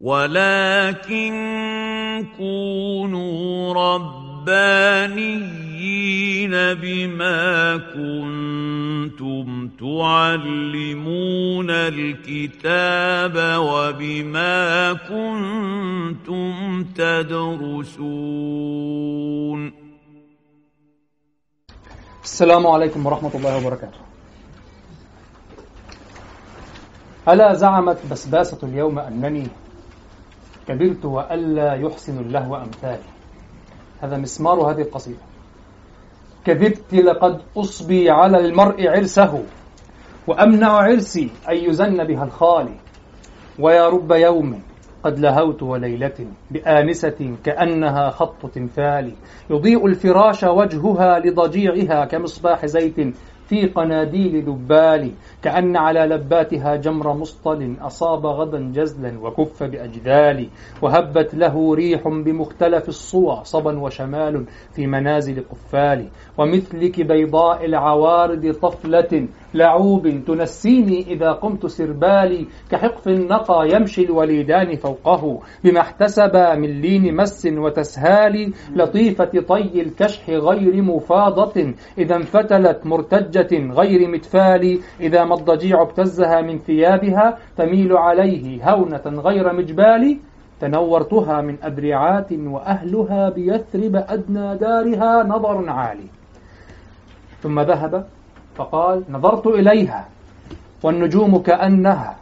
ولكن كونوا ربانيين بما كنتم تعلمون الكتاب وبما كنتم تدرسون السلام عليكم ورحمة الله وبركاته. ألا زعمت بسباسة اليوم أنني كبرت وألا يحسن اللهو أمثالي. هذا مسمار هذه القصيدة كذبت لقد أصبي على المرء عرسه وأمنع عرسي أن يزن بها الخالي. ويا رب يوم قد لهوت وليلة بآنسة كأنها خط تمثال يضيء الفراش وجهها لضجيعها كمصباح زيت في قناديل دبال كأن على لباتها جمر مصطل أصاب غدا جزلا وكف بأجذال وهبت له ريح بمختلف الصوى صبا وشمال في منازل قفال. ومثلك بيضاء العوارض طفلة لعوب تنسيني إذا قمت سربالي كحقف النقى يمشي الوليدان فوقه. بما احتسب من لين مس وتسهال لطيفة طي الكشح غير مفاضة. إذا انفتلت مرتجة غير متفال إذا ما الضجيع ابتزها من ثيابها تميل عليه هونة غير مجبال تنورتها من أدرعات وأهلها بيثرب أدنى دارها نظر عالي. ثم ذهب فقال نظرت إليها والنجوم كأنها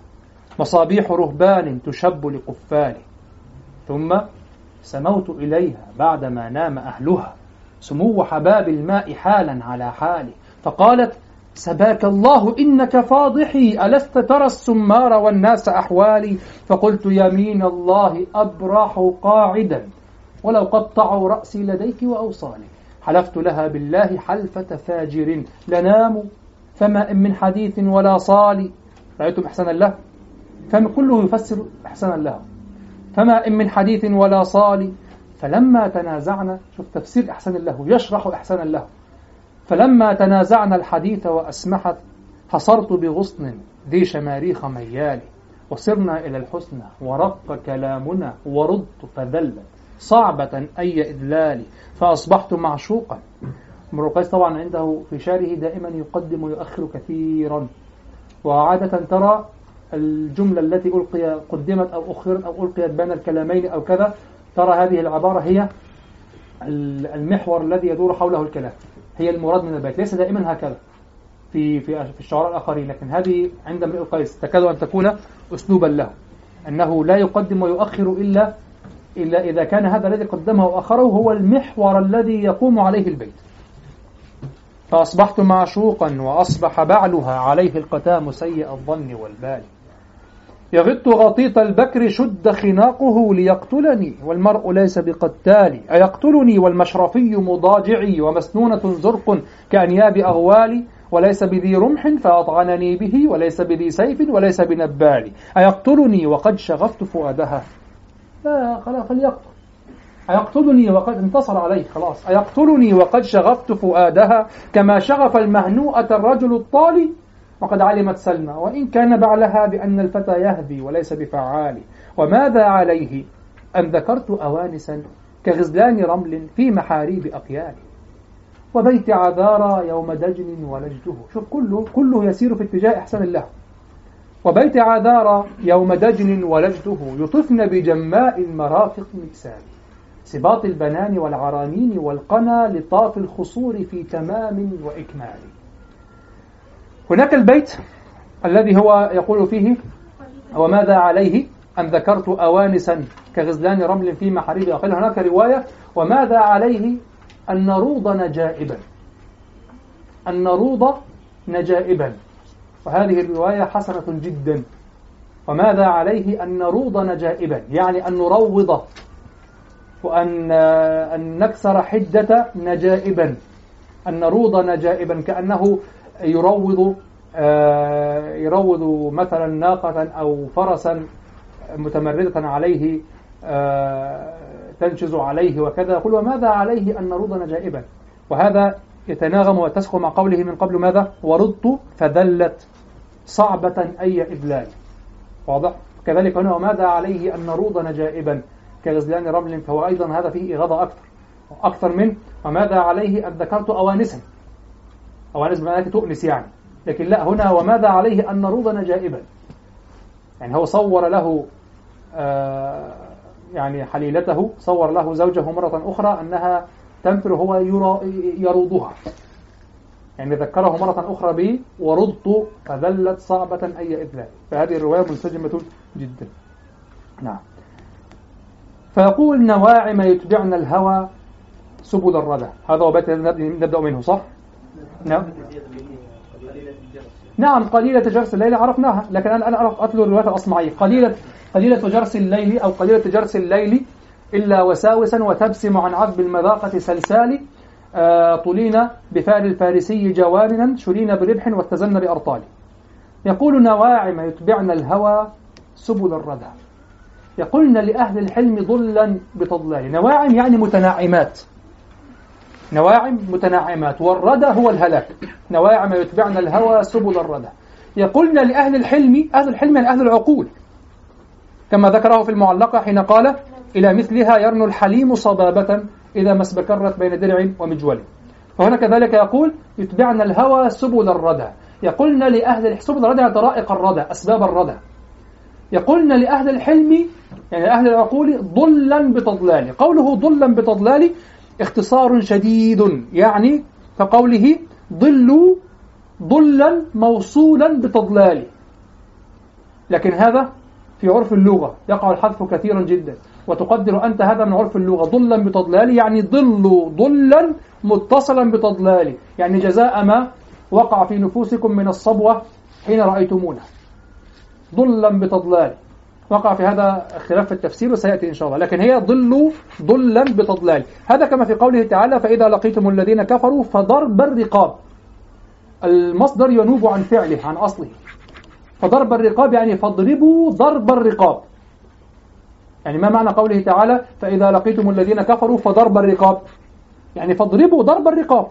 مصابيح رهبان تشب لقفال ثم سموت إليها بعدما نام أهلها سمو حباب الماء حالا على حالي. فقالت سباك الله إنك فاضحي ألست ترى السمار والناس أحوالي؟ فقلت يمين الله أبرح قاعدا ولو قطعوا رأسي لديك وأوصالي حلفت لها بالله حلفة فاجر. لنام فما إن من حديث ولا صال. رأيتم إحسانا له فكله يفسر إحسانا له فما إن من حديث ولا صال. فلما تنازعنا شوف تفسير إحسان له يشرح إحسانا له فلما تنازعنا الحديث وأسمحت حصرت بغصن ذي شماريخ ميال. وصرنا إلى الحسنى ورق كلامنا ورد فذلت صعبة أي إذلال فأصبحت معشوقا. امرؤ القيس طبعا عنده في شعره دائما يقدم ويؤخر كثيرا. وعادة ترى الجملة التي ألقي قدمت أو أخرت أو ألقيت بين الكلامين أو كذا ترى هذه العبارة هي المحور الذي يدور حوله الكلام. هي المراد من البيت ليس دائما هكذا في في في الشعراء الآخرين لكن هذه عند امرئ القيس تكاد أن تكون أسلوبا له أنه لا يقدم ويؤخر إلا إلا إذا كان هذا الذي قدمه وأخره هو المحور الذي يقوم عليه البيت. فأصبحت معشوقا وأصبح بعلها عليه القتام سيء الظن والبال. يغط غطيط البكر شد خناقه ليقتلني والمرء ليس بقتال. أيقتلني والمشرفي مضاجعي ومسنونة زرق كأنياب أغوالي وليس بذي رمح فأطعنني به وليس بذي سيف وليس بنبال. أيقتلني وقد شغفت فؤادها. لا فليقتل. أيقتلني وقد انتصر عليه خلاص. أيقتلني وقد شغفت فؤادها كما شغف المهنوءة الرجل الطالي وقد علمت سلمى. وإن كان بعلها بأن الفتى يهدي وليس بفعال وماذا عليه؟ أن ذكرت أوانسا كغزلان رمل في محاريب أقيال وبيت عذارى يوم دجن ولجته. شوف كله كله يسير في اتجاه إحسان الله. وبيت عذارى يوم دجن ولجته يطفن بجماء المرافق مكسال سباط البنان والعرانين والقنا لطاف الخصور في تمام وإكمال. هناك البيت الذي هو يقول فيه وماذا عليه؟ أن ذكرت أوانسا كغزلان رمل في محاريب أقل هناك رواية وماذا عليه؟ أن نروض نجائبا. أن نروض نجائبا. وهذه الرواية حسنة جدا. وماذا عليه أن نروض نجائبا؟ يعني أن نروض وأن أن نكسر حدة نجائبا. أن نروض نجائبا كأنه يروض آه، يروض مثلا ناقة أو فرسا متمردة عليه آه، تنشز عليه وكذا. يقول وماذا عليه أن نروض نجائبا؟ وهذا يتناغم وتسخ مع قوله من قبل ماذا؟ ورضت فذلت. صعبة أي إذلال واضح؟ كذلك هنا وماذا عليه أن نروض نجائبا؟ كغزلان رمل فهو أيضا هذا فيه إغاظة أكثر. أكثر من وماذا عليه أن ذكرت أوانسا. أوانس بمعنى تؤنس يعني. لكن لا هنا وماذا عليه أن نروض نجائبا؟ يعني هو صور له آه يعني حليلته صور له زوجه مرة أخرى أنها تنفر هو يروضها. يعني ذكره مرة أخرى به ورضت فذلت صعبة أي إذلال فهذه الرواية منسجمة جدا. نعم. فيقول نواعم يتبعن الهوى سبل الردى هذا هو بيت نبدأ منه صح؟ نعم. نعم قليلة جرس الليل عرفناها لكن أنا أنا أعرف أتلو الرواية الأصمعية. قليلة قليلة جرس الليل أو قليلة جرس الليل إلا وساوسا وتبسم عن عذب المذاقة سلسال طلينا بفعل الفارسي جواننا شرينا بربح واتزن بأرطال. يقول نواعم يتبعن الهوى سبل الردى. يقولن لأهل الحلم ضلا بتضلال. نواعم يعني متناعمات. نواعم متناعمات. والردى هو الهلاك. نواعم يتبعن الهوى سبل الردى. يقولن لأهل الحلم أهل الحلم يعني أهل العقول. كما ذكره في المعلقة حين قال إلى مثلها يرنو الحليم صبابة إذا ما اسبكرت بين درع ومجول. فهنا كذلك يقول يتبعن الهوى سبل الردى يقولن لأهل سبل الردى طرائق الردى أسباب الردى يقولن لأهل الحلم يعني أهل العقول ضلا بتضلال. قوله ضلا بتضلال اختصار شديد يعني كقوله ضلوا ضلا موصولا بتضلال. لكن هذا في عرف اللغة يقع الحذف كثيرا جدا. وتقدر أنت هذا من عرف اللغة ضلا بتضلال يعني ضلوا ضلا متصلا بتضلال. يعني جزاء ما وقع في نفوسكم من الصبوة حين رأيتمونه ضلا بتضلال. وقع في هذا خلاف في التفسير وسيأتي إن شاء الله. لكن هي ضلوا ضلا بتضلال. هذا كما في قوله تعالى فإذا لقيتم الذين كفروا فضرب الرقاب. المصدر ينوب عن فعله عن أصله. فضرب الرقاب يعني فاضربوا ضرب الرقاب. يعني ما معنى قوله تعالى فإذا لقيتم الذين كفروا فضرب الرقاب. يعني فاضربوا ضرب الرقاب.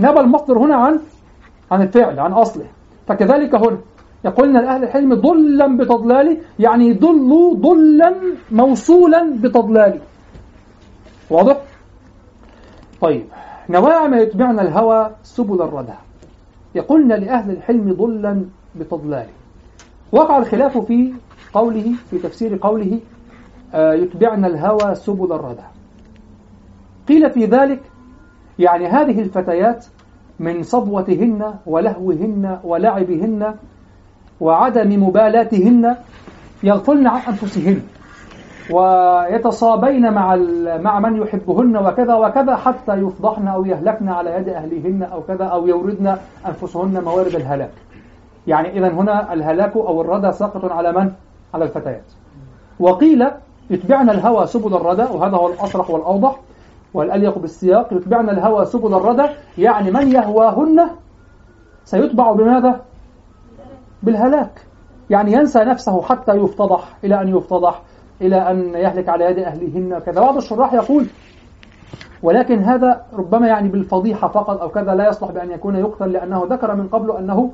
نبى المصدر هنا عن عن الفعل عن أصله. فكذلك هنا يقولنا الأهل الحلم ضلا بتضلال يعني ضلوا ضلا موصولا بتضلال واضح؟ طيب نواعم يتبعن الهوى سبل الردى يقولنا لأهل الحلم ضلا بتضلال وقع الخلاف في قوله في تفسير قوله آه، يتبعن الهوى سبل الردى قيل في ذلك يعني هذه الفتيات من صبوتهن ولهوهن ولعبهن وعدم مبالاتهن يغفلن عن أنفسهن ويتصابين مع مع من يحبهن وكذا وكذا حتى يفضحن أو يهلكن على يد أهلهن أو كذا أو يوردن أنفسهن موارد الهلاك. يعني إذا هنا الهلاك أو الردى ساقط على من؟ على الفتيات وقيل يتبعن الهوى سبل الردى وهذا هو الأصرح والأوضح والأليق بالسياق يتبعن الهوى سبل الردى يعني من يهواهن سيتبع بماذا؟ بالهلاك يعني ينسى نفسه حتى يفتضح إلى أن يفتضح إلى أن يهلك على يد أهلهن كذا بعض الشراح يقول ولكن هذا ربما يعني بالفضيحة فقط أو كذا لا يصلح بأن يكون يقتل لأنه ذكر من قبل أنه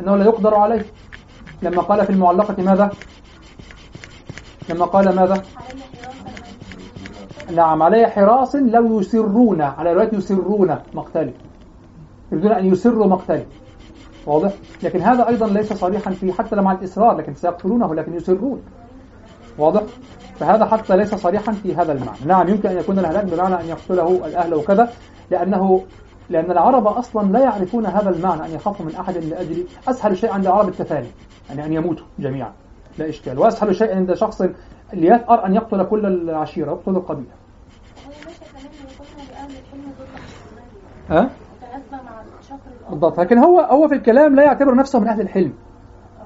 أنه لا يقدر عليه. لما قال في المعلقة ماذا؟ لما قال ماذا؟ نعم عليه حراس لو يسرون على رواية يسرون مقتلي. يريدون أن يسروا مقتلي. واضح؟ لكن هذا أيضا ليس صريحا في حتى مع الإصرار لكن سيقتلونه لكن يسرون. واضح؟ فهذا حتى ليس صريحا في هذا المعنى. نعم يمكن أن يكون الهلاك بمعنى أن يقتله الأهل وكذا لأنه لأن العرب أصلا لا يعرفون هذا المعنى أن يخافوا من أحد لأجل أسهل شيء عند العرب التفاني يعني أن يموتوا جميعا لا إشكال. وأسهل شيء عند شخص ليثأر أن يقتل كل العشيرة يقتل القبيلة. ها؟ بالضبط. لكن هو هو في الكلام لا يعتبر نفسه من أهل الحلم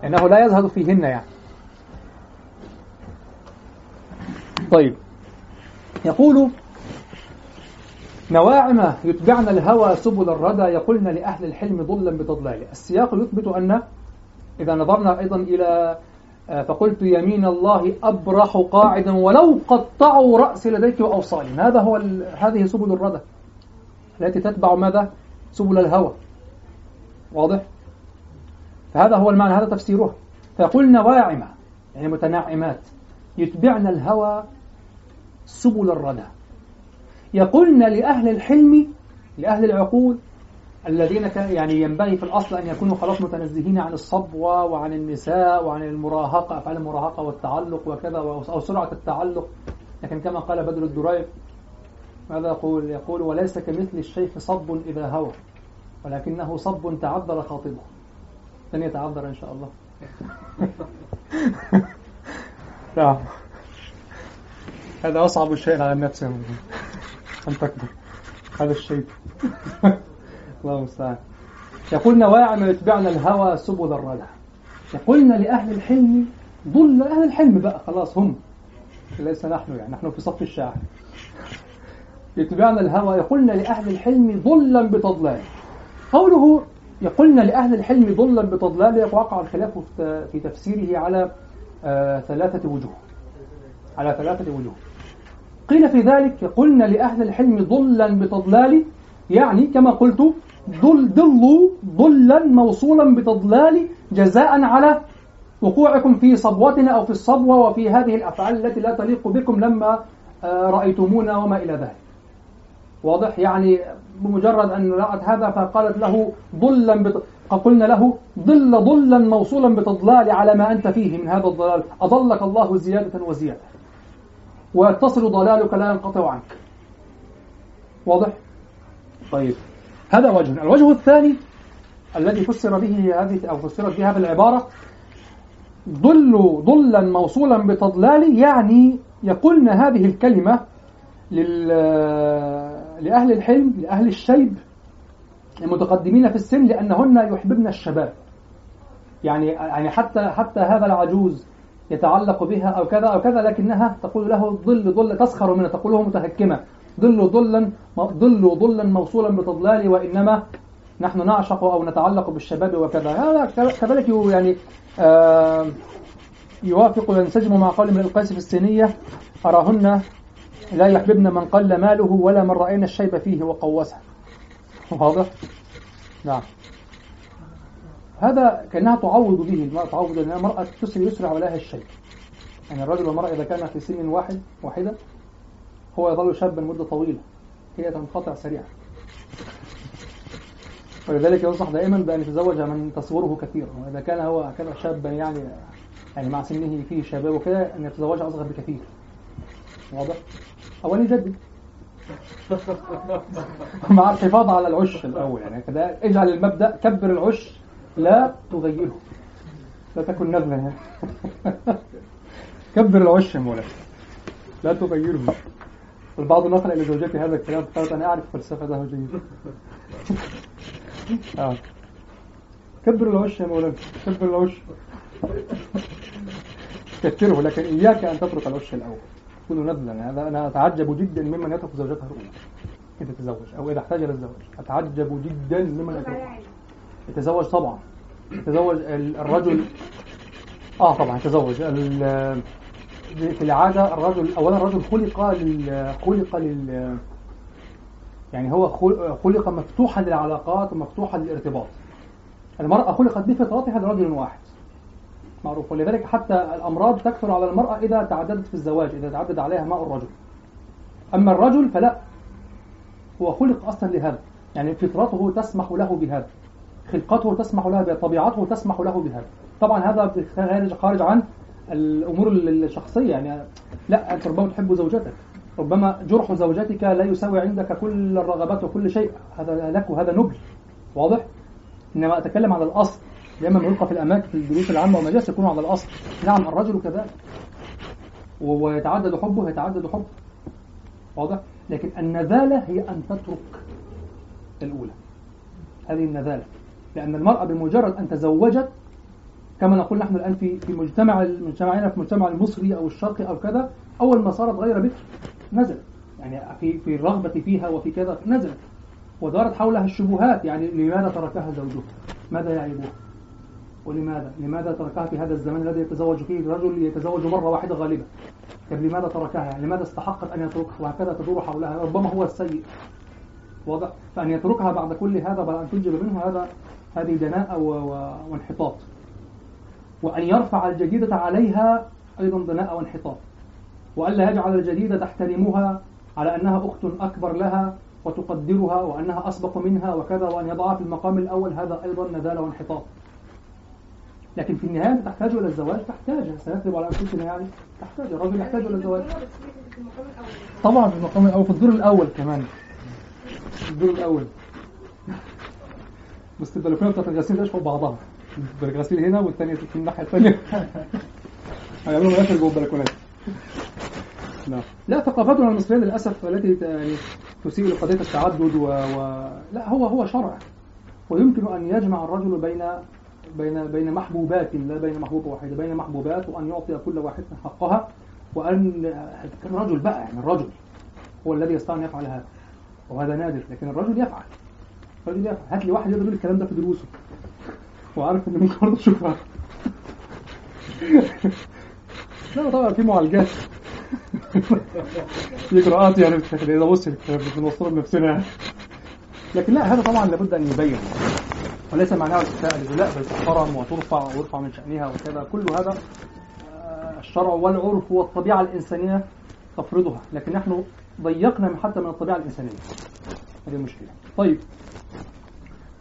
إنه لا يزهد فيهن يعني. طيب. يقول نواعم يتبعن الهوى سبل الردى يقولن لأهل الحلم ضلا بتضلال. السياق يثبت أن إذا نظرنا أيضا إلى آه، فقلت يمين الله أبرح قاعدا ولو قطعوا رأسي لديك وأوصالي. هذا هو هذه سبل الردى؟ التي تتبع ماذا؟ سبل الهوى. واضح؟ فهذا هو المعنى هذا تفسيرها. فيقول نواعم يعني متناعمات يتبعن الهوى سبل الردى. يقولن لأهل الحلم لأهل العقول الذين كان يعني ينبغي في الأصل أن يكونوا خلاص متنزهين عن الصبوة وعن النساء وعن المراهقة أفعال المراهقة والتعلق وكذا أو سرعة التعلق. لكن كما قال بدر الدريق ماذا يقول؟ يقول وليس كمثل الشيخ صب إذا هوى ولكنه صب تعذر خاطبه. لن يتعذر إن شاء الله. نعم. هذا أصعب شيء على النفس أن تكبر هذا الشيء. الله المستعان يقولن واعم يتبعن الهوى سبل الردى يقولن لأهل الحلم ضل أهل الحلم بقى. خلاص هم. ليس نحن يعني. نحن في صف الشاعر. يتبعن الهوى. يقولن لأهل الحلم ضلا بتضلال. قوله يقولن لأهل الحلم ضلا بتضلال وقع الخلاف في تفسيره على آه ثلاثة وجوه. على ثلاثة وجوه. قيل في ذلك يقولن لأهل الحلم ضلا بتضلال يعني كما قلت ضل ضلوا ضلا موصولا بتضلال جزاء على وقوعكم في صبوتنا أو في الصبوة وفي هذه الأفعال التي لا تليق بكم لما آه، رأيتمونا وما إلى ذلك. واضح؟ يعني بمجرد أن رأت هذا فقالت له ضلا بت... قلنا له ضل ضلا موصولا بتضلال على ما أنت فيه من هذا الضلال. أضلك الله زيادة وزيادة. ويتصل ضلالك لا ينقطع عنك. واضح؟ طيب. هذا وجه. الوجه الثاني الذي فسر به هذه أو فسرت به هذه العبارة ضل ضلا موصولا بتضلال يعني يقولن هذه الكلمة لل... لأهل الحلم لأهل الشيب المتقدمين في السن لأنهن يحببن الشباب. يعني يعني حتى حتى هذا العجوز يتعلق بها أو كذا أو كذا لكنها تقول له ضل ضل تسخر منه تقول له متهكمة. ضل ضلا ضل ضلا موصولا بتضلال وإنما نحن نعشق أو نتعلق بالشباب وكذا. هذا كذلك يعني يوافق وينسجم مع قول من القيس في السينية أراهن لا يحببن من قل ماله ولا من رأينا الشيب فيه وقوسه. واضح؟ نعم. هذا كأنها تعوض به المرأة تعوض أن المرأة تسري يسرع ولها الشيء. يعني الرجل والمرأة إذا كان في سن واحد واحدة هو يظل شابا مدة طويلة هي تنقطع سريعا. ولذلك ينصح دائما بأن يتزوج من تصوره كثير وإذا كان هو كان شابا يعني يعني مع سنه فيه شباب وكذا أن يتزوج أصغر بكثير. واضح؟ أو أن يجدد. مع الحفاظ على العش الأول يعني كده اجعل المبدأ كبر العش لا تغيره لا تكن نذلا كبر العش يا مولانا لا تغيره. البعض نقل إلى زوجتي هذا الكلام قالت أنا أعرف فلسفته جيدا آه. كبر العش يا مولانا كبر العش. كثره لكن إياك أن تترك العش الأول. كن نذلا هذا أنا أتعجب جدا ممن يترك زوجته الأولى إذا تزوج أو إذا احتاج للزواج أتعجب جدا ممن يترك. يتزوج طبعا. يتزوج الرجل آه طبعا يتزوج. في العادة الرجل أولا الرجل خلق لل خلق لل يعني هو خلق مفتوحا للعلاقات ومفتوحا للارتباط. المرأة خلقت بفطرتها لرجل واحد. معروف. ولذلك حتى الأمراض تكثر على المرأة إذا تعددت في الزواج إذا تعدد عليها ماء الرجل. أما الرجل فلا. هو خلق أصلا لهذا. يعني فطرته تسمح له بهذا. خلقته تسمح له بهذا طبيعته تسمح له بهذا طبعا هذا خارج خارج عن الأمور الشخصية يعني لا أنت ربما تحب زوجتك. ربما جرح زوجتك لا يساوي عندك كل الرغبات وكل شيء. هذا لك وهذا نبل. واضح؟ إنما أتكلم على الأصل. دائما يلقى في الأماكن في الدروس العامة والمجالس يكون على الأصل. نعم الرجل كذلك. ويتعدد حبه يتعدد حبه. واضح؟ لكن النذالة هي أن تترك الأولى. هذه النذالة. لأن المرأة بمجرد أن تزوجت كما نقول نحن الآن في في مجتمع مجتمعنا في المجتمع المصري أو الشرقي أو كذا أول ما صارت غير بكر نزلت. يعني في في الرغبة فيها وفي كذا نزلت. ودارت حولها الشبهات يعني لماذا تركها زوجها؟ ماذا يعيبها؟ ولماذا؟ لماذا تركها في هذا الزمان الذي يتزوج فيه الرجل يتزوج مرة واحدة غالبا؟ طيب لماذا تركها؟ يعني لماذا استحقت أن يتركها؟ وهكذا تدور حولها. ربما هو السيء. واضح؟ فأن يتركها بعد كل هذا بعد أن تنجب منه هذا هذه دناءة وانحطاط. وأن يرفع الجديدة عليها أيضا بناء وانحطاط. وألا يجعل الجديدة تحترمها على أنها أخت أكبر لها وتقدرها وأنها أسبق منها وكذا وأن يضعها في المقام الأول هذا أيضا ندالة وانحطاط. لكن في النهاية تحتاج إلى الزواج؟ تحتاج. سنكتب على أنفسنا يعني. تحتاج. الرجل يحتاج إلى الزواج. طبعا في المقام الأول في الدور الأول كمان. الدور الأول. بس البلكونه بتاعت الغسيل ده فوق بعضها. الغسيل هنا والثانيه في الناحية الثانية هيعملوا مناخر جوه البلكونات. لا لا ثقافتنا المصرية للأسف التي يعني تسيء لقضية التعدد و... و... لا هو هو شرع. ويمكن أن يجمع الرجل بين بين بين محبوبات لا بين محبوبة واحدة بين محبوبات وأن يعطي كل واحدة حقها وأن الرجل بقى يعني الرجل هو الذي يستطيع ان يفعل هذا وهذا نادر لكن الرجل يفعل. يفعل هات لي واحد يقدر يقول الكلام ده في دروسه. وعارف إن ممكن برضه تشوفها لا طبعا في معالجات. في اجراءات يعني اذا بص بنوصلها بنفسنا يعني. لكن لا هذا طبعا لابد أن يبين وليس معناه التساءل لا بل تحترم وترفع ويرفع من شأنها وكذا. كل هذا الشرع والعرف والطبيعة الإنسانية تفرضها. لكن نحن ضيقنا حتى من الطبيعة الإنسانية. هذه المشكلة. طيب.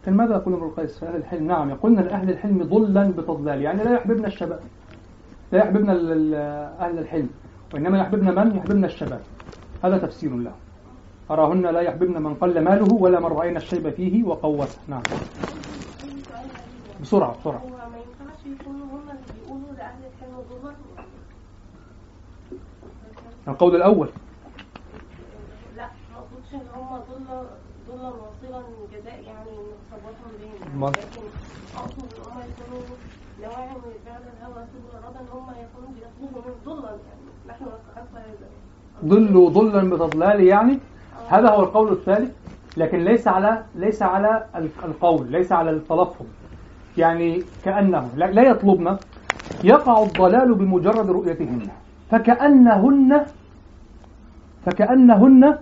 كان ماذا يقول ابن القيس في أهل الحلم؟ نعم يقولنا لأهل الحلم ضلا بتضلال يعني لا يحببنا الشباب. لا يحببنا أهل الحلم وإنما يحببنا من؟ يحببنا الشباب. هذا تفسير له. أراهن لا يحببن من قل ماله ولا من رأينا الشيب فيه وقوته نعم. بسرعة بسرعة. هو ما ينفعش يكونوا هم اللي بيقولوا لأهل الحلم ضمن القول الأول. لا ما اقصدش إن هم ضل واصلا جزاء يعني بهم لكن أقصد إن هم يكونوا نواعم فعل الهوى سبل الرضا إن هم يكونوا بيطلبوا من ضلا يعني. نحن نستحق هذا ضلوا ضلا بتضلال يعني. هذا هو القول الثالث لكن ليس على ليس على القول ليس على التلفظ. يعني كأنه لا لا يطلبن. يقع الضلال بمجرد رؤيتهن. فكأنهن فكأنهن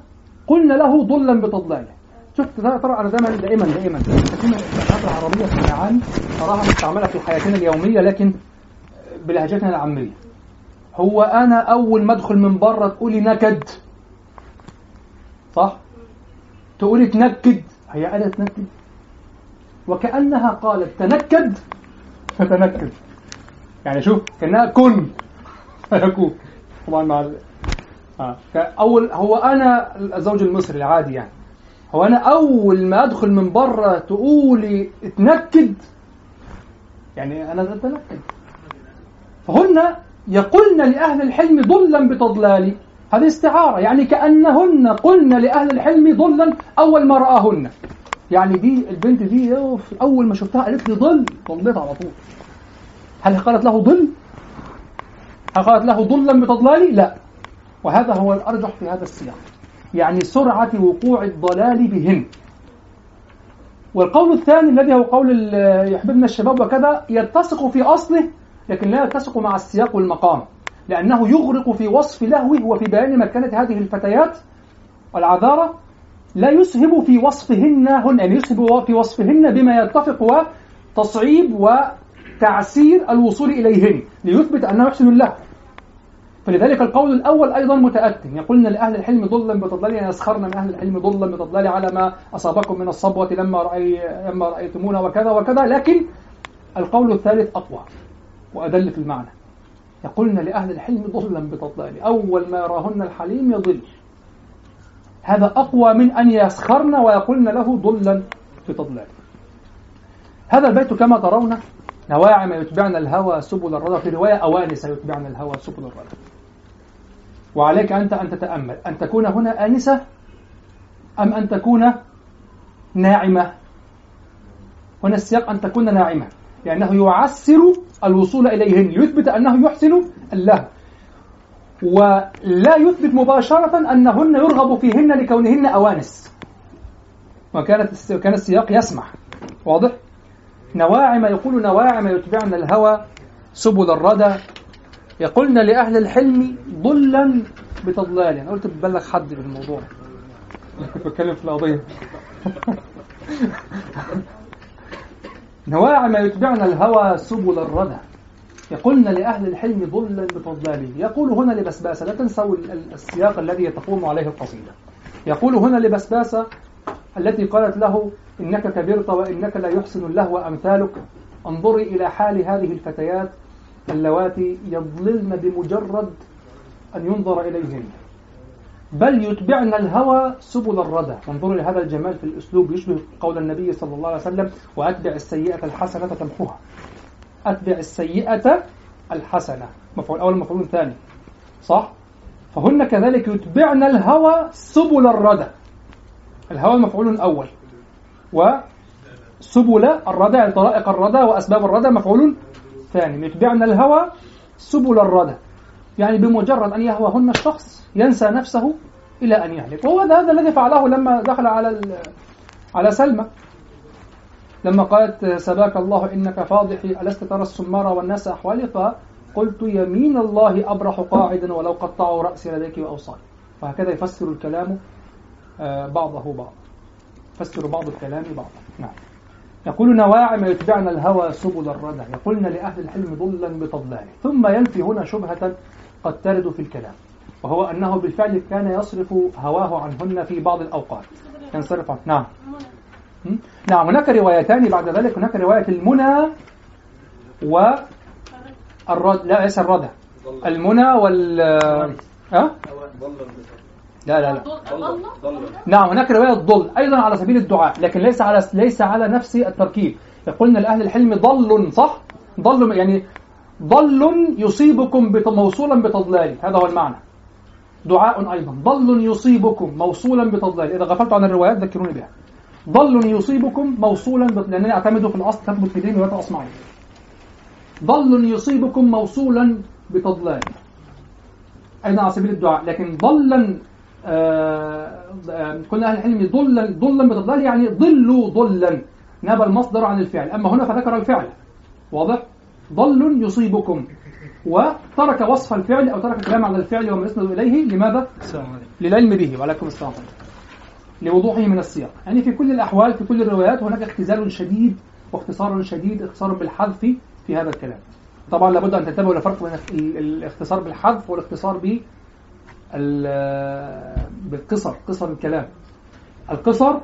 قلن له ضلا بتضلال. شفت ده ترى أنا دايما دائما دائما كثير الكلمات العربية في المعاني تراها مستعملة في حياتنا اليومية لكن بلهجتنا العامية. هو أنا أول ما أدخل من بره تقولي نكد. صح؟ تقولي تنكد. هي قالت تنكد. وكأنها قالت تنكد فتنكد. يعني شوف كأنها كن. فيكون. طبعا مع. آه. اول هو أنا الزوج المصري العادي يعني. هو أنا اول ما ادخل من بره تقولي اتنكد. يعني أنا اتنكد. فهن يقولن لأهل الحلم ضلا بتضلال. هذه استعارة. يعني كأنهن قلن لأهل الحلم ضلا أول ما رآهن. يعني دي البنت دي أول ما شفتها قالت لي ضل. ضليت على طول. هل قالت له ضل؟ هل قالت له ضلا بتضلال؟ لا. وهذا هو الأرجح في هذا السياق. يعني سرعة وقوع الضلال بهن والقول الثاني الذي هو قول يحببنا الشباب وكذا يتسق في أصله لكن لا يتسق مع السياق والمقام. لأنه يغرق في وصف لهوه وفي بيان مكانة هذه الفتيات. العذارة لا يسهب في وصفهن هن يعني يسهب في وصفهن بما يتفق وتصعيب وتعسير الوصول إليهن. ليثبت أنه يحسن الله. فلذلك القول الأول أيضا متأتم يقولن لأهل الحلم ضلا بتضلال يعني يسخرن من أهل الحلم ضلا بتضلال على ما أصابكم من الصبوة لما رأي لما رأيتمونا وكذا وكذا. لكن القول الثالث أقوى وأدل في المعنى. يقولن لأهل الحلم ضلا بتضلال أول ما يراهن الحليم يضل. هذا أقوى من أن يسخرن ويقولن له ضلا بتضلال هذا البيت كما ترون نواعم يتبعن الهوى سبل الردى في رواية أوانس يتبعن الهوى سبل الردى وعليك أنت أن تتأمل. أن تكون هنا آنسة أم أن تكون ناعمة؟ هنا السياق أن تكون ناعمة. لأنه يعسر الوصول إليهن. ليثبت أنه يحسن الله. ولا يثبت مباشرة أنهن يرغب فيهن لكونهن أوانس. وكانت كان السياق يسمح. واضح؟ نواعم يقول نواعم يتبعن الهوى سبل الردى. يقولن لأهل الحلم ضلا بتضلال. أنا قلت ببلغ حد بالموضوع كنت بتكلم في القضية. نواعم يتبعن الهوى سبل الردى. يقولن لأهل الحلم ضلا بفضلاله يقول هنا لبسباسة لا تنسوا السياق الذي تقوم عليه القصيدة. يقول هنا لبسباسة التي قالت له إنك كبرت وإنك لا يحسن اللهو أمثالك. انظري إلى حال هذه الفتيات اللواتي يضللن بمجرد أن ينظر إليهن. بل يتبعن الهوى سبل الردى. انظروا لهذا الجمال في الأسلوب. يشبه قول النبي صلى الله عليه وسلم وأتبع السيئة الحسنة تمحوها. أتبع السيئة الحسنة. مفعول أول مفعول ثاني. صح؟ فهن كذلك يتبعن الهوى سبل الردى. الهوى مفعول أول. وسبل الردى يعني طرائق الردى وأسباب الردى مفعول ثاني يتبعن الهوى سبل الردى يعني بمجرد أن يهواهن الشخص ينسى نفسه إلى أن يهلك. وهو هذا الذي فعله لما دخل على على سلمى. لما قالت سباك الله إنك فاضحي ألست ترى السمار والناس أحوالي فقلت يمين الله أبرح قاعدا ولو قطعوا رأسي لديك وأوصالي وهكذا يفسر الكلام آه، بعضه بعض. يفسر بعض الكلام بعضا نعم. يقول نواعم يتبعن الهوى سبل الردى يقولن لأهل الحلم ضلا بتضلاله ثم ينفي هنا شبهة قد ترد في الكلام وهو أنه بالفعل كان يصرف هواه عنهن في بعض الأوقات. ينصرف عنه. نعم. نعم هناك روايتان. بعد ذلك هناك رواية المنى و الرد لا ليس الردى المنى وال أه؟ لا لا لا. نعم هناك رواية ضل أيضا على سبيل الدعاء لكن ليس على ليس على نفس التركيب. يقولنا لأهل الحلم ضل صح؟ ضل يعني ضل يصيبكم موصولا بتضلال. هذا هو المعنى. دعاء أيضا. ضل يصيبكم موصولا بتضلال. إذا غفلت عن الروايات ذكروني بها. ضل يصيبكم موصولا بت... لأنني أعتمد في الأصل تثبت في دين أصمعي ضل يصيبكم موصولا بتضلال. أيضا على سبيل الدعاء لكن ضلا آه كنا أهل العلم ضلا ضلا بتضلال يعني ضلوا ضلا. نبى المصدر عن الفعل. أما هنا فذكر الفعل. واضح؟ ضل يصيبكم. وترك وصف الفعل أو ترك الكلام على الفعل وما يسند إليه. لماذا؟ للعلم به. وعليكم السلام. لوضوحه من السياق. يعني في كل الأحوال في كل الروايات هناك اختزال شديد واختصار شديد اختصار بالحذف في هذا الكلام. طبعا لابد أن تنتبهوا لفرق بين الاختصار بالحذف والاختصار بالقصر قصر الكلام. القصر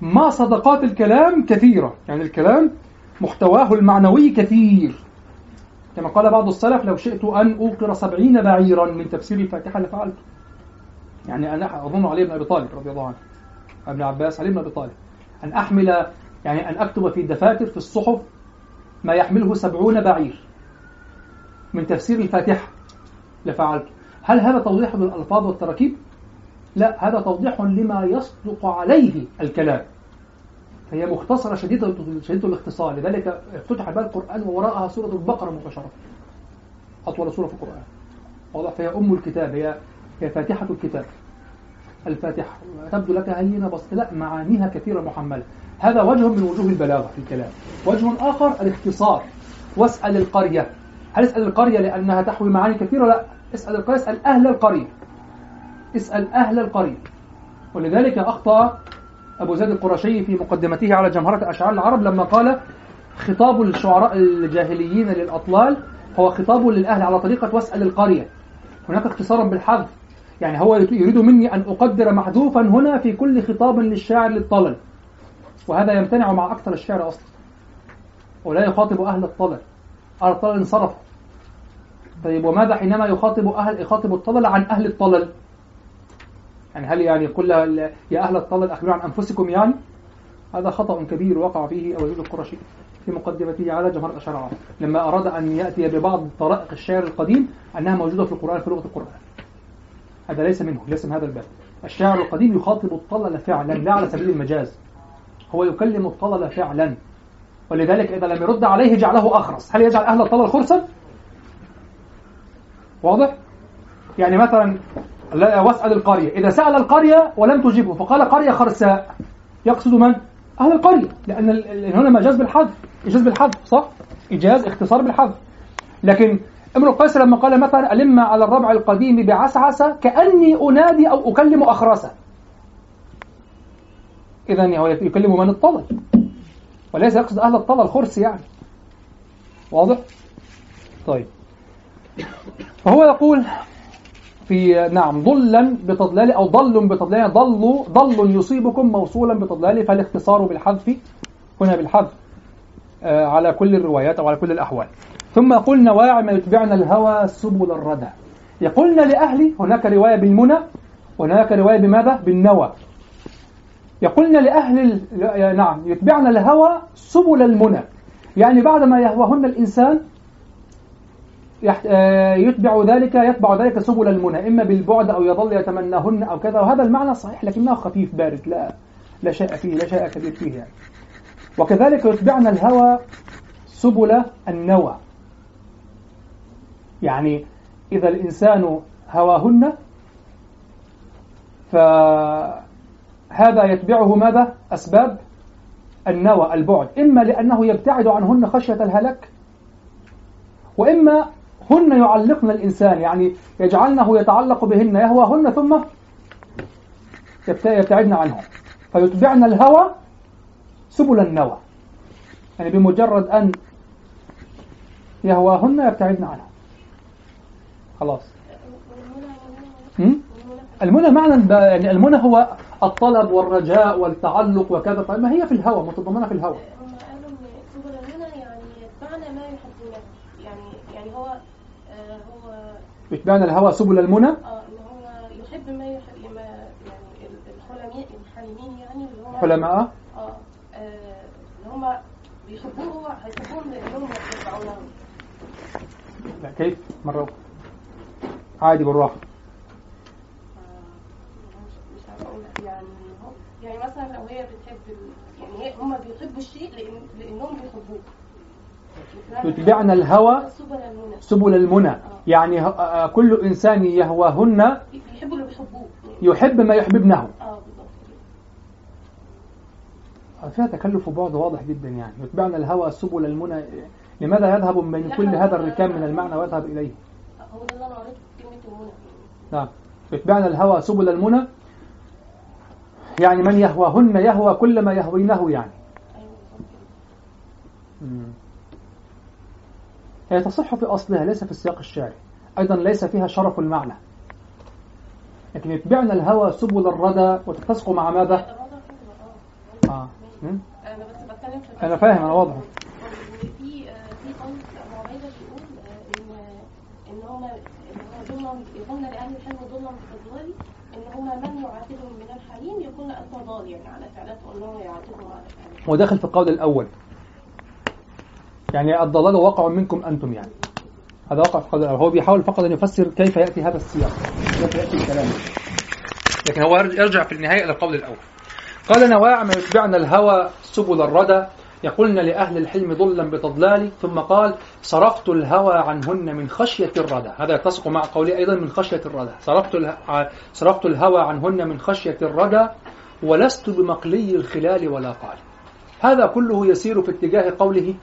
ما صدقات الكلام كثيرة. يعني الكلام محتواه المعنوي كثير. كما قال بعض السلف لو شئت أن أوقر سبعين بعيرا من تفسير الفاتحة لفعلت. يعني أنا أظن علي بن أبي طالب رضي الله عنه. ابن عباس علي بن أبي طالب. أن أحمل يعني أن أكتب في الدفاتر في الصحف ما يحمله سبعون بعير من تفسير الفاتحة لفعلت. هل هذا توضيح للألفاظ والتراكيب؟ لا هذا توضيح لما يصدق عليه الكلام. فهي مختصرة شديدة شديدة الاختصار لذلك افتتح بها القرآن ووراءها سورة البقرة مباشرة. أطول سورة في القرآن. واضح؟ فهي أم الكتاب هي هي فاتحة الكتاب. الفاتحة. تبدو لك هينة بس لا معانيها كثيرة محملة. هذا وجه من وجوه البلاغة في الكلام. وجه آخر الاختصار. واسأل القرية. هل اسأل القرية لأنها تحوي معاني كثيرة؟ لا. اسأل القرية اسأل أهل القرية. اسأل أهل القرية. ولذلك أخطأ أبو زيد القرشي في مقدمته على جمهرة أشعار العرب لما قال خطاب الشعراء الجاهليين للأطلال هو خطاب للأهل على طريقة واسأل القرية. هناك اختصارا بالحذف. يعني هو يريد مني أن أقدر محذوفا هنا في كل خطاب للشاعر للطلل وهذا يمتنع مع أكثر الشعر أصلا. ولا يخاطب أهل الطلل أهل الطلل انصرف طيب وماذا حينما يخاطب أهل يخاطب الطلل عن أهل الطلل؟ يعني هل يعني يقول يا أهل الطلل أخبروا عن أنفسكم يعني؟ هذا خطأ كبير وقع فيه أبو القرشي في مقدمته على جمهور الأشعار لما أراد أن يأتي ببعض طرائق الشعر القديم أنها موجودة في القرآن في لغة القرآن. هذا ليس منه ليس من هذا الباب. الشاعر القديم يخاطب الطلل فعلا لا على سبيل المجاز. هو يكلم الطلل فعلا. ولذلك إذا لم يرد عليه جعله أخرس. هل يجعل أهل الطلل خرسا؟ واضح؟ يعني مثلا واسأل القرية. إذا سأل القرية ولم تجيبه فقال قرية خرساء. يقصد من؟ أهل القرية. لأن هنا مجاز بالحذف. إجاز بالحذف صح؟ إجاز اختصار بالحذف. لكن امرؤ القيس لما قال مثلا ألم على الربع القديم بعسعسة كأني أنادي أو أكلم أخرسة. إذا هو يكلم من الطلل وليس يقصد أهل الطلل خرس يعني. واضح؟ طيب. فهو يقول في نعم ضلا بتضلال أو ضل بتضلال ضل ضل يصيبكم موصولا بتضلال فالاختصار بالحذف هنا بالحذف آه، على كل الروايات أو على كل الأحوال ثم قلنا واعم يتبعنا الهوى سبل الردى يقولنا لأهلي هناك رواية بالمنى وهناك رواية بماذا؟ بالنوى يقولنا لأهل. نعم يتبعنا الهوى سبل المنى يعني بعدما يهوهن الإنسان يحت... آه، يتبع ذلك يتبع ذلك سبل المنى. إما بالبعد أو يظل يتمناهن أو كذا. وهذا المعنى صحيح لكنه خفيف بارد. لا لا شيء فيه لا شيء كبير فيه يعني. وكذلك يتبعنا الهوى سبل النوى. يعني إذا الإنسان هواهن فهذا يتبعه ماذا؟ أسباب النوى البعد. إما لأنه يبتعد عنهن خشية الهلك وإما هن يعلقن الإنسان يعني يجعلنه يتعلق بهن يهواهن ثم يبتعدن عنه فيتبعن الهوى سبل النوى. يعني بمجرد أن يهواهن يبتعدن عنه خلاص. المنى معنى يعني المنى هو الطلب والرجاء والتعلق وكذا طيب ما هي في الهوى؟ متضمنه في الهوى هم قالوا ان سبل المنى يعني يتبعنا ما يحبونه يعني يعني هو آه هو يتبعنا الهوى سبل المنى؟ آه ان هو يحب ما يحب ما يعني الحلماء الحليمين يعني اللي هم حلماء؟ آه آه، اللي هم بيحبوه هو هيحبوهم لأنهم يتبعونه. لا كيف؟ مرة أخرى. عادي بالراحة. مش عارفة أقول يعني يعني مثلا لو هي بتحب. يعني هم بيحبوا الشيء لأن... لأنهم بيحبوه. يتبعنا الهوى سبل المنى. يعني ه- آه، كل إنسان يهواهن يحب ما يحببنه. كده. فيها تكلف وبعد واضح جدا يعني. يتبعنا الهوى سبل المنى. لماذا يذهب من كل هذا الركام من المعنى ويذهب إليه؟ هو ده اللي أنا قريته في كلمة المنى. نعم. يتبعنا الهوى سبل المنى. يعني من يهواهن يهوى كل ما يهوينه يعني. بالظبط كده. هي تصح في أصلها ليس في السياق الشعري. أيضا ليس فيها شرف المعنى. لكن يتبعنا الهوى سبل الردى وتتسق مع ماذا؟ آه. في أنا فاهم أنا واضح. في في يظن لاهل الحلم ظلم بفضله ان هم من يعاتبهم من الحليم يكون انت ضال يعني على فعلته ان هو يعاتبهم على فعلته وداخل في القول الأول. يعني الضلال وقع منكم أنتم يعني. هذا وقع في الأول هو بيحاول فقط أن يفسر كيف يأتي هذا السياق كيف يأتي الكلام. لكن هو يرجع في النهاية إلى القول الأول. قال نواع ما يتبعنا الهوى سبل الردى. يقولن لأهل الحلم ضلا بتضلال. ثم قال صرفت الهوى عنهن من خشية الردى. هذا يتسق مع قولي أيضا من خشية الردى. صرفت. صرفت الهوى عنهن من خشية الردى ولست بمقلي الخلال ولا قال. هذا كله يسير في اتجاه قوله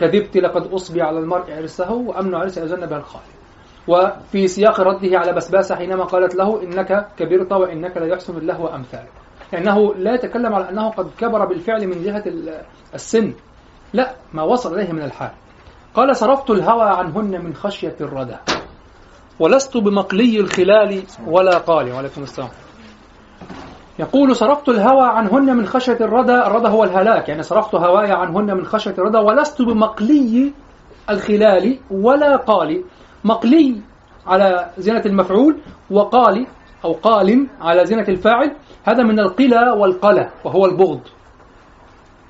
كذبت لقد أصبي على المرء عرسه وأمن عرس يزن بها الخال وفي سياق رده على بسباسة حينما قالت له إنك كبرت وإنك لا يحسن اللهو أمثالك. لأنه لا يتكلم على أنه قد كبر بالفعل من جهة ال- السن. لا ما وصل إليه من الحال. قال صرفت الهوى عنهن من خشية الردى. ولست بمقلي الخلال ولا قال. وعليكم السلام. يقول صرفت الهوى عنهن من خشية الردى الردى هو الهلاك يعني صرفت هواي عنهن من خشية الردى ولست بمقلي الخلال ولا قال مقلي على زينة المفعول وقال أو قال على زينة الفاعل هذا من القلى والقلى وهو البغض.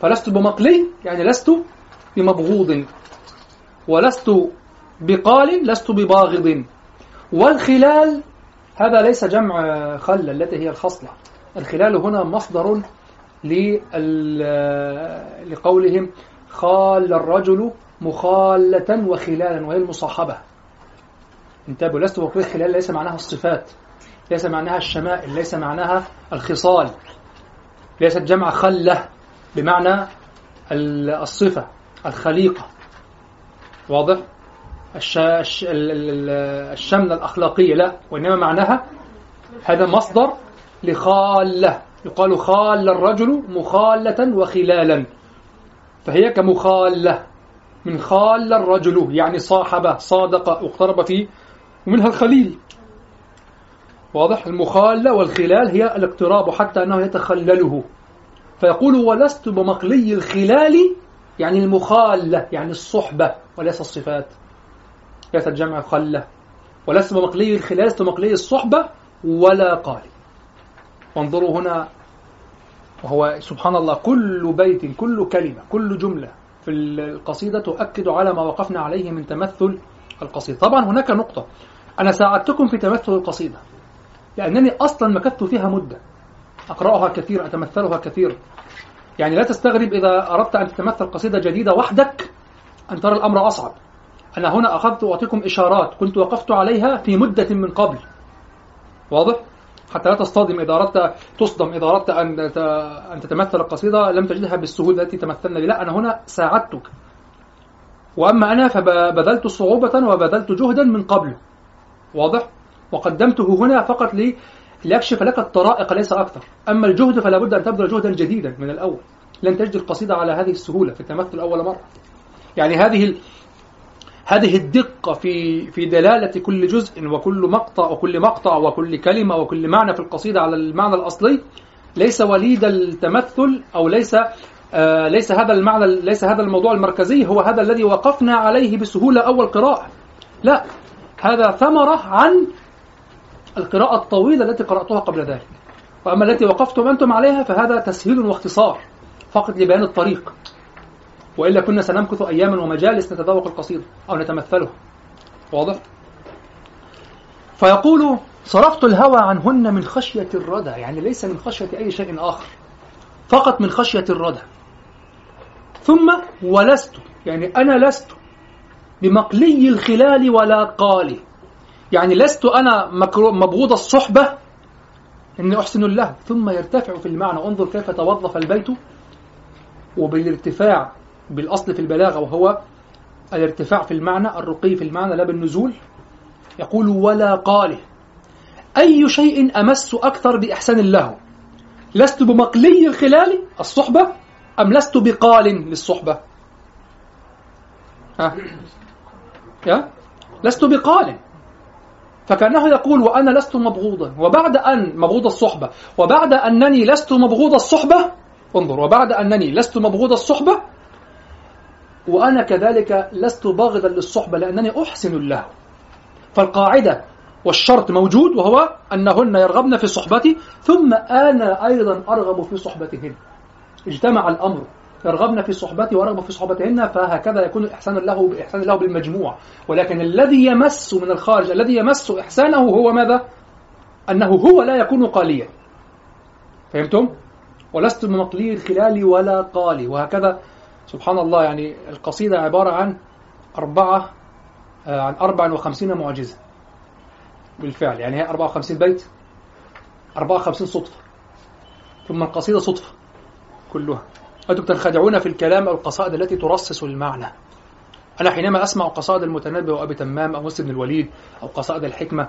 فلست بمقلي يعني لست بمبغوض. ولست بقال لست بباغض. والخلال هذا ليس جمع خل التي هي الخصلة. الخلال هنا مصدر لقولهم خال الرجل مخالة وخلالا وهي المصاحبة. انتبهوا لست بقول الخلال ليس معناها الصفات ليس معناها الشمائل ليس معناها الخصال. ليست جمع خلة بمعنى ال- الصفة الخليقة. واضح؟ الش... الش... ال- ال- الشملة الأخلاقية لا وإنما معناها هذا مصدر لخالة. يقال خال الرجل مخالة وخلالا. فهي كمخالة. من خال الرجل يعني صاحب صادق اقترب فيه. ومنها الخليل. واضح؟ المخالة والخلال هي الاقتراب حتى أنه يتخلله. فيقول ولست بمقلي الخلال يعني المخالة يعني الصحبة وليس الصفات. ليس الجمع خلة. ولست بمقلي الخلال لست بمقلي الصحبة ولا قال. وانظروا هنا وهو سبحان الله كل بيت كل كلمة كل جملة في القصيدة تؤكد على ما وقفنا عليه من تمثل القصيدة. طبعا هناك نقطة. أنا ساعدتكم في تمثل القصيدة لأنني أصلا مكثت فيها مدة. أقرأها كثير أتمثلها كثير. يعني لا تستغرب إذا أردت أن تتمثل قصيدة جديدة وحدك أن ترى الأمر أصعب. أنا هنا أخذت أعطيكم إشارات كنت وقفت عليها في مدة من قبل. واضح؟ حتى لا تصطدم إذا أردت تصدم إذا أردت أن أن تتمثل القصيدة لم تجدها بالسهولة التي تمثلنا بها. لا أنا هنا ساعدتك. وأما أنا فبذلت صعوبة وبذلت جهدا من قبل. واضح؟ وقدمته هنا فقط لي ليكشف لك الطرائق ليس أكثر. أما الجهد فلا بد أن تبذل جهدا جديدا من الأول. لن تجد القصيدة على هذه السهولة في التمثل أول مرة. يعني هذه هذه الدقة في في دلالة كل جزء وكل مقطع وكل مقطع وكل كلمة وكل معنى في القصيدة على المعنى الأصلي. ليس وليد التمثل أو ليس آه ليس هذا المعنى ليس هذا الموضوع المركزي. هو هذا الذي وقفنا عليه بسهولة أول قراءة. لا هذا ثمرة عن القراءة الطويلة التي قرأتها قبل ذلك. وأما التي وقفتم أنتم عليها فهذا تسهيل واختصار فقط لبيان الطريق. وإلا كنا سنمكث أياما ومجالس نتذوق القصيدة أو نتمثلها واضح؟ فيقول صرفت الهوى عنهن من خشية الردى يعني ليس من خشية أي شيء آخر فقط من خشية الردى. ثم ولست يعني أنا لست بمقلي الخلال ولا قالي. يعني لست أنا مبغوض الصحبة إني أحسن الله ثم يرتفع في المعنى انظر كيف توظف البيت. وبالارتفاع بالأصل في البلاغة وهو الارتفاع في المعنى الرقي في المعنى لا بالنزول يقول ولا قاله أي شيء أمس أكثر بإحسان الله؟ لست بمقلي الخلال الصحبة أم لست بقال للصحبة؟ ها؟ يا؟ لست بقال. فكأنه يقول وأنا لست مبغوضا. وبعد أن مبغوض الصحبة وبعد أنني لست مبغوض الصحبة انظر وبعد أنني لست مبغوض الصحبة وأنا كذلك لست باغضا للصحبة لأنني أحسن الله. فالقاعدة والشرط موجود وهو أنهن يرغبن في صحبتي ثم أنا أيضا أرغب في صحبتهن. اجتمع الأمر يرغبن في صحبتي ورغب في صحبتهن فهكذا يكون الإحسان له بإحسان له بالمجموع. ولكن الذي يمس من الخارج الذي يمس إحسانه هو ماذا؟ أنه هو لا يكون قاليا. فهمتم؟ ولست بمقلي الخلال ولا قالي. وهكذا سبحان الله يعني القصيدة عبارة عن أربعة آه، عن 54 معجزة بالفعل. يعني هي 54 بيت 54 صدفة ثم القصيدة صدفة كلها. أنتم تنخدعون في الكلام أو القصائد التي ترصص المعنى أنا حينما أسمع قصائد المتنبي وأبي تمام أو مسلم بن الوليد أو قصائد الحكمة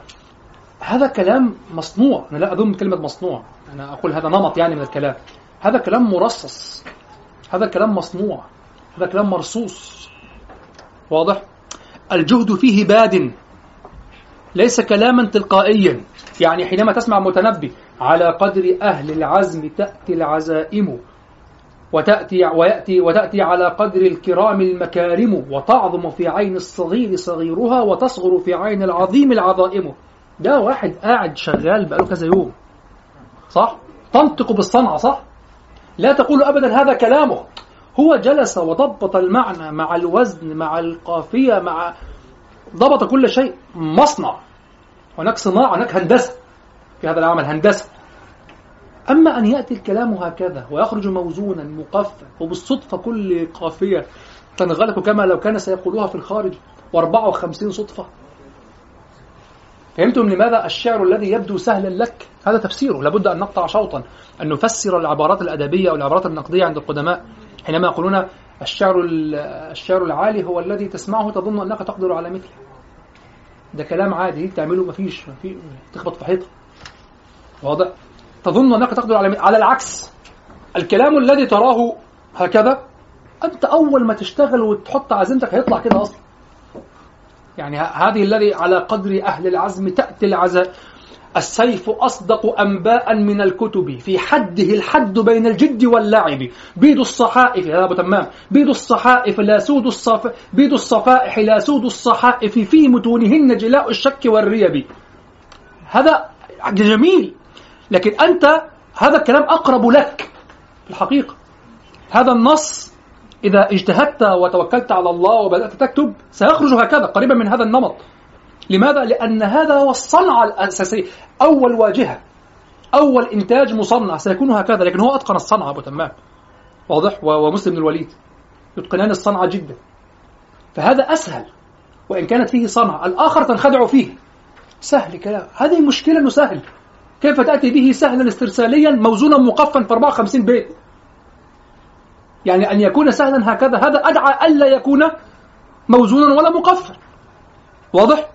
هذا كلام مصنوع. أنا لا أذم كلمة مصنوع. أنا أقول هذا نمط يعني من الكلام. هذا كلام مرصص. هذا كلام مصنوع هذا كلام مرصوص واضح الجهد فيه باد ليس كلاما تلقائيا يعني حينما تسمع متنبي على قدر أهل العزم تأتي العزائم وتأتي ويأتي وتأتي على قدر الكرام المكارم وتعظم في عين الصغير صغيرها وتصغر في عين العظيم العظائم ده واحد قاعد شغال بقاله كذا يوم صح؟ تنطق بالصنعة صح؟ لا تقول أبدا هذا كلامه. هو جلس وضبط المعنى مع الوزن مع القافية مع ضبط كل شيء. مصنع. هناك صناعة هناك هندسة. في هذا العمل هندسة أما أن يأتي الكلام هكذا ويخرج موزونا مقفى وبالصدفة كل قافية تنغلق كما لو كان سيقولوها في الخارج و54 صدفة. فهمتم لماذا الشعر الذي يبدو سهلا لك؟ هذا تفسيره لابد أن نقطع شوطا أن نفسر العبارات الأدبية أو العبارات النقدية عند القدماء. حينما يقولون الشعر الشعر العالي هو الذي تسمعه تظن أنك تقدر على مثله. ده كلام عادي تعمله ما فيش تخبط في حيطة. واضح؟ تظن أنك تقدر على على العكس. الكلام الذي تراه هكذا أنت أول ما تشتغل وتحط عزيمتك هيطلع كده أصلا. يعني هذه الذي على قدر أهل العزم تأتي العزاء السيف أصدق أنباء من الكتب. في حده الحد بين الجد واللعب بيد الصحائف هذا أبو تمام. بيد الصحائف لا سود الصف بيد الصفائح لا سود الصحائف في متونهن جلاء الشك والريب. هذا جميل. لكن أنت هذا الكلام أقرب لك في الحقيقة. هذا النص إذا اجتهدت وتوكلت على الله وبدأت تكتب سيخرج هكذا قريبا من هذا النمط. لماذا؟ لأن هذا هو الصنعة الأساسية أول واجهة أول إنتاج مصنع سيكون هكذا لكن هو أتقن الصنعة أبو تمام. واضح؟ ومسلم بن الوليد. يتقنان الصنعة جدا. فهذا أسهل وإن كانت فيه صنعة الآخر تنخدع فيه. سهل كلام. هذه مشكلة أنه سهل. كيف تأتي به سهلا استرساليا موزونا مقفا في 54 بيت؟ يعني أن يكون سهلا هكذا. هذا أدعى ألا يكون موزونا ولا مقفا واضح؟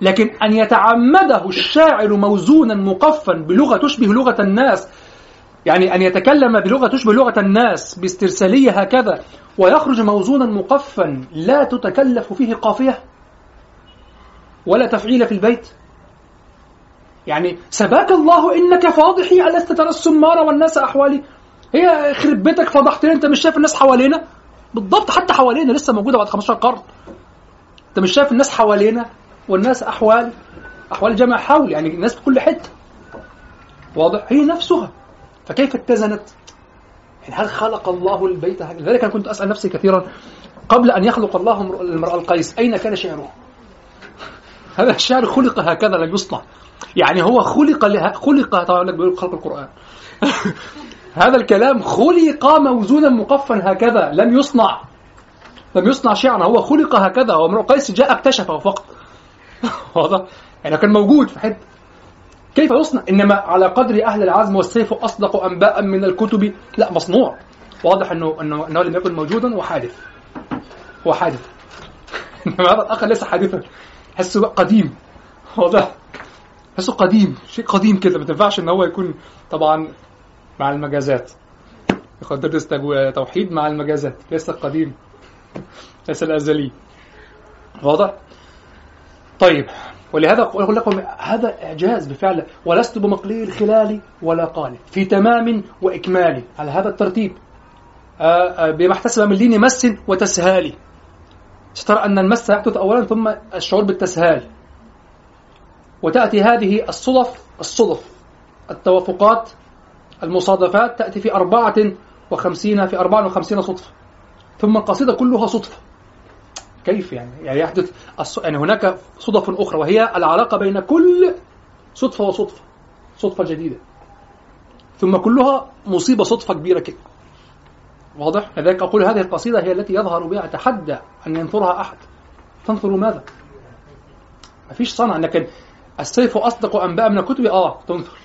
لكن أن يتعمده الشاعر موزونا مقفا بلغة تشبه لغة الناس يعني أن يتكلم بلغة تشبه لغة الناس باسترسالية هكذا ويخرج موزونا مقفا لا تتكلف فيه قافية ولا تفعيل في البيت. يعني سباك الله إنك فاضحي ألست ترى السمار والناس أحوالي؟ هي خرب بيتك فضحتني أنت مش شايف الناس حوالينا؟ بالضبط حتى حوالينا لسه موجودة بعد 15 قرن. أنت مش شايف الناس حوالينا؟ والناس أحوال أحوال جمع حول يعني الناس في كل حتة. واضح؟ هي نفسها. فكيف اتزنت؟ يعني هل خلق الله البيت لذلك أنا كنت أسأل نفسي كثيرا قبل أن يخلق الله المرأة القيس أين كان شعره؟ هذا الشعر خلق هكذا لم يصنع. يعني هو خلق لها خلق طبعا لك بيقول خلق القرآن. هذا الكلام خلق موزونا مقفا هكذا لم يصنع لم يصنع شعرا هو خلق هكذا هو امرؤ قيس جاء اكتشفه فقط. واضح؟ يعني كان موجود في حتة. كيف يصنع؟ إنما على قدر أهل العزم والسيف أصدق أنباء من الكتب. لا مصنوع. واضح إنه إنه إنه لم يكن موجودا وحادث. هو حادث إنما هذا الآخر ليس حادثا. حسه قديم. واضح؟ حسه قديم. شيء قديم كده. ما تنفعش إن هو يكون طبعا مع المجازات. درس توحيد مع المجازات. ليس القديم ليس الأزلي. واضح؟ طيب ولهذا أقول لكم هذا إعجاز بفعل ولست بمقلي الخلال ولا قال في تمام وإكمال. على هذا الترتيب. آه، آه، بما احتسب من لين مس وتسهال. سترى أن المس يحدث أولا ثم الشعور بالتسهال. وتأتي هذه الصدف الصدف التوافقات المصادفات تأتي في أربعة وخمسين في أربعة وخمسين صدفة ثم القصيدة كلها صدفة كيف يعني؟ يعني يحدث. يعني هناك صدف أخرى وهي العلاقة بين كل صدفة وصدفة صدفة جديدة ثم كلها مصيبة صدفة كبيرة كده واضح؟ لذلك أقول هذه القصيدة هي التي يظهر بها أتحدى أن ينثرها أحد تنثر ماذا؟ ما فيش صنع لكن السيف أصدق أنباء من الكتب آه تنثر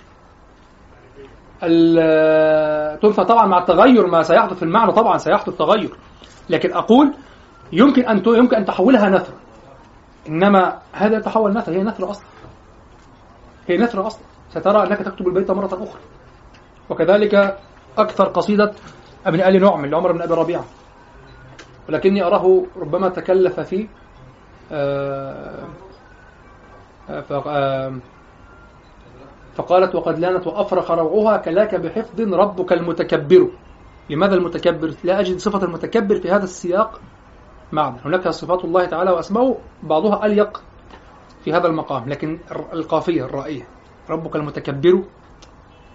تنثر طبعا مع التغير ما سيحدث في المعنى طبعا سيحدث تغير. لكن أقول يمكن أن يمكن أن تحولها نثر. إنما هذا يتحول نثر هي نثر أصلا. هي نثر أصلا. سترى أنك تكتب البيت مرة أخرى. وكذلك أكثر قصيدة ابن آل نعم لعمر بن أبي ربيعة. ولكني أراه ربما تكلف في آه، آه، فقالت وقد لانت وأفرخ روعها كلاك بحفظ ربك المتكبر. لماذا المتكبر؟ لا أجد صفة المتكبر في هذا السياق. معنى هناك صفات الله تعالى وأسماؤه بعضها أليق في هذا المقام لكن القافية الرائية ربك المتكبر.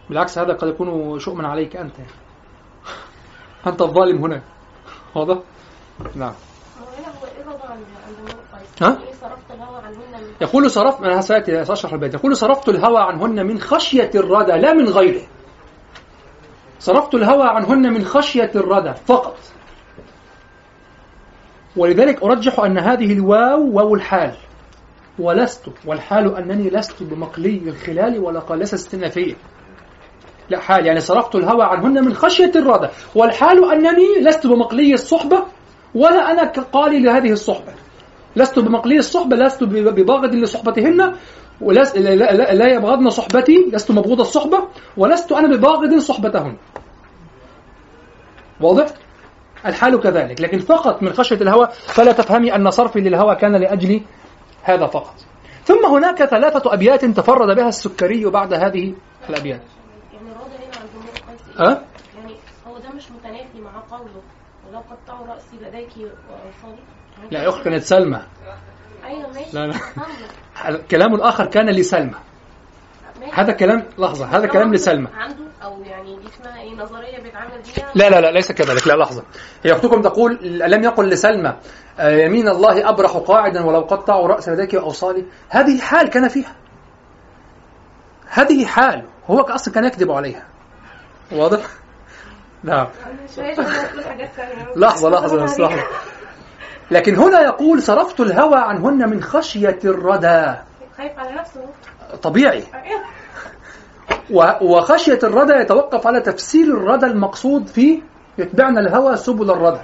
بالعكس هذا قد يكون شؤما عليك أنت. أنت الظالم هنا. واضح؟ نعم. ها؟ يقول صرفت أنا سأتي سأشرح البيت يقول صرفت الهوى عنهن من خشية الردى لا من غيره. صرفت الهوى عنهن من خشية الردى فقط. ولذلك أرجح أن هذه الواو واو الحال. ولست والحال أنني لست بمقلي الخلال ولا قالسة استنافية. لا حال يعني صرفت الهوى عنهن من خشية الردى والحال أنني لست بمقلي الصحبة ولا أنا قالي لهذه الصحبة. لست بمقلي الصحبة لست بباغض لصحبتهن ولست لا, لا, لا يبغضن صحبتي لست مبغوض الصحبة ولست أنا بباغض صحبتهن. واضح؟ الحال كذلك. لكن فقط من خشية الهوى فلا تفهمي أن صرفي للهوى كان لأجل هذا فقط. ثم هناك ثلاثة أبيات تفرد بها السكري بعد هذه الأبيات. يعني الوضع هنا قيس. أه؟ يعني هو ده مش متنافي مع قوله. ولو قطعوا رأسي لديك واوصالي يعني لا يا أخت كانت سلمى. أيوه ماشي. لا، لا. الكلام الآخر كان لسلمى. هذا كلام لحظة هذا كلام لسلمى. عنده أو يعني دي اسمها إيه نظرية بيتعامل بيها؟ لا لا لا ليس كذلك. لا لحظة. هي أختكم تقول لم يقل لسلمى آه، يمين الله أبرح قاعدا ولو قطعوا رأس لديك وأوصالي. هذه حال كان فيها. هذه حال. هو أصلا كان يكذب عليها. واضح؟ نعم. لحظة لحظة بس لحظة لكن هنا يقول صرفت الهوى عنهن من خشية الردى. خايف على نفسه. طبيعي. وخشية الردى يتوقف على تفسير الردى المقصود في يتبعن الهوى سبل الردى.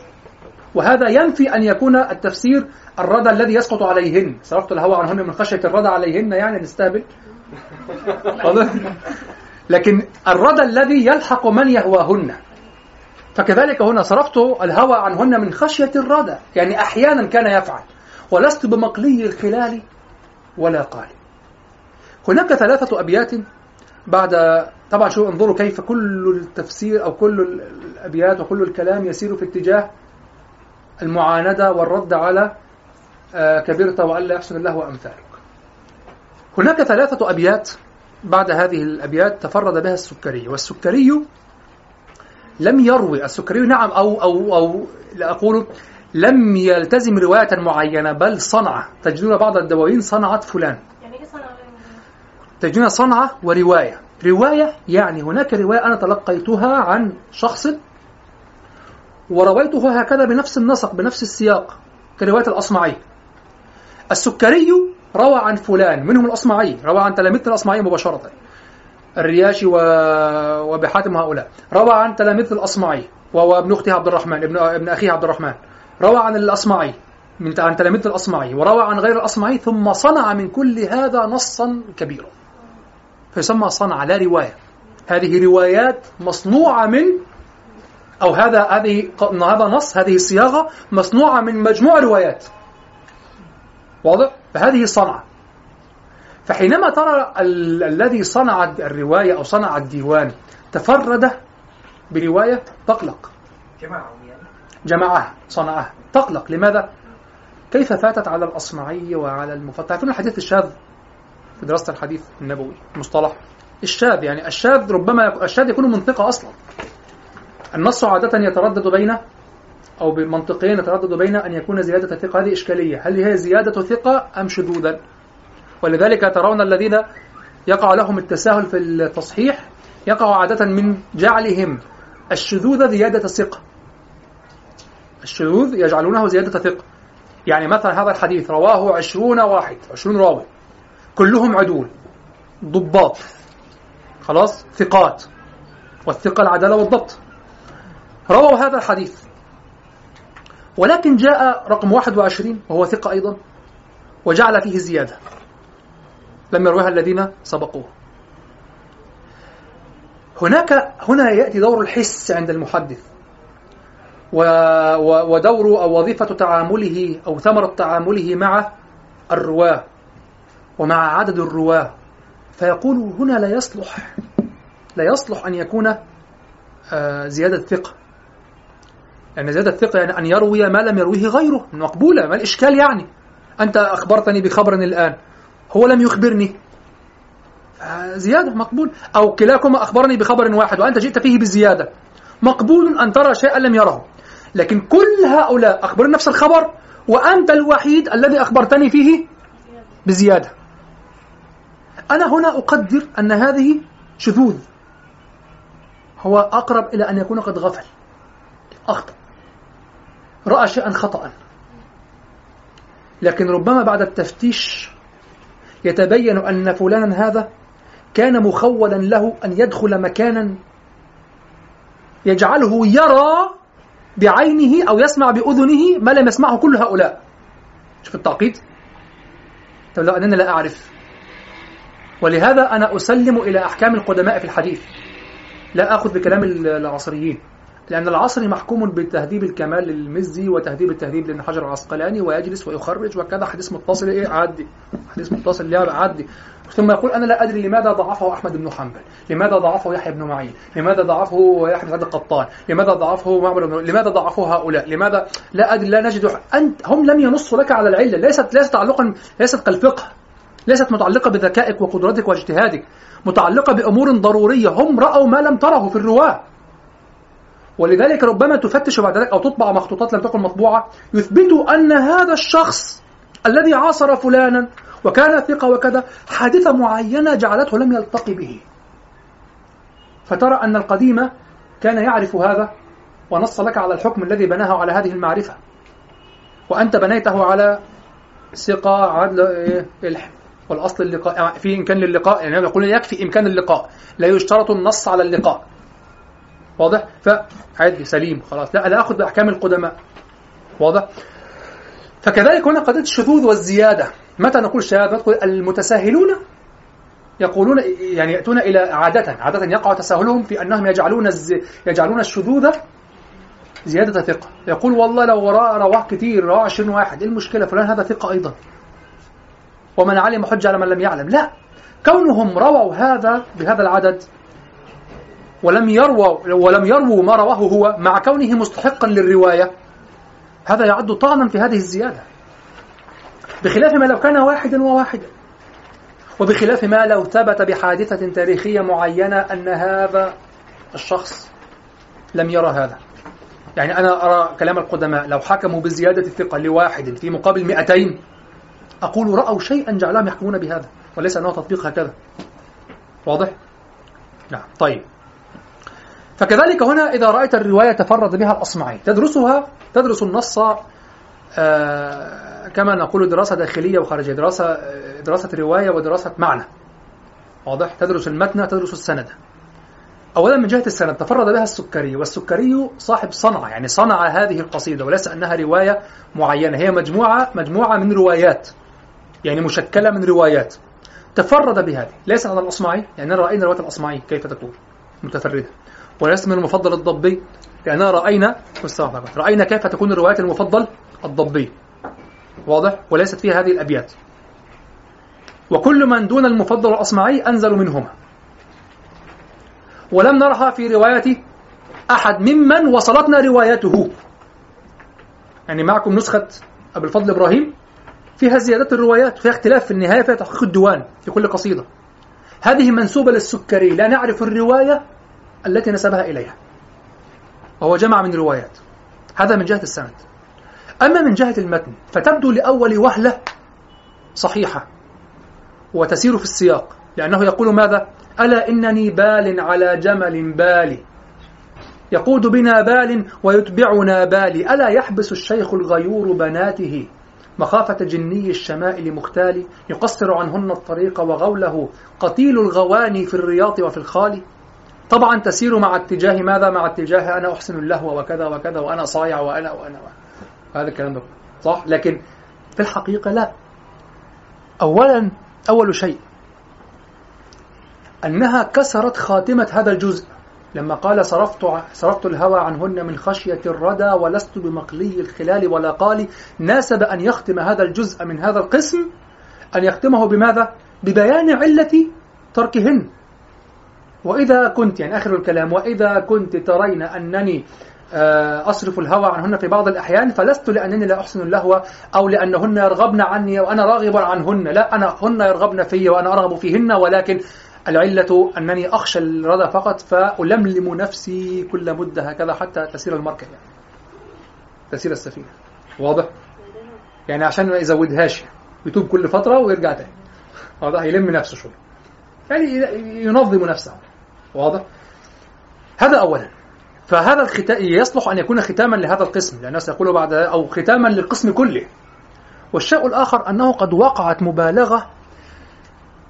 وهذا ينفي أن يكون التفسير الردى الذي يسقط عليهن. صرفت الهوى عنهن من خشية الردى عليهن يعني نستهبل؟ لكن الردى الذي يلحق من يهواهن. فكذلك هنا صرفت الهوى عنهن من خشية الردى يعني أحيانا كان يفعل ولست بمقلي الخلال ولا قال. هناك ثلاثة أبيات بعد طبعا شو انظروا كيف كل التفسير أو كل ال- الأبيات وكل الكلام يسير في اتجاه المعاندة والرد على آه، كبرت وألا يحسن الله وأمثالك هناك ثلاثة أبيات بعد هذه الأبيات تفرد بها السكري والسكري لم يروي السكري. نعم أو أو أو لا أقول لم يلتزم رواية معينة بل صنعة تجدون بعض الدواوين صنعت فلان. يعني إيه صنع؟ تجدون صنعة ورواية. رواية يعني هناك رواية أنا تلقيتها عن شخص ورويتها هكذا بنفس النسق بنفس السياق كرواية الأصمعي. السكري روى عن فلان منهم الأصمعي روى عن تلاميذ الأصمعي مباشرة. الرياشي. وبحاتم هؤلاء. روى عن تلاميذ الأصمعي وهو ابن أخته عبد الرحمن ابن ابن أخيه عبد الرحمن. روى عن الأصمعي من عن تلاميذ الأصمعي وروى عن غير الأصمعي ثم صنع من كل هذا نصا كبيرا. فيسمى صنع لا رواية. هذه روايات مصنوعة من أو هذا هذه هذا نص هذه صياغة مصنوعة من مجموع روايات. واضح؟ فهذه صنعة. فحينما ترى ال- الذي صنع الرواية أو صنع الديوان تفرد برواية تقلق. يعني؟ جمعها صنعها. تقلق. لماذا؟ كيف فاتت على الأصمعي وعلى المفتح تعرفون الحديث الشاذ في دراسة الحديث النبوي المصطلح؟ الشاذ يعني الشاذ ربما الشاذ يكون منطقة أصلا. النص عادة يتردد بين أو بمنطقين يتردد بين أن يكون زيادة ثقة. هذه إشكالية. هل هي زيادة ثقة أم شذوذا؟ ولذلك ترون الذين يقع لهم التساهل في التصحيح يقع عادة من جعلهم الشذوذ زيادة ثقة. الشذوذ يجعلونه زيادة ثقة. يعني مثلا هذا الحديث رواه عشرون واحد عشرون راوي. كلهم عدول ضباط خلاص ثقات. والثقة العدالة والضبط. رووا هذا الحديث. ولكن جاء رقم 21 وهو ثقة أيضا وجعل فيه زيادة. لم يروها الذين سبقوه. هناك هنا يأتي دور الحس عند المحدث. و و ودور أو وظيفة تعامله أو ثمرة تعامله مع الرواة ومع عدد الرواة. فيقول هنا لا يصلح لا يصلح أن يكون آه، زيادة ثقة. يعني زيادة ثقة يعني أن يروي ما لم يرويه غيره. مقبولة ما الإشكال يعني؟ أنت أخبرتني بخبر الآن. هو لم يخبرني. آه، زيادة مقبول. أو كلاكما أخبرني بخبر واحد وأنت جئت فيه بزيادة مقبول أن ترى شيئا لم يره. لكن كل هؤلاء أخبروا نفس الخبر وأنت الوحيد الذي أخبرتني فيه بزيادة. أنا هنا أقدر أن هذه شذوذ. هو أقرب إلى أن يكون قد غفل. أخطأ. رأى شيئا خطأ. لكن ربما بعد التفتيش يتبين أن فلانا هذا كان مخولا له أن يدخل مكانا يجعله يرى بعينه أو يسمع بأذنه ما لم يسمعه كل هؤلاء. شوف التعقيد. طب لو أننا لا أعرف. ولهذا أنا أسلم إلى أحكام القدماء في الحديث. لا أخذ بكلام العصريين. لأن العصري محكوم بتهذيب الكمال للمزي وتهذيب التهذيب لابن حجر العسقلاني ويجلس ويخرج وكذا حديث متصل إيه؟ عدي حديث متصل ليه عدي ثم يقول أنا لا أدري لماذا ضعفه أحمد بن حنبل. لماذا ضعفه يحيى بن معين؟ لماذا ضعفه يحيى بن سعد القطان؟ لماذا ضعفه معمر بن لماذا ضعفه هؤلاء؟ لماذا؟ لا أدري لا نجد. أنت هم لم ينصوا لك على العلة. ليست ليست تعلقا ليست كالفقه. ليست متعلقة بذكائك وقدرتك واجتهادك. متعلقة بأمور ضرورية. هم رأوا ما لم تره في الرواة. ولذلك ربما تفتش بعد ذلك أو تطبع مخطوطات لم تكن مطبوعة يثبتوا أن هذا الشخص الذي عاصر فلانا وكان ثقة وكذا حادثة معينة جعلته لم يلتقي به. فترى أن القديم كان يعرف هذا ونص لك على الحكم الذي بناه على هذه المعرفة. وأنت بنيته على ثقة عدل إيه؟ والأصل اللقاء في إمكان للقاء يعني يقول يكفي إمكان اللقاء. لا يشترط النص على اللقاء. واضح؟ فعادي سليم خلاص. لا لا أخذ بأحكام القدماء. واضح؟ فكذلك هنا قضية الشذوذ والزيادة. متى نقول الشهادة نقول المتساهلون يقولون يعني يأتون إلى عادة عادة يقع تساهلهم في أنهم يجعلون. يجعلون الشذوذ زيادة ثقة. يقول والله لو رواه كثير رواه 20 واحد إيه المشكلة؟ فلان هذا ثقة أيضا. ومن علم حج على من لم يعلم. لا. كونهم رووا هذا بهذا العدد ولم يرووا ولم يرووا ما رواه هو مع كونه مستحقا للرواية. هذا يعد طعنا في هذه الزيادة. بخلاف ما لو كان واحدا وواحدا. وبخلاف ما لو ثبت بحادثة تاريخية معينة أن هذا الشخص لم يرى هذا. يعني أنا أرى كلام القدماء لو حكموا بزيادة الثقة لواحد في مقابل مئتين أقول رأوا شيئا جعلهم يحكمون بهذا وليس أنه تطبيق هكذا. واضح؟ نعم طيب. فكذلك هنا إذا رأيت الرواية تفرد بها الأصمعي. تدرسها تدرس النص آه كما نقول دراسة داخلية وخارجية دراسة دراسة رواية ودراسة معنى. واضح؟ تدرس المتن تدرس السند. أولا من جهة السند تفرد بها السكري والسكري صاحب صنعة يعني صنع هذه القصيدة وليس أنها رواية معينة هي مجموعة مجموعة من روايات يعني مشكلة من روايات. تفرد بهذه ليس على الأصمعي؟ يعني رأينا رواية الأصمعي كيف تكون متفردة. وليس من المفضل الضبي. لأننا رأينا رأينا كيف تكون الروايات المفضل الضبي. واضح؟ وليست فيها هذه الأبيات. وكل من دون المفضل الأصمعي أنزل منهما. ولم نرها في رواية أحد ممن وصلتنا روايته. يعني معكم نسخة أبو الفضل إبراهيم فيها زيادة الروايات فيها اختلاف في النهاية فيها تحقيق الديوان في كل قصيدة. هذه منسوبة للسكري لا نعرف الرواية التي نسبها إليها. وهو جمع من روايات. هذا من جهة السند. أما من جهة المتن فتبدو لأول وهلة صحيحة وتسير في السياق لأنه يقول ماذا؟ ألا إنني بال على جمل بالي يقود بنا بال ويتبعنا بالي ألا يحبس الشيخ الغيور بناته؟ مخافة جني الشمائل مختال يقصر عنهن الطريق وغوله قتيل الغواني في الرياض وفي الخال. طبعا تسير مع اتجاه ماذا؟ مع اتجاه أنا أحسن اللهو وكذا وكذا وأنا صايع وأنا, وأنا. هذا الكلام ده صح لكن في الحقيقة لا أولا أول شيء أنها كسرت خاتمة هذا الجزء لما قال صرفت صرفت الهوى عنهن من خشية الردى ولست بمقلي الخلال ولا قال ناسب أن يختم هذا الجزء من هذا القسم أن يختمه بماذا؟ ببيان علة تركهن وإذا كنت يعني آخر الكلام وإذا كنت ترين أنني آه، أصرف الهوى عنهن في بعض الأحيان فلست لأنني لا أحسن اللهو أو لأنهن يرغبن عني وأنا راغب عنهن. لا أنا هن يرغبن في وأنا أرغب فيهن ولكن العلة أنني أخشى الردى فقط فألملم نفسي كل مدة هكذا حتى تسير المركب يعني تسير السفينة. واضح؟ يعني عشان ما يزودهاش يتوب كل فترة ويرجع تاني. واضح؟ يلم نفسه شوية. يعني ينظم نفسه. واضح؟ هذا أولا. فهذا الختام يصلح أن يكون ختاما لهذا القسم لأن الناس يقولوا بعد أو ختاما للقسم كله. والشيء الآخر أنه قد وقعت مبالغة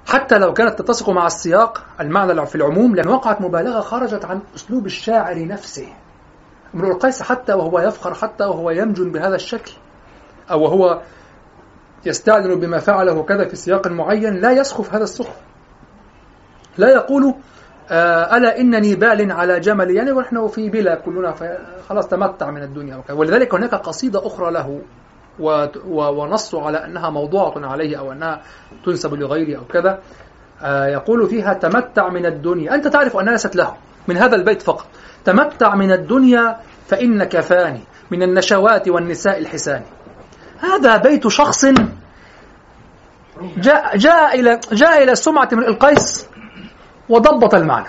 حتى لو كانت تتسق مع السياق المعنى في العموم لأن وقعت مبالغة خرجت عن أسلوب الشاعر نفسه. امرؤ القيس حتى وهو يفخر حتى وهو يمجن بهذا الشكل أو وهو يستعلن بما فعله كذا في سياق معين لا يسخف هذا السخف. لا يقول ألا إنني بال على جمل؟ يعني ونحن في بلا كلنا خلاص تمتع من الدنيا ولذلك هناك قصيدة أخرى له ونص على أنها موضوعة عليه أو أنها تنسب لغيره أو كذا. آه، يقول فيها تمتع من الدنيا. أنت تعرف أنها ليست له من هذا البيت فقط. تمتع من الدنيا فإنك فاني من النشوات والنساء الحسان. هذا بيت شخص جاء, جاء إلى جاء إلى سمعة من القيس. وضبط المعنى.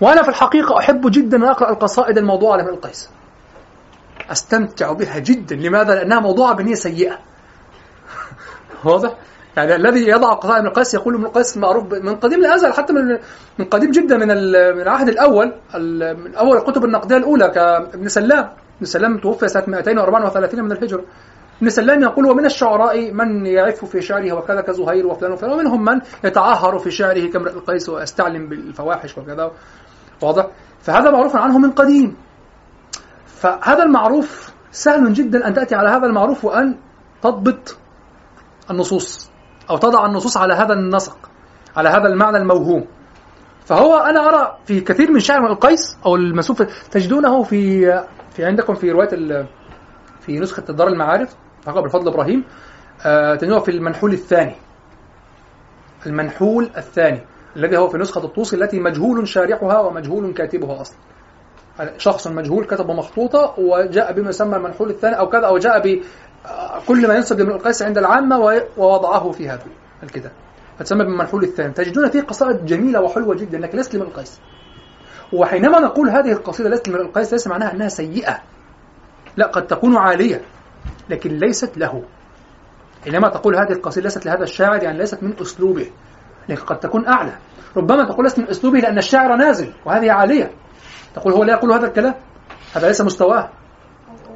وأنا في الحقيقة أحب جدا أن أقرأ القصائد الموضوعة لامرئ القيس. أستمتع بها جدا. لماذا؟ لأنها موضوعة بنية سيئة. واضح؟ يعني الذي يضع قصائد ابن القيس يقول ابن القيس معروف من قديم الازل حتى من من قديم جدا من من العهد الأول من أول الكتب النقدية الأولى كابن سلام. ابن سلام توفي سنة 234 من الهجرة. ابن سلام يقول ومن الشعراء من يعف في شعره وكذا كزهير وفلان وفلان. ومنهم من يتعهر في شعره كامرئ القيس ويستعلم بالفواحش وكذا. واضح؟ فهذا معروف عنه من قديم. فهذا المعروف سهل جدا أن تأتي على هذا المعروف وأن تضبط النصوص أو تضع النصوص على هذا النسق على هذا المعنى الموهوم. فهو أنا أرى في كثير من شعر القيس أو المسوف تجدونه في في عندكم في رواية في نسخة دار المعارف. فقط بفضل إبراهيم. آه تجدونه في المنحول الثاني. المنحول الثاني الذي هو في نسخة الطوسي التي مجهول شارحها ومجهول كاتبها أصلا. شخص مجهول كتب مخطوطة وجاء بما يسمى المنحول الثاني أو كذا أو جاء ب كل ما ينسب لابن القيس عند العامة ووضعه في هذا الكتاب. فتسمى بالمنحول الثاني. تجدون فيه قصائد جميلة وحلوة جدا لكن ليست لابن القيس. وحينما نقول هذه القصيدة ليست لابن القيس ليس معناها أنها سيئة. لا قد تكون عالية. لكن ليست له. حينما تقول هذه القصيدة ليست لهذا الشاعر يعني ليست من أسلوبه. لكن قد تكون أعلى. ربما تقول ليست من أسلوبه لأن الشاعر نازل وهذه عالية. تقول هو لا يقول هذا الكلام؟ هذا ليس مستواه.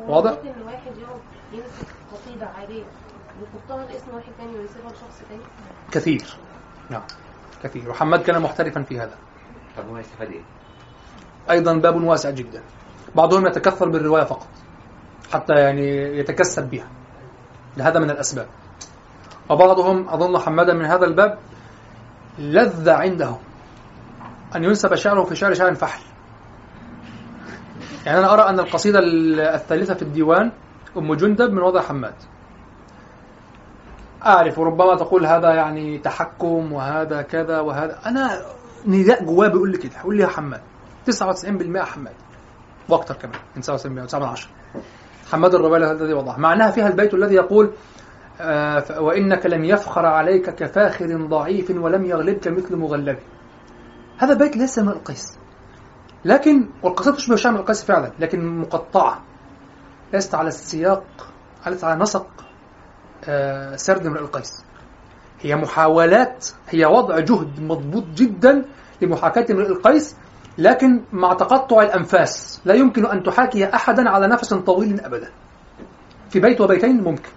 واضح؟ ممكن الواحد يقعد يمسك قصيدة عادية ويحطها لاسم واحد تاني ويسيبها لشخص تاني؟ كثير. نعم. كثير. وحماد كان محترفا في هذا. طب هو يستفاد إيه؟ أيضا باب واسع جدا. بعضهم يتكثر بالرواية فقط. حتى يعني يتكسب بها. لهذا من الأسباب. وبعضهم أظن حمادا من هذا الباب لذ عنده أن ينسب شعره في شعر شعر فحل. يعني أنا أرى أن القصيدة الثالثة في الديوان أم جندب من وضع حماد. أعرف ربما تقول هذا يعني تحكم وهذا كذا وهذا. أنا نداء جواه بيقول لي كده يقول لي يا حماد 99% حماد. وأكثر كمان من 99% 9 من 10 حماد الربالي الذي وضعه. معناها فيها البيت الذي يقول آه وإنك لم يفخر عليك كفاخر ضعيف ولم يغلبك مثل مغلب. هذا البيت ليس من القيس. لكن والقصيدة تشبه شعر القيس فعلا لكن مقطعة. ليست على السياق ليست على نسق آه سرد امرئ القيس. هي محاولات هي وضع جهد مضبوط جدا لمحاكاة امرئ القيس لكن مع تقطع الأنفاس لا يمكن أن تحاكي أحدا على نفس طويل أبدا. في بيت وبيتين ممكن.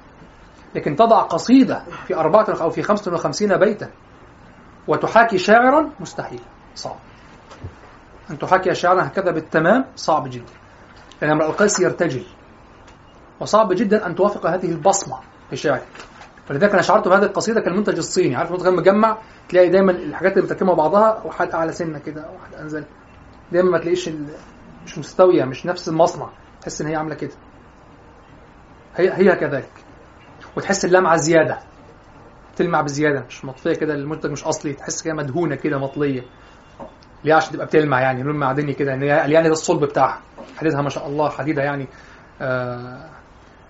لكن تضع قصيدة في أربعة أو في خمسة وخمسين بيتا وتحاكي شاعرا مستحيل. صعب. أن تحاكي شعرا هكذا بالتمام صعب جدا. لأن امرأ القيس يرتجل. وصعب جدا أن توافق هذه البصمة في شعرك فلذلك أنا شعرت بهذه القصيدة كالمنتج الصيني. عارف المنتج المجمع تلاقي دايما الحاجات اللي متركبة بعضها واحد أعلى سنة كده واحد أنزل. دايما ما تلاقيش مش مستوية مش نفس المصنع. تحس إن هي عاملة كده. هي هي كذلك. وتحس اللمعة زيادة. تلمع بزيادة مش مطفية كده المنتج مش أصلي. تحس كده مدهونة كده مطلية. ليه؟ عشان تبقى بتلمع يعني. لون معدني كده. يعني يعني ده الصلب بتاعها. حديدها ما شاء الله حديدة يعني آه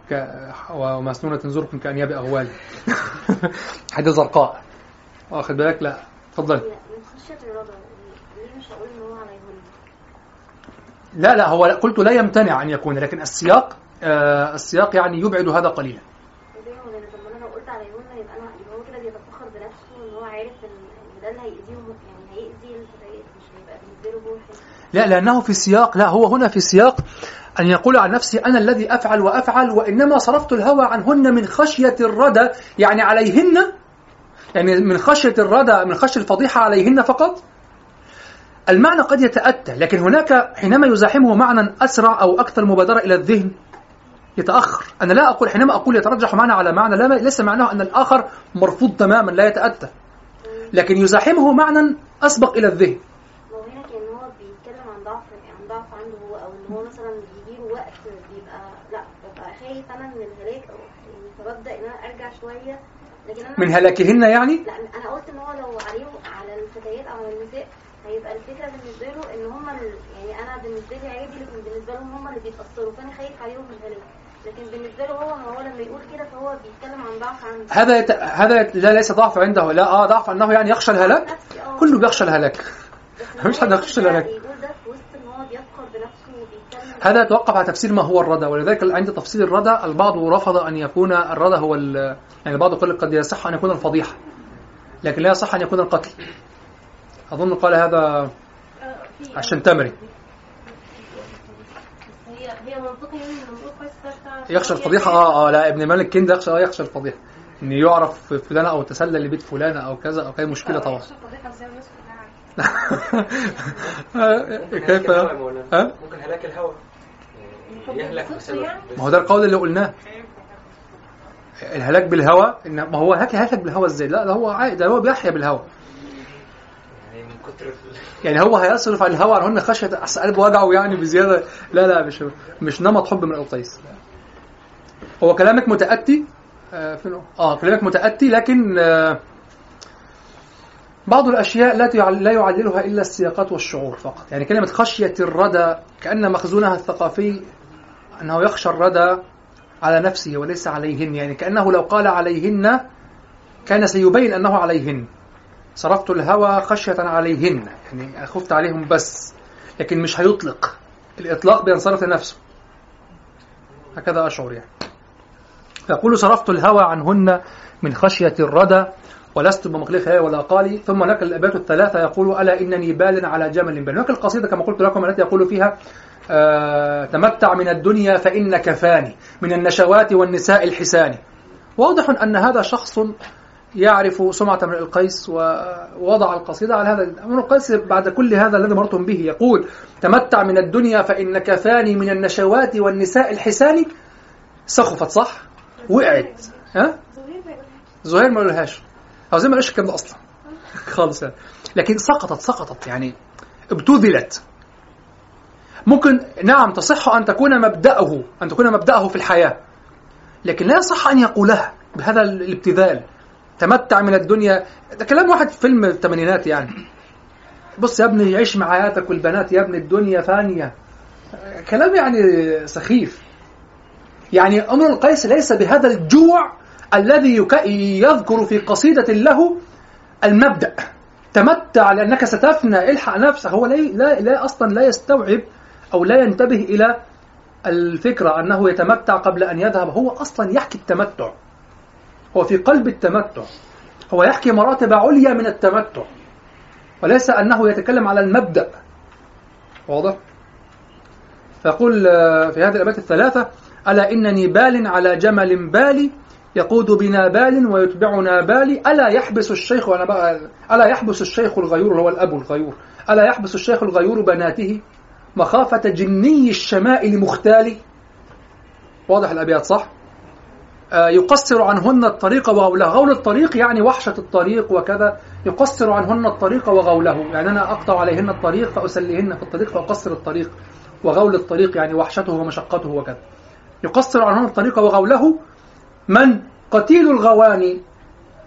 ك... ومسنونة زرق كأنياب أغوال. حديدة زرقاء. واخد بالك؟ لا اتفضل لا لا هو قلت لا يمتنع أن يكون لكن السياق آه السياق يعني يبعد هذا قليلا. لا لأنه في سياق لا هو هنا في سياق أن يقول عن نفسه أنا الذي أفعل وأفعل وإنما صرفت الهوى عنهن من خشية الردى يعني عليهن يعني من خشية الردى من خشية الفضيحة عليهن فقط. المعنى قد يتأتى لكن هناك حينما يزاحمه معنى أسرع أو أكثر مبادرة إلى الذهن يتأخر. أنا لا أقول حينما أقول يترجح معنى على معنى لا ليس معناه أن الآخر مرفوض تماما لا يتأتى. لكن يزاحمه معنى أسبق إلى الذهن. يعني هو بيتكلم عن ضعف عن ضعف عنده هو أو إن هو مثلا وقت لأ ببقى خايف أنا من الهلاك أو يعني فببدأ إن أنا أرجع شوية. لكن أنا من هلاكهن يعني؟ لأ أنا قلت إن هو لو عليه على الفتيات أو على النساء الفكرة بالنسبة له إن هم. يعني أنا بالنسبة لي عادي لكن بالنسبة لهم هم اللي بيتأثروا فأنا خايف عليهم من الهلاك لكن بالنسبة له هو هو لما يقول كده فهو بيتكلم عن ضعف عنده. هذا يت... هذا لا ليس ضعف عنده لا آه ضعف أنه يعني يخشى الهلاك آه. كله بيخشى الهلاك إن حد هو يخش يقول ده- الهلاك. هذا يتوقف على تفسير ما هو الردى ولذلك عند تفسير الردى البعض رفض أن يكون الردى هو ال... يعني البعض يقول قد يصح أن يكون الفضيحة لكن لا يصح أن يكون القتل. أظن قال هذا عشان تمري. يعني يخشى الفضيحة. آه آه لا ابن مالك كند يخشى آه يخشى الفضيحة. إن يعرف فلان أو تسلل لبيت فلانة أو كذا أو كذا مشكلة طبعا. كلها عارفة. كيف؟ ممكن هلاك يعني يهلك بسبب ما هو ده القول اللي قلناه. الهلاك بالهوى إن ما هو هلاك هلاك بالهوى إزاي؟ لا ده هو عادي ده هو بيحيا بالهوى يعني هو هيصرف عن الهوى عنهن خشية اصل قلبه وجعه يعني بزيادة. لا لا مش مش نمط حب من القيس هو كلامك متأتي؟ آه؟ آه كلامك متأتي لكن آه بعض الأشياء لا لا يعللها إلا السياقات والشعور فقط. يعني كلمة خشية الردى كأن مخزونها الثقافي أنه يخشى الردى على نفسه وليس عليهن. يعني كأنه لو قال عليهن كان سيبين أنه عليهن. صرفت الهوى خشية عليهن. يعني خفت عليهم بس. لكن مش هيطلق. الإطلاق بينصرف لنفسه. هكذا أشعر يعني. يقول صرفت الهوى عنهن من خشية الردى ولست بمخلفها ولا قالي. ثم لك الأبيات الثلاثة يقول ألا إنني بال على جمل بل. هناك القصيدة كما قلت لكم التي يقول فيها آه تمتع من الدنيا فإنك فاني من النشوات والنساء الحسان واضح أن هذا شخص يعرف سمعة امرئ القيس ووضع القصيدة على هذا امرئ القيس بعد كل هذا الذي مرتم به يقول تمتع من الدنيا فإنك فاني من النشوات والنساء الحسان. سخفت صح؟ وقعت. ها؟ زهير ما قالهاش. أو زي ما قالش الكلام ده أصلا. خالص. يعني لكن سقطت سقطت يعني ابتذلت. ممكن نعم تصح أن تكون مبدأه أن تكون مبدأه في الحياة لكن لا يصح أن يقولها بهذا الابتذال. تمتع من الدنيا. ده كلام واحد في فيلم الثمانينات يعني. بص يا ابني عيش مع حياتك والبنات يا ابني الدنيا فانية. كلام يعني سخيف. يعني أمر القيس ليس بهذا الجوع الذي يذكر في قصيدة له المبدأ. تمتع لأنك ستفنى. الحق نفسك. هو لا, لا, لا أصلا لا يستوعب أو لا ينتبه إلى الفكرة أنه يتمتع قبل أن يذهب. هو أصلا يحكي التمتع. هو في قلب التمتع. هو يحكي مراتب عليا من التمتع. وليس أنه يتكلم على المبدأ. واضح؟ فيقول آه، في هذه الأبيات الثلاثة ألا إنني بال على جمل بالي يقود بنا بال ويتبعنا بالي ألا يحبس الشيخ وأنا بقى ألا يحبس الشيخ الغيور هو الأب الغيور. ألا يحبس الشيخ الغيور بناته مخافة جني الشمائل مختال واضح الأبيات صح؟ آه، يقصر عنهن الطريق وغوله. غول الطريق يعني وحشة الطريق وكذا. يقصر عنهن الطريق وغوله. يعني أنا أقطع عليهن الطريق فأسليهن في الطريق فأقصر الطريق. وغول الطريق يعني وحشته ومشقته وكذا. يقصر عنهن الطريق وغوله من قتيل الغواني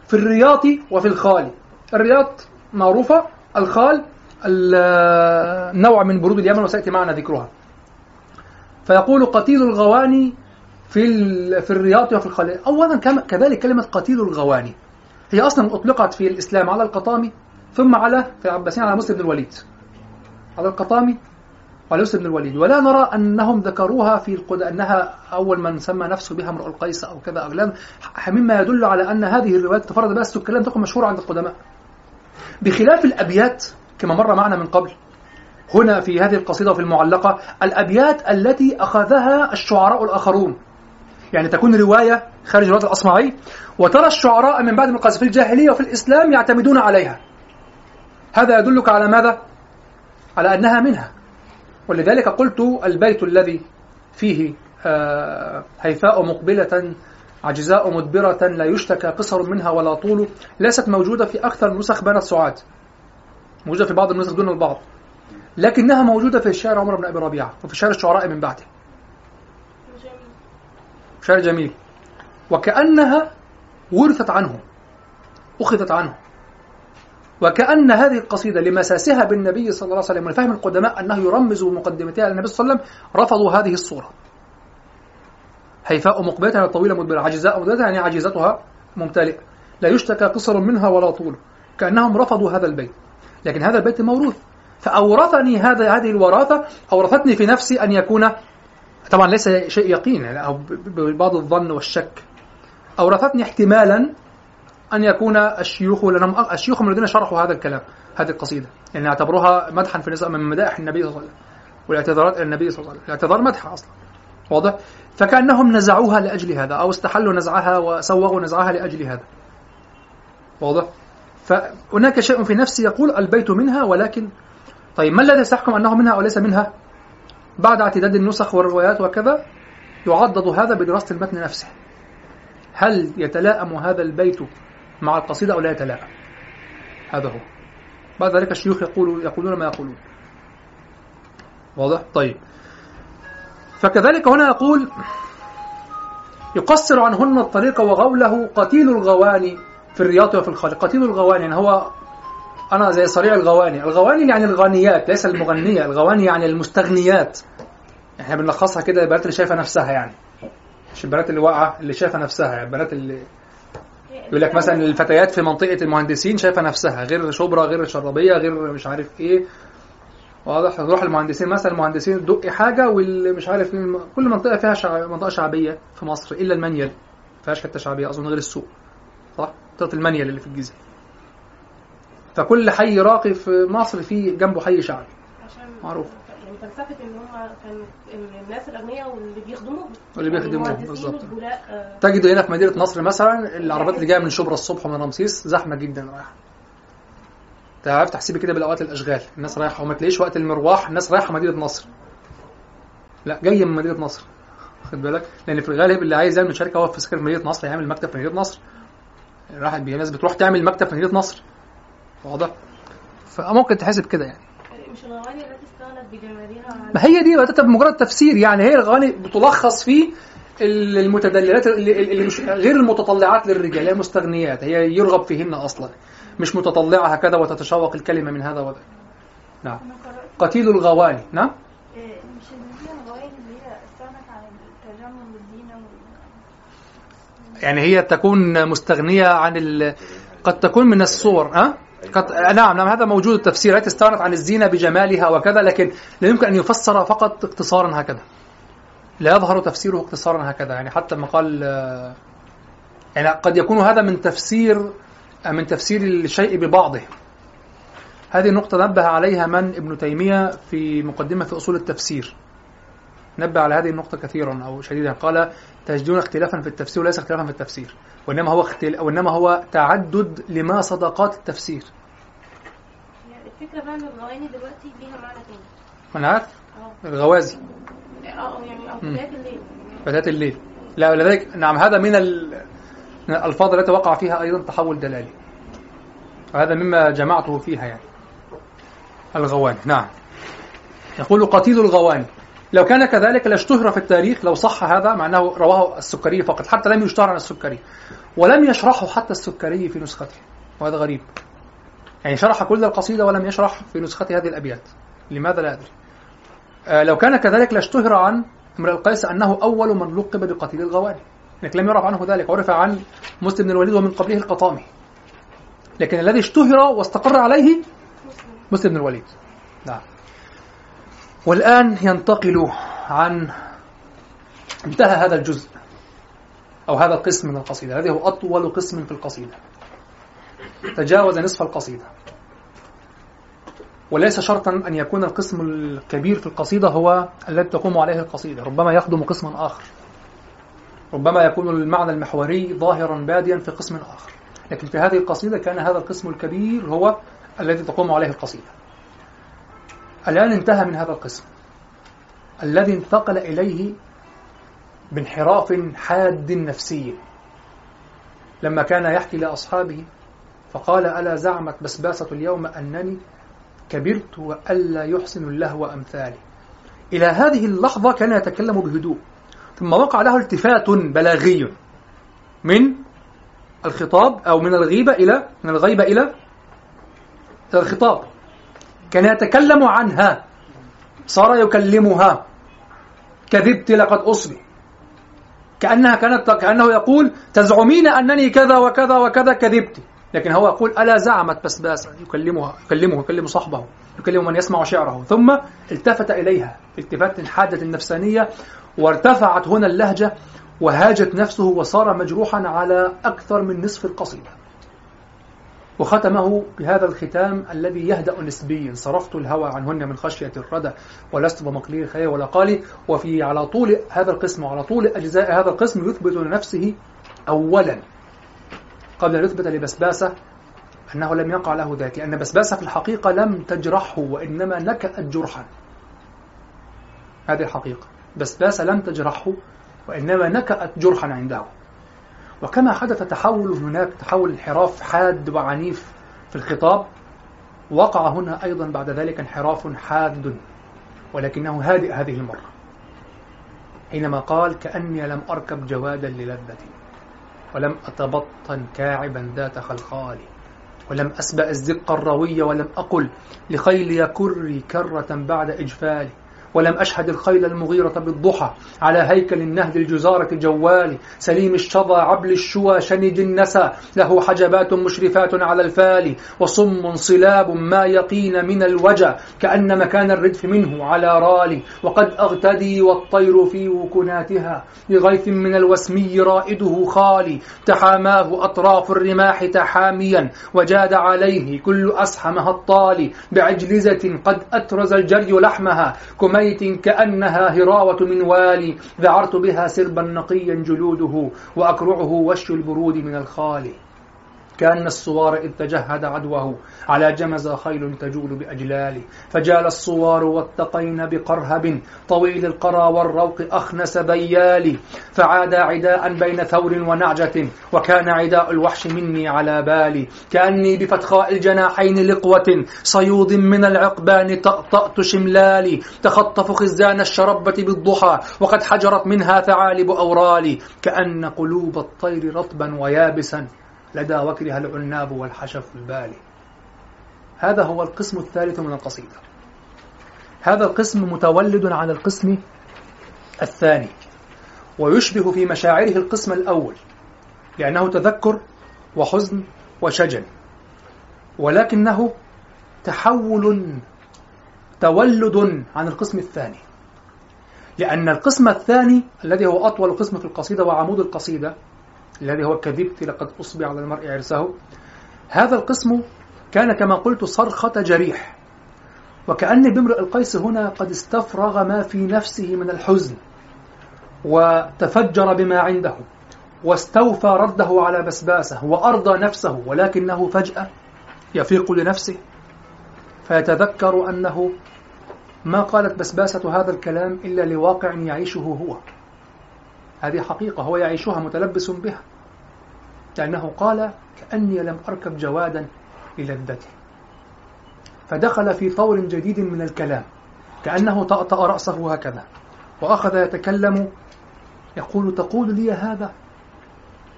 في الرياط وفي الخال. الرياط معروفة. الخال ال- نوع من برود اليمن وسيأتي معنا ذكرها. فيقول قتيل الغواني في في الرياض وفي الخليل اولا كذلك كلمة قتيل الغواني. هي أصلا أطلقت في الإسلام على القطامي ثم على في العباسيين على مسلم بن الوليد. على القطامي وعلى مسلم بن الوليد. ولا نرى أنهم ذكروها في القد... أنها أول من سمى نفسه بها امرؤ القيس أو كذا أو مما يدل على أن هذه الروايات تفرد بها. السكر لم تكن مشهورة عند القدماء. بخلاف الأبيات كما مر معنا من قبل هنا في هذه القصيدة وفي المعلقة الأبيات التي أخذها الشعراء الآخرون. يعني تكون رواية خارج رواية الأصمعي. وترى الشعراء من بعد القصيدة في الجاهلية وفي الإسلام يعتمدون عليها. هذا يدلك على ماذا؟ على أنها منها. ولذلك قلت البيت الذي فيه آه، هيفاء مقبلة عجزاء مدبرة لا يشتكى قصر منها ولا طول ليست موجودة في أكثر نسخ بنت سعاد. موجودة في بعض النسخ دون البعض. لكنها موجودة في الشعر عمر بن أبي ربيعة وفي شعر الشعراء من بعده. شعر جميل. وكأنها ورثت عنه أخذت عنه. وكأن هذه القصيدة لمساسها بالنبي صلى الله عليه وسلم ولفهم القدماء أنه يرمز مقدمتها على النبي صلى الله عليه وسلم رفضوا هذه الصورة. هيفاء مقبلتها طويلة مدبرة عجزاء مدبرة يعني عجيزتها ممتلئة. لا يشتكى قصر منها ولا طول كأنهم رفضوا هذا البيت. لكن هذا البيت موروث فأورثني هذا هذه الوراثة أورثتني في نفسي أن يكون طبعا ليس شيء يقين يعني أو ببعض الظن والشك. أورثتني احتمالا أن يكون الشيوخ لأنهم الشيوخ الذين شرحوا هذا الكلام هذه القصيدة. يعني أعتبروها مدحا في من مدائح النبي صلى الله عليه وسلم والاعتذارات إلى النبي صلى الله عليه وسلم. الاعتذار مدح أصلا. واضح؟ فكأنهم نزعوها لأجل هذا أو استحلوا نزعها وسوغوا نزعها لأجل هذا. واضح؟ فهناك شيء في نفسي يقول البيت منها ولكن طيب ما الذي سيحكم أنه منها أو ليس منها؟ بعد اعتداد النسخ والروايات وكذا يعضد هذا بدراسة المتن نفسه. هل يتلائم هذا البيت مع القصيدة أو لا يتلائم؟ هذا هو. بعد ذلك الشيوخ يقولوا يقولون ما يقولون. واضح؟ طيب. فكذلك هنا يقول يقصر عنهن الطريق وغوله قتيل الغواني في الرياض وفي الخالق قتيل الغواني يعني هو أنا زي صريع الغواني. الغواني يعني الغانيات ليس المغنية. الغواني يعني المستغنيات. إحنا بنلخصها كده البنات اللي شايفة نفسها يعني. مش البنات اللي واقعة اللي شايفة نفسها. يعني البنات اللي يقول لك مثلا الفتيات في منطقة المهندسين شايفة نفسها. غير شبرا غير شرابية غير مش عارف إيه. واضح؟ تروح المهندسين. مثلا المهندسين دق حاجة واللي مش عارف مين. كل منطقة فيها شع... منطقة شعبية في مصر إلا المنيل ما فيهاش حتة شعبية أظن غير السوق. صح؟ منطقة المنيل اللي في الجيزة. فكل حي راقي في مصر فيه جنبه حي شعبي. عشان معروف. يعني فلسفه إن هم كان الناس الأغنياء واللي بيخدموهم واللي بيخدموهم، بالظبط. آه، تجد هنا في مدينة نصر مثلا العربيات اللي جاية من شبرا الصبح ومن رمسيس زحمة جدا رايحة. تعرف تحسبي كده بالأوقات الأشغال. الناس رايحة وما تلاقيش وقت المروح الناس رايحة مدينة نصر. لا جاية من مدينة نصر. خد بالك؟ لأن في الغالب اللي عايز يعمل شركة هو في سكن مدينة نصر يعمل مكتب في مدينة نصر. راحت ناس بتروح تعمل مكتب في مدينة نصر. واضح؟ فممكن تحسب كده يعني. مش الاغاني التي استغنت بجمالها ما هي دي مجرد تفسير يعني هي الاغاني بتلخص في ال- المتدللات اللي مش غير المتطلعات للرجال هي مستغنيات هي يرغب فيهن أصلا مش متطلعة هكذا وتتشوق الكلمة من هذا وذاك. نعم. قتيل الغواني نعم. إيه، مش. يعني هي تكون مستغنية عن ال... قد تكون من الصور ها؟ قد... نعم نعم هذا موجود التفسير. التي استغنت عن الزينة بجمالها وكذا لكن لا يمكن أن يفسر فقط اختصارا هكذا. لا يظهر تفسيره اختصارا هكذا. يعني حتى ما قال آه، يعني قد يكون هذا من تفسير آه، من تفسير الشيء ببعضه. هذه النقطة نبه عليها من ابن تيمية في مقدمة في أصول التفسير. نبه على هذه النقطة كثيرا أو شديدا. قال تجدون اختلافا في التفسير وليس اختلافا في التفسير. وإنما هو اختل... وإنما هو تعدد لما صدقات التفسير. يعني الفكرة بقى إن الاغاني دلوقتي ليها معنى تاني. أنا عارف آه. الغوازي آه يعني أو مم. بداية الليل. فتاة الليل. لا ولذلك نعم هذا من ال- من الألفاظ التي وقع فيها أيضا تحول دلالي. وهذا مما جمعته فيها يعني. الغواني. نعم. يقول قتيل الغواني. لو كان كذلك لاشتهر في التاريخ لو صح هذا مع أنه رواه السكري فقط حتى لم يشتهر عن السكري. ولم يشرحه حتى السكري في نسخته وهذا غريب. يعني شرح كل القصيدة ولم يشرح في نسخته هذه الأبيات. لماذا لا أدري؟ آه، لو كان كذلك لاشتهر عن امرئ القيس أنه أول من لقب بقتيل الغواني لكن لم يعرف عنه ذلك عرف عن مسلم بن الوليد ومن قبله القطامي. لكن الذي اشتهر واستقر عليه مسلم بن الوليد. نعم. والآن ينتقل عن انتهى هذا الجزء أو هذا القسم من القصيدة. الذي هو أطول قسم في القصيدة. تجاوز نصف القصيدة. وليس شرطا أن يكون القسم الكبير في القصيدة هو الذي تقوم عليه القصيدة. ربما يخدم قسما آخر. ربما يكون المعنى المحوري ظاهرا باديا في قسم آخر. لكن في هذه القصيدة كان هذا القسم الكبير هو الذي تقوم عليه القصيدة. الآن انتهى من هذا القسم. الذي انتقل إليه بانحراف حاد نفسي. لما كان يحكي لأصحابه فقال ألا زعمت بسباسة اليوم أنني كبرت وألا يحسن اللهو أمثالي. إلى هذه اللحظة كان يتكلم بهدوء ثم وقع له التفات بلاغي من الخطاب أو من الغيبة إلى من الغيبة إلى الخطاب. كان يتكلم عنها. صار يكلمها. كذبت لقد أصبي كأنها كانت كأنه يقول تزعمين أنني كذا وكذا وكذا كذبت. لكن هو يقول ألا زعمت؟ بس بس يكلمها يكلمه يكلم صحبه يكلم من يسمع شعره. ثم التفت إليها التفات حادة النفسانية وارتفعت هنا اللهجة وهاجت نفسه وصار مجروحا على أكثر من نصف القصيدة. وختمه بهذا الختام الذي يهدأ نسبيا. صرفت الهوى عنهن من خشية الردى ولست بمقليل الخيال ولا قالي. وفي على طول هذا القسم وعلى طول أجزاء هذا القسم يثبت لنفسه أولا. قبل أن يثبت لبسباسة أنه لم يقع له ذلك لأن بسباسة في الحقيقة لم تجرحه وإنما نكأت جرحا. هذه الحقيقة. بسباسة لم تجرحه وإنما نكأت جرحا عنده. وكما حدث تحول هناك تحول انحراف حاد وعنيف في الخطاب وقع هنا أيضا بعد ذلك انحراف حاد ولكنه هادئ هذه المرة حينما قال كأني لم أركب جوادا للذتي ولم أتبطن كاعبا ذات خلخال ولم أسبأ الزق الروي ولم أقل لخيلي كري كرة بعد إجفالي ولم أشهد الخيل المغيرة بالضحى على هيكل النهد الجزارة جوال سليم الشظى عبل الشوى شنج النسى له حجبات مشرفات على الفال وصم صلاب ما يقين من الوجع كأن مكان الردف منه على رالي وقد أغتدي والطير في وكناتها بغيث من الوسمي رائده خالي تحاماه أطراف الرماح تحاميا وجاد عليه كل أسحمها الطالي بعجلزة قد أترز الجري لحمها كمي بيت كأنها هراوة من والي ذعرت بها سربا نقيا جلوده وأكرعه وش البرود من الخالي كأن الصوار إذ تجهد عدوه على جمز خيل تجول بأجلال فجال الصوار واتقين بقرهب طويل القرى والروق أخنس بيال فعاد عداء بين ثور ونعجة وكان عداء الوحش مني على بالي. كأني بفتخاء الجناحين لقوة صيود من العقبان طأطأت شملالي. تخطف خزان الشربة بالضحى وقد حجرت منها ثعالب أورالي. كأن قلوب الطير رطبا ويابسا. لدى وكرها العناب والحشف البالي هذا هو القسم الثالث من القصيدة. هذا القسم متولد عن القسم الثاني ويشبه في مشاعره القسم الأول لأنه تذكر وحزن وشجن ولكنه تحول تولد عن القسم الثاني. لأن القسم الثاني الذي هو أطول قسم في القصيدة وعمود القصيدة الذي هو كذبت لقد أصبع على المرء عرسه. هذا القسم كان كما قلت صرخة جريح. وكأن بامرئ القيس هنا قد استفرغ ما في نفسه من الحزن وتفجر بما عنده واستوفى رده على بسباسه وأرضى نفسه ولكنه فجأة يفيق لنفسه. فيتذكر أنه ما قالت بسباسة هذا الكلام إلا لواقع يعيشه هو. هذه حقيقة هو يعيشها متلبس بها. لأنه قال كأني لم أركب جوادا للذته فدخل في طور جديد من الكلام كأنه طأطأ رأسه هكذا وأخذ يتكلم يقول تقول لي هذا؟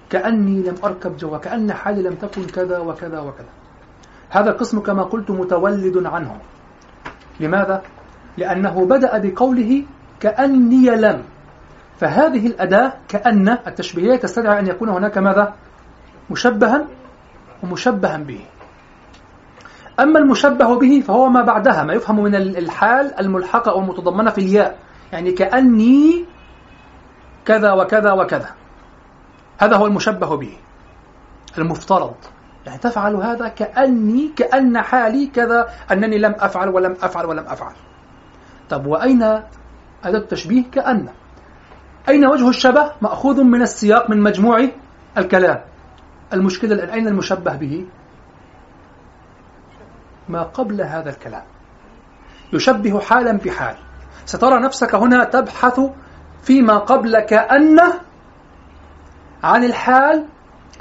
كأني لم أركب جوا كأن حالي لم تكن كذا وكذا وكذا. هذا القسم كما قلت متولد عنه. لماذا؟ لأنه بدأ بقوله كأني لم فهذه الأداة كأن التشبيهية تستدعي أن يكون هناك ماذا؟ مشبها ومشبها به. أما المشبه به فهو ما بعدها ما يفهم من الحال الملحقة أو المتضمنة في الياء. يعني كأني كذا وكذا وكذا. هذا هو المشبه به. المفترض. يعني تفعل هذا كأني كأن حالي كذا أنني لم أفعل ولم أفعل ولم أفعل. طب وأين هذا التشبيه؟ كأن. أين وجه الشبه مأخوذ من السياق من مجموع الكلام؟ المشكلة الآن أين المشبه به؟ ما قبل هذا الكلام. يشبه حالا بحال. سترى نفسك هنا تبحث فيما قبل كأن عن الحال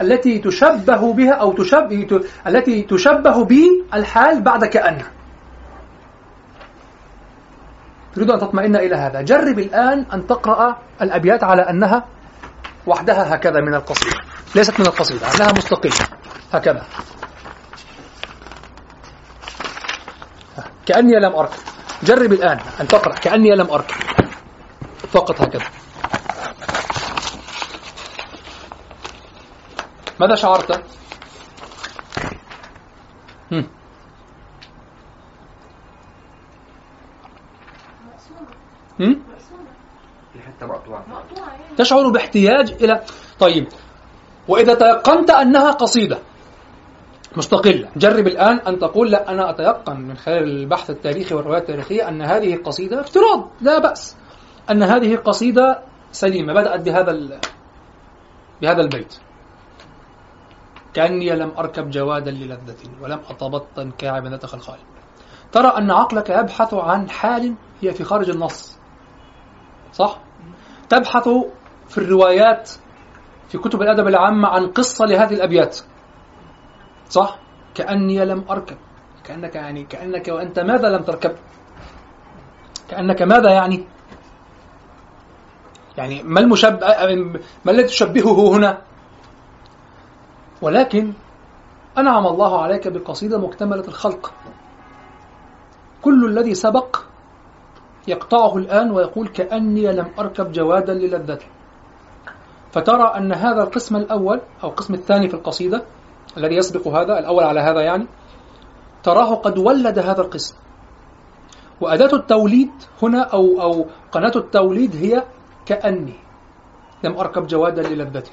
التي تشبه بها أو تشبه التي تشبه بالحال بعد كأن تريد أن تطمئن إلى هذا. جرب الآن أن تقرأ الأبيات على أنها وحدها هكذا من القصيدة. ليست من القصيدة أنها مستقلة. هكذا. كأني لم أركب. جرب الآن أن تقرأ. كأني لم أركب. فقط هكذا. ماذا شعرت؟ مقطوعه مقطوعة تشعر باحتياج إلى طيب. وإذا تيقنت أنها قصيدة مستقلة جرب الآن أن تقول لا أنا أتيقن من خلال البحث التاريخي والروايات التاريخية أن هذه قصيدة افتراض لا بأس. أن هذه قصيدة سليمة بدأت بهذا. بهذا البيت. كأني لم أركب جوادا للذة ولم أتبطن كاعبا ذات خلخال ترى أن عقلك يبحث عن حال هي في خارج النص. صح؟ تبحث في الروايات في كتب الأدب العامة عن قصة لهذه الأبيات صح؟ كأني لم أركب كأنك يعني كأنك وأنت ماذا لم تركب؟ كأنك ماذا يعني؟ يعني ما المشبه ما الذي تشبهه هنا؟ ولكن أنعم الله عليك بقصيدة مكتملة الخلق كل الذي سبق يقطعه الآن ويقول كأني لم أركب جوادا للذته فترى أن هذا القسم الأول أو القسم الثاني في القصيدة الذي يسبق هذا الأول على هذا يعني تراه قد ولد هذا القسم. وأداة التوليد هنا أو أو قناة التوليد هي كأني لم أركب جوادا للذته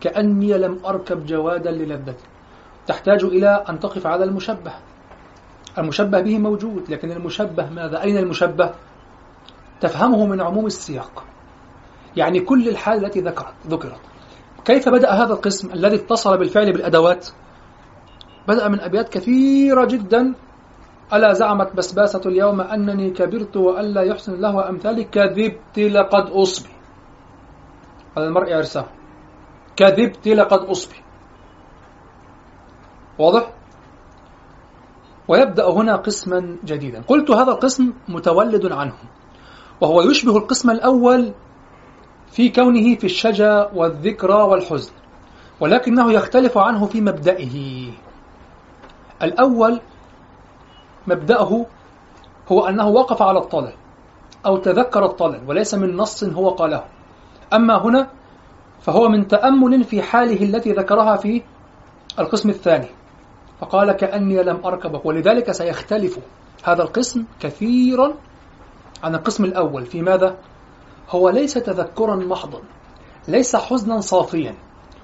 كأني لم أركب جوادا للذته تحتاج إلى أن تقف على المشبه. المشبه به موجود لكن المشبه ماذا؟ أين المشبه؟ تفهمه من عموم السياق يعني كل الحال التي ذكرت ذكرت كيف بدأ هذا القسم الذي اتصل بالفعل بالأدوات؟ بدأ من أبيات كثيرة جدا ألا زعمت بسباسة اليوم أنني كبرت وألا يحسن الله أمثالي كذبت لقد أصبي على المرء عرساه كذبت لقد أصبي واضح؟ ويبدأ هنا قسما جديدا. قلت هذا القسم متولد عنه وهو يشبه القسم الأول في كونه في الشجا والذكرى والحزن ولكنه يختلف عنه في مبدئه. الأول مبدأه هو أنه وقف على الطلل أو تذكر الطلل وليس من نص هو قاله. أما هنا فهو من تأمل في حاله التي ذكرها في القسم الثاني. فقال كأني لم أركبك. ولذلك سيختلف هذا القسم كثيرا عن القسم الأول. في ماذا؟ هو ليس تذكرا محضا ليس حزنا صافيا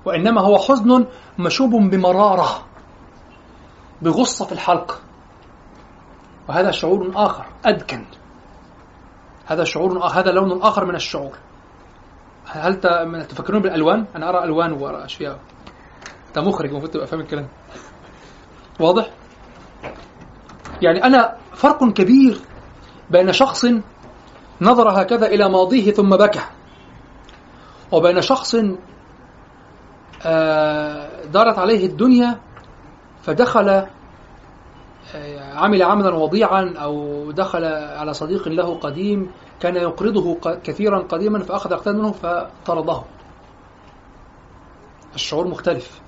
وإنما هو حزن مشوب بمرارة بغصة في الحلق. وهذا شعور آخر أدكن. هذا شعور آخر هذا لون آخر من الشعور. هل تفكرون بالألوان؟ أنا أرى ألوان وأرى أشياء. أنت مخرج المفروض تبقى فاهم الكلام. واضح؟ يعني أنا فرق كبير بين شخص نظر هكذا إلى ماضيه ثم بكى وبين شخص آه، دارت عليه الدنيا فدخل آه، عمل عملا وضيعا أو دخل على صديق له قديم كان يقرضه كثيرا قديما فأخذ أقتاد منه فطرده الشعور مختلف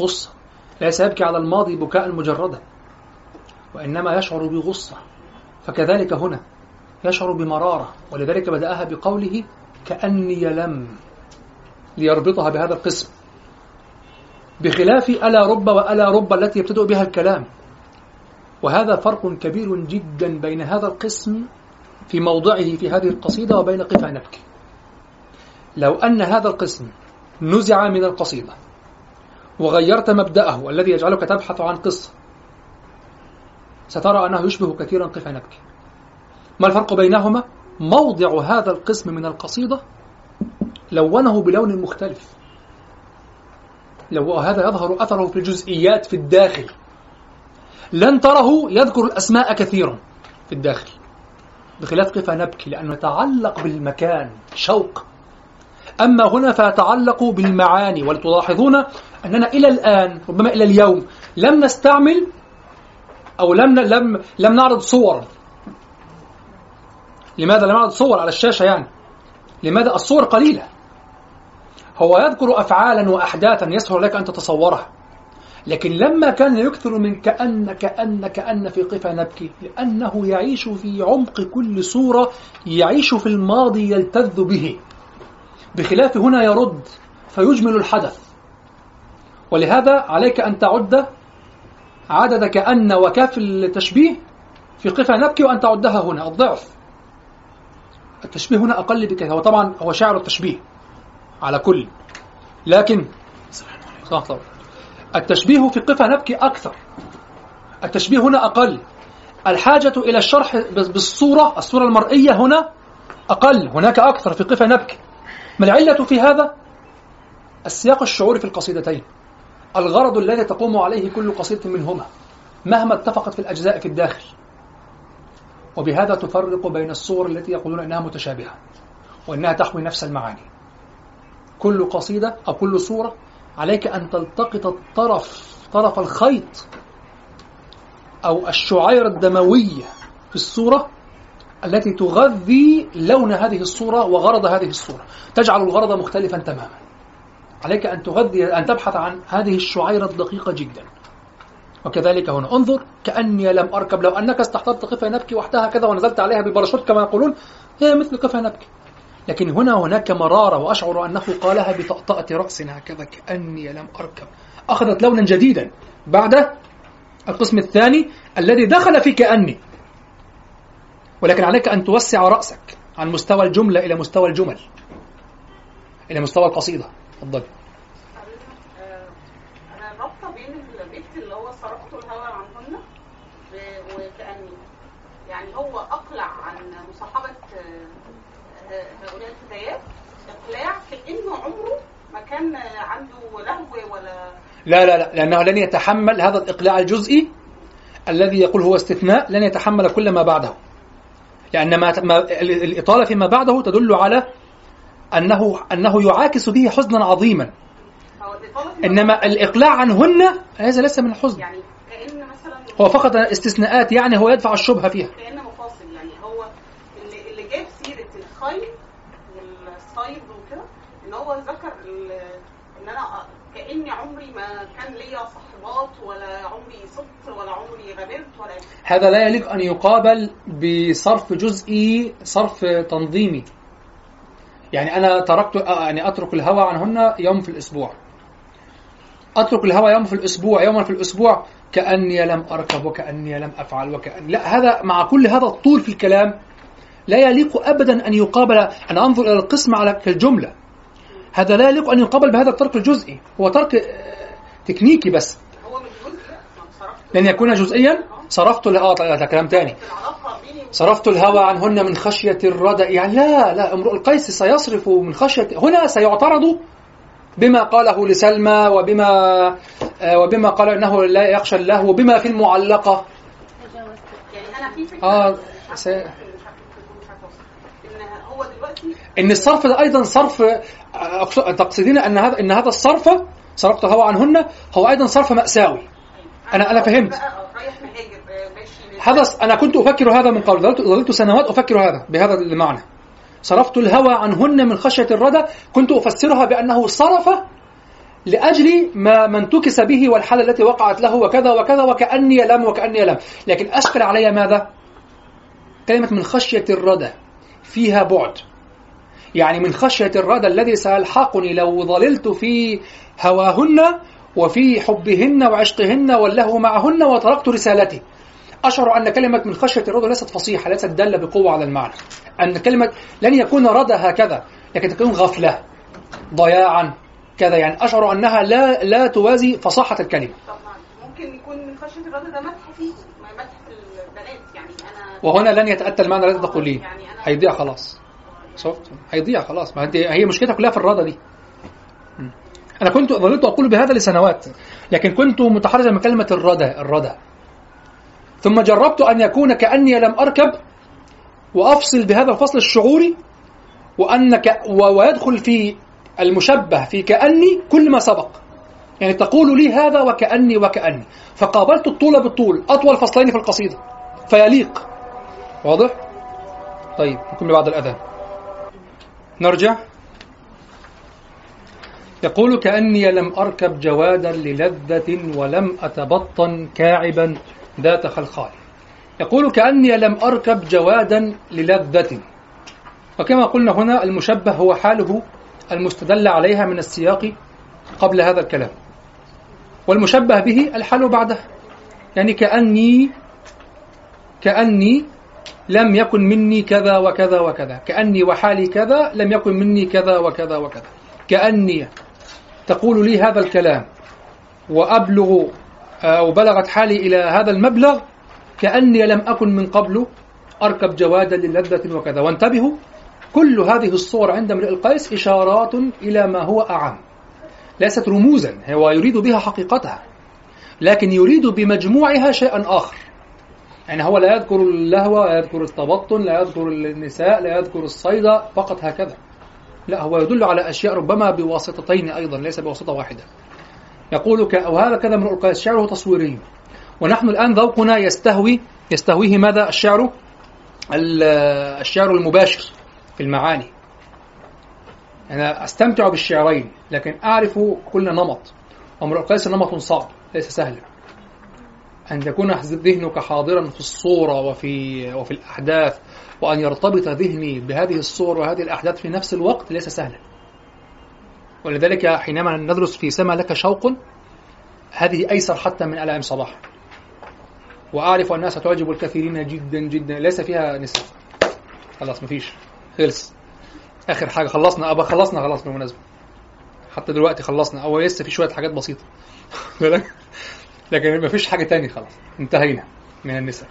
غصة ليس يبكي على الماضي بكاء مجردا وإنما يشعر بغصة فكذلك هنا يشعر بمرارة ولذلك بدأها بقوله كأني لم ليربطها بهذا القسم. بخلاف ألا رب وألا رب التي يبتدأ بها الكلام. وهذا فرق كبير جدا بين هذا القسم في موضعه في هذه القصيدة وبين قفا نبكي. لو أن هذا القسم نزع من القصيدة وغيرت مبدأه الذي يجعلك تبحث عن قصة. سترى أنه يشبه كثيرا قفا نبكي. ما الفرق بينهما؟ موضع هذا القسم من القصيدة لونه بلون مختلف. لو هذا يظهر أثره في الجزئيات في الداخل لن تره يذكر الأسماء كثيرا في الداخل. بخلاف قفا نبكي؟ لأنه يتعلق بالمكان شوق. أما هنا فيتعلق بالمعاني ولتلاحظون أننا إلى الآن ربما إلى اليوم لم نستعمل أو لم لم لم نعرض صور. لماذا لم يعد صور على الشاشة يعني؟ لماذا الصور قليلة؟ هو يذكر أفعالا وأحداثا يسهل لك أن تتصورها لكن لما كان يكثر من كأن كأن كأن في قفا نبكي لأنه يعيش في عمق كل صورة يعيش في الماضي يلتذ به. بخلاف هنا يرد فيجمل الحدث. ولهذا عليك أن تعد عدد كأن وكاف التشبيه في قفا نبكي وأن تعدها هنا الضعف. التشبيه هنا أقل بكثير هو طبعا هو شاعر التشبيه على كل. لكن. التشبيه في قفا نبكي أكثر. التشبيه هنا أقل. الحاجة إلى الشرح بالصورة الصورة المرئية هنا أقل هناك أكثر في قفا نبكي. ما العلة في هذا؟ السياق الشعوري في القصيدتين. الغرض الذي تقوم عليه كل قصيدة منهما مهما اتفقت في الأجزاء في الداخل. وبهذا تفرق بين الصور التي يقولون أنها متشابهة وأنها تحوي نفس المعاني. كل قصيدة أو كل صورة عليك أن تلتقط الطرف طرف الخيط أو الشعير الدموية في الصورة التي تغذي لون هذه الصورة وغرض هذه الصورة. تجعل الغرض مختلفا تماما. عليك أن تغذي أن تبحث عن هذه الشعيرة الدقيقة جدا. وكذلك هنا انظر كأني لم أركب. لو أنك استحضرت قفا نبكي وحدها كذا ونزلت عليها بباراشوت كما يقولون هي مثل قفا نبكي. لكن هنا هناك مرارة وأشعر أنه قالها بطأطأة رأس هكذا كأني لم أركب. أخذت لونا جديدا. بعد القسم الثاني الذي دخل في كأني. ولكن عليك أن توسع رأسك عن مستوى الجملة إلى مستوى الجمل إلى مستوى القصيدة. تفضل أنا رابطة بين البيت اللي هو صرفت الهوى عنهن وكاني يعني هو أقلع عن مصاحبة آه، هؤلاء الفتيات إقلاع كانه عمره ما كان عنده لهو ولا لا لا لا لأنه لن يتحمل هذا الإقلاع الجزئي الذي يقول هو استثناء لن يتحمل كل ما بعده. لأن ما ما الإطالة فيما بعده تدل على أنه أنه يعاكس به حزنا عظيما. إنما الإقلاع عنهن هذا ليس من الحزن. يعني كأن مثلا هو فقط استثناءات يعني هو يدفع الشبهة فيها. كأن مفاصل يعني هو اللي, اللي جاب سيرة الخيل والصيد وكده إن هو ذكر إن أنا كأني عمري ما كان ليا صحبات ولا عمري صدت ولا عمري غبرت ولا هذا لا يليق أن يقابل بصرف جزئي صرف تنظيمي. يعني أنا تركت آه، يعني أترك الهوى عنهن يوم في الأسبوع. أترك الهوى يوم في الأسبوع يوما في الأسبوع كأني لم أركب وكأني لم أفعل وكأن لا هذا مع كل هذا الطول في الكلام لا يليق أبدا أن يقابل أنا أنظر إلى القسم على كالجملة هذا لا يليق أن يقابل بهذا الترك الجزئي. هو ترك آه، تكنيكي بس هو مش جزء لا ما صرفت لن يكون جزئيا صرفت آه كلام وبين صرفت الهوى عنهن من خشية الردى يعني لا لا امرؤ القيس سيصرف من خشية هنا سيعترض بما قاله لسلمى وبما آه وبما قال إنه لا يخشى الله وبما في المعلقة عارفة- س-. إن الصرف ده أيضا صرف آه، تقصدين أن هذا إن هذا الصرف صرفت الهوى عنهن هو أيضا صرف مأساوي أنا- أنا فهمت. هذا أنا كنت أفكر هذا من قبل. ظللت, سنوات أفكر هذا بهذا المعنى. صرفت الهوى عنهن من خشية الردى كنت أفسرها بأنه صرف لأجل ما ما انتكس به والحاله التي وقعت له وكذا وكذا وكأني لم وكأني لم. لكن أشكل علي ماذا؟ كلمة من خشية الردى فيها بعد. يعني من خشية الردى الذي سيلحقني لو ظللت في هواهن وفي حبهن وعشقهن واللهو معهن وتركت رسالتي أشعر أن كلمة من خشية الرضا ليست فصيحة ليست دالة بقوة على المعنى. أن كلمة لن يكون ردى هكذا لكن تكون غفلة ضياعا كذا. يعني أشعر أنها لا لا توازي فصاحة الكلمة. ممكن يكون من خشية الرضا ده مدح فيه مدح في البنات. يعني أنا وهنا لن يتأتى المعنى الذي تقولين. يعني أنا هيضيع خلاص. شفت؟ هيضيع خلاص. ما هي مشكلتها كلها في الرضا دي. م. أنا كنت ظللت أقول بهذا لسنوات لكن كنت متحرجا من كلمة الردى الردى. ثم جربت أن يكون كأني لم أركب وأفصل بهذا الفصل الشعوري وأنك و- ويدخل في المشبه في كأني كل ما سبق. يعني تقول لي هذا وكأني وكأني. فقابلت الطول بالطول أطول فصلين في القصيدة. فيليق. واضح؟ طيب نكمل بعد الأذان. نرجع. يقول كأني لم أركب جوادا للذة ولم أتبطن كاعبا ذات خلخال. يقول كأني لم أركب جوادا للذة. وكما قلنا هنا المشبه هو حاله المستدل عليها من السياق قبل هذا الكلام. والمشبه به الحال بعده. يعني كأني كأني لم يكن مني كذا وكذا وكذا. كأني وحالي كذا لم يكن مني كذا وكذا وكذا. كأني تقول لي هذا الكلام وأبلغ أو بلغت حالي إلى هذا المبلغ كأني لم أكن من قبل أركب جوادا للذة وكذا. وانتبهوا كل هذه الصور عند امرئ القيس إشارات إلى ما هو أعم. ليست رموزا هو يريد بها حقيقتها لكن يريد بمجموعها شيئا آخر. يعني هو لا يذكر اللهو لا يذكر التبطن لا يذكر النساء لا يذكر الصيد فقط هكذا. لا هو يدل على أشياء ربما بواسطتين أيضا ليس بواسطة واحدة. يقول. وهذا كذا من القيس شعره تصويري ونحن الآن ذوقنا يستهوي يستهويه ماذا؟ الشعر الشعر المباشر في المعاني. أنا أستمتع بالشعرين لكن أعرف كل نمط. وامرؤ القيس نمط صعب ليس سهلا أن يكون ذهنك حاضرا في الصورة وفي وفي الأحداث وأن يرتبط ذهني بهذه الصور وهذه الأحداث في نفس الوقت ليس سهلا. ولذلك حينما ندرس في سما لك شوق هذه أيسر حتى من ألائم صباح. وأعرف أنها ستعجب الكثيرين جدا جدا. ليس فيها نساء. خلاص مفيش. خلص. آخر حاجة خلصنا. أبا خلصنا. خلاص بالمناسبة. حتى دلوقتي خلصنا. أو لسه في شوية حاجات بسيطة. لكن مفيش حاجة تاني خلاص انتهينا من النساء.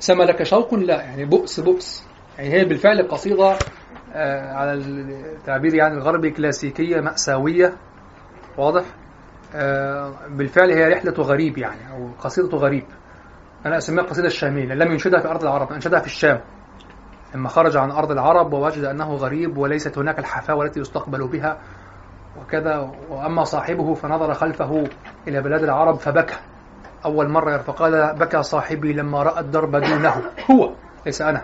سما لك شوق لا يعني بؤس بؤس. يعني هي بالفعل قصيدة آه على التعبير يعني الغربي كلاسيكية مأساوية واضح؟ آه بالفعل هي رحلة غريب يعني أو قصيدة غريب. أنا أسميها قصيدة الشامية لم ينشدها في أرض العرب أنشدها في الشام. لما خرج عن أرض العرب ووجد أنه غريب وليست هناك الحفاوة التي يستقبل بها وكذا. وأما صاحبه فنظر خلفه إلى بلاد العرب فبكى. أول مرة فقال بكى صاحبي لما رأى الدرب دونه. هو ليس أنا.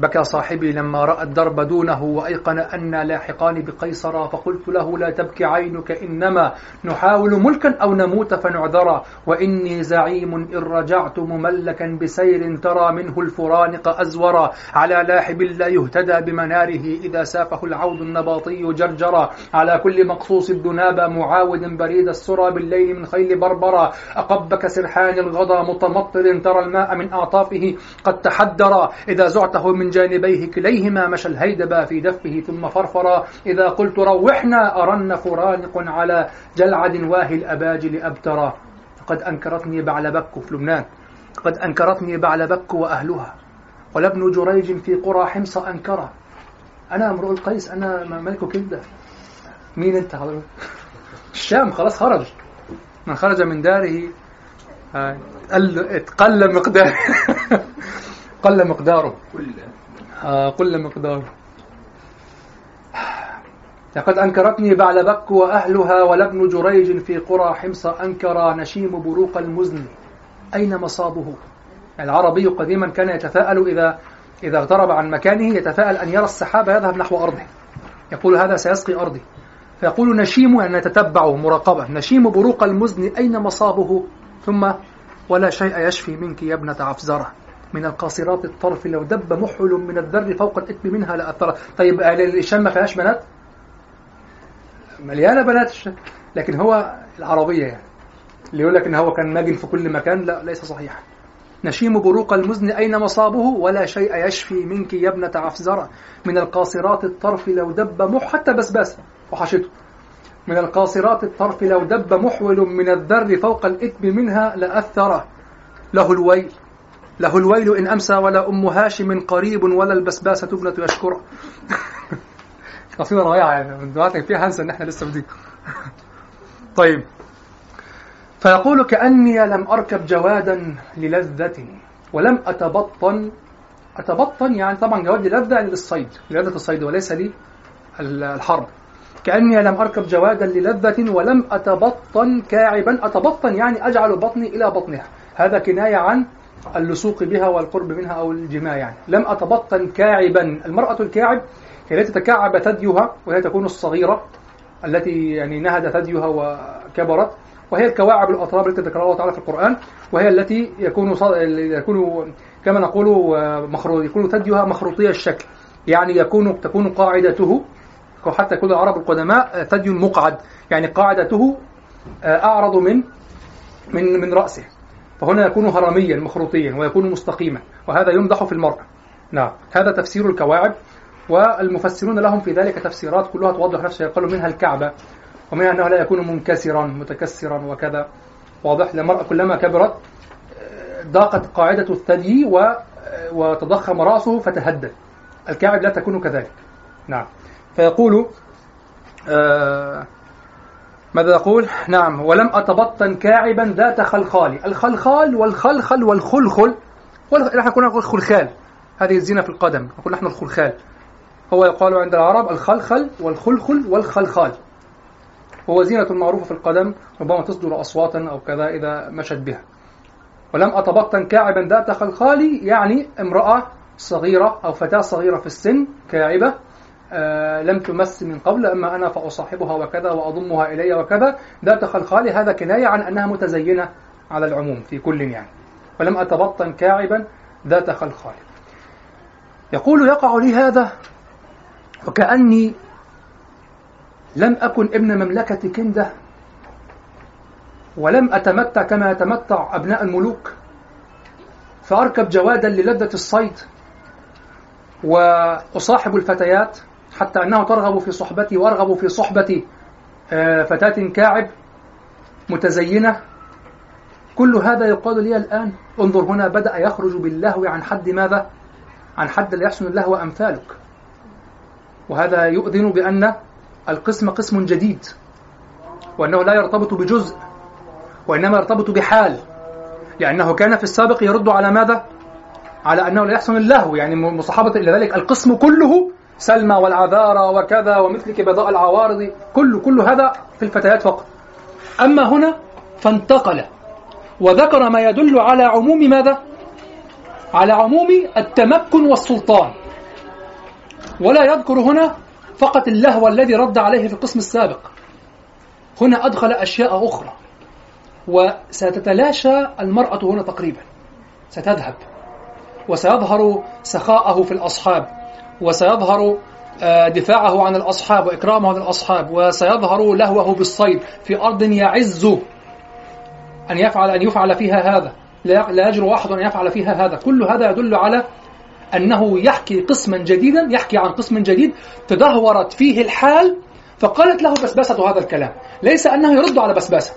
بكى صاحبي لما رأى الدرب دونه وأيقن أن لاحقان بقيصر فقلت له لا تبكي عينك إنما نحاول ملكا أو نموت فنعذرا وإني زعيم إن رجعت مملكا بسير ترى منه الفرانق أزورا على لاحب لا يهتدى بمناره إذا سافه العود النباطي جرجرا على كل مقصوص الذناب معاود بريد السرى بالليل من خيل بربرا أقبك سرحان الغضا متمطر ترى الماء من أعطافه قد تحدرا إذا زعته من جانبيه كليهما مشى الهيدبا في دفه ثم فرفرا إذا قلت روحنا أرن فرانق على جلعد واهي الأباجل أبترا قد أنكرتني بعلبك في لبنان. قد أنكرتني بعلبك وأهلها. ولابن جريج في قرى حمص أنكره. أنا امرؤ القيس أنا ملك كلدة مين أنت؟ الشام خلاص خرج. من خرج من داره قل مقداره قل مقداره. آه قل مقداره لقد أنكرتني بعلبك وأهلها ولابن جريج في قرى حمص أنكر نشيم بروق المزن. أين مصابه؟ العربي قديما كان يتفاءل إذا إذا اغترب عن مكانه يتفاءل أن يرى السحاب يذهب نحو أرضه. يقول هذا سيسقي أرضي. فيقول نشيم أن نتتبع مراقبة. نشيم بروق المزن أين مصابه؟ ثم ولا شيء يشفي منك يا ابنة عفزرة. من القاصرات الطرف لو دب محل من الذر فوق الإثم منها لأثر طيب الشام ما فيهاش بنات؟ مليانة بنات. الشام لكن هو العربية يعني. اللي يقول لك إن هو كان ناجل في كل مكان لا ليس صحيحا. نشيم بروق المزن أين مصابه؟ ولا شيء يشفي منك يا ابنة عفزرة. من القاصرات الطرف لو دب مح حتى بسباسة وحشته. من القاصرات الطرف لو دب محول من الذر فوق الإثم منها لأثر له الويل. له الويل إن أمسى ولا أم هاشم قريب ولا البسباسة ابنة يشكر. قصيدة رائعة يعني من دلوقتي فيها هنسى إن إحنا لسه بدين طيب. فيقول كأني لم أركب جوادا للذة ولم أتبطن. أتبطن يعني طبعا جواد للذة يعني للصيد للذة الصيد وليس لي الحرب. كأني لم أركب جوادا للذة ولم أتبطن كاعبا. أتبطن يعني أجعل بطني إلى بطنها. هذا كناية عن اللصوق بها والقرب منها أو الجماع يعني. لم أتبطن كاعبا. المرأة الكاعب هي التي تكعب ثديها وهي تكون الصغيرة التي يعني نهد ثديها وكبرت وهي الكواعب الأطراب التي ذكرها الله تعالى في القرآن وهي التي يكون يكون كما نقول مخروط يكون ثديها مخروطي الشكل. يعني يكون تكون قاعدته حتى يكون العرب القدماء ثدي مقعد. يعني قاعدته أعرض من من من رأسه. فهنا يكون هرميا مخروطيا ويكون مستقيما وهذا يمدح في المرأة. نعم. هذا تفسير الكواعب والمفسرون لهم في ذلك تفسيرات كلها توضح نفسها. يقال منها الكعبة ومنها أنه لا يكون منكسرا متكسرا وكذا. واضح المرأة كلما كبرت ضاقت قاعدة الثدي و- وتضخم رأسه فتهدد. الكعب لا تكون كذلك. نعم. فيقول آه ماذا يقول؟ نعم ولم أتبطن كاعبا ذات خلخال. الخلخال والخلخل والخلخل وال- نحن كنا نقول خلخال. هذه الزينة في القدم نقول نحن الخلخال. هو يقال عند العرب الخلخل والخلخل والخلخال. وهو زينة معروفة في القدم ربما تصدر أصواتا أو كذا إذا مشت بها. ولم أتبطن كاعبا ذات خلخال يعني امرأة صغيرة أو فتاة صغيرة في السن كاعبة لم تمس من قبل أما أنا فأصاحبها وكذا وأضمها إلي وكذا. ذات خلخال هذا كناية عن أنها متزينة على العموم في كل يعني. ولم أتبطن كاعبا ذات خلخال. يقول يقع لي هذا وكأني لم أكن ابن مملكة كندة ولم أتمتع كما يتمتع أبناء الملوك. فأركب جوادا للذة الصيد وأصاحب الفتيات. حتى أنه ترغب في صحبتي وأرغب في صحبة آه، فتاة كاعب متزينة كل هذا يقال لي الآن انظر هنا بدأ يخرج باللهو عن حد ماذا؟ عن حد لا يحسن اللهو أمثالك وهذا يؤذن بأن القسم قسم جديد وأنه لا يرتبط بجزء وإنما يرتبط بحال لأنه كان في السابق يرد على ماذا؟ على أنه لا يحسن اللهو يعني مصاحبة إلى ذلك القسم كله سلمى والعذارى وكذا ومثلك بضاء العوارض. كل كل هذا في الفتيات فقط. أما هنا فانتقل وذكر ما يدل على عموم ماذا؟ على عموم التمكن والسلطان. ولا يذكر هنا فقط اللهو الذي رد عليه في القسم السابق. هنا أدخل أشياء أخرى. وستتلاشى المرأة هنا تقريبا. ستذهب. وسيظهر سخاءه في الأصحاب. وسيظهر آه، دفاعه عن الأصحاب وإكرامه عن الأصحاب وسيظهر لهوه بالصيد في أرض يعز أن يفعل أن يفعل فيها هذا. لا يجرؤ أحد أن يفعل فيها هذا. كل هذا يدل على أنه يحكي قسما جديدا يحكي عن قسم جديد تدهورت فيه الحال فقالت له بسباسة هذا الكلام. ليس أنه يرد على بسباسة.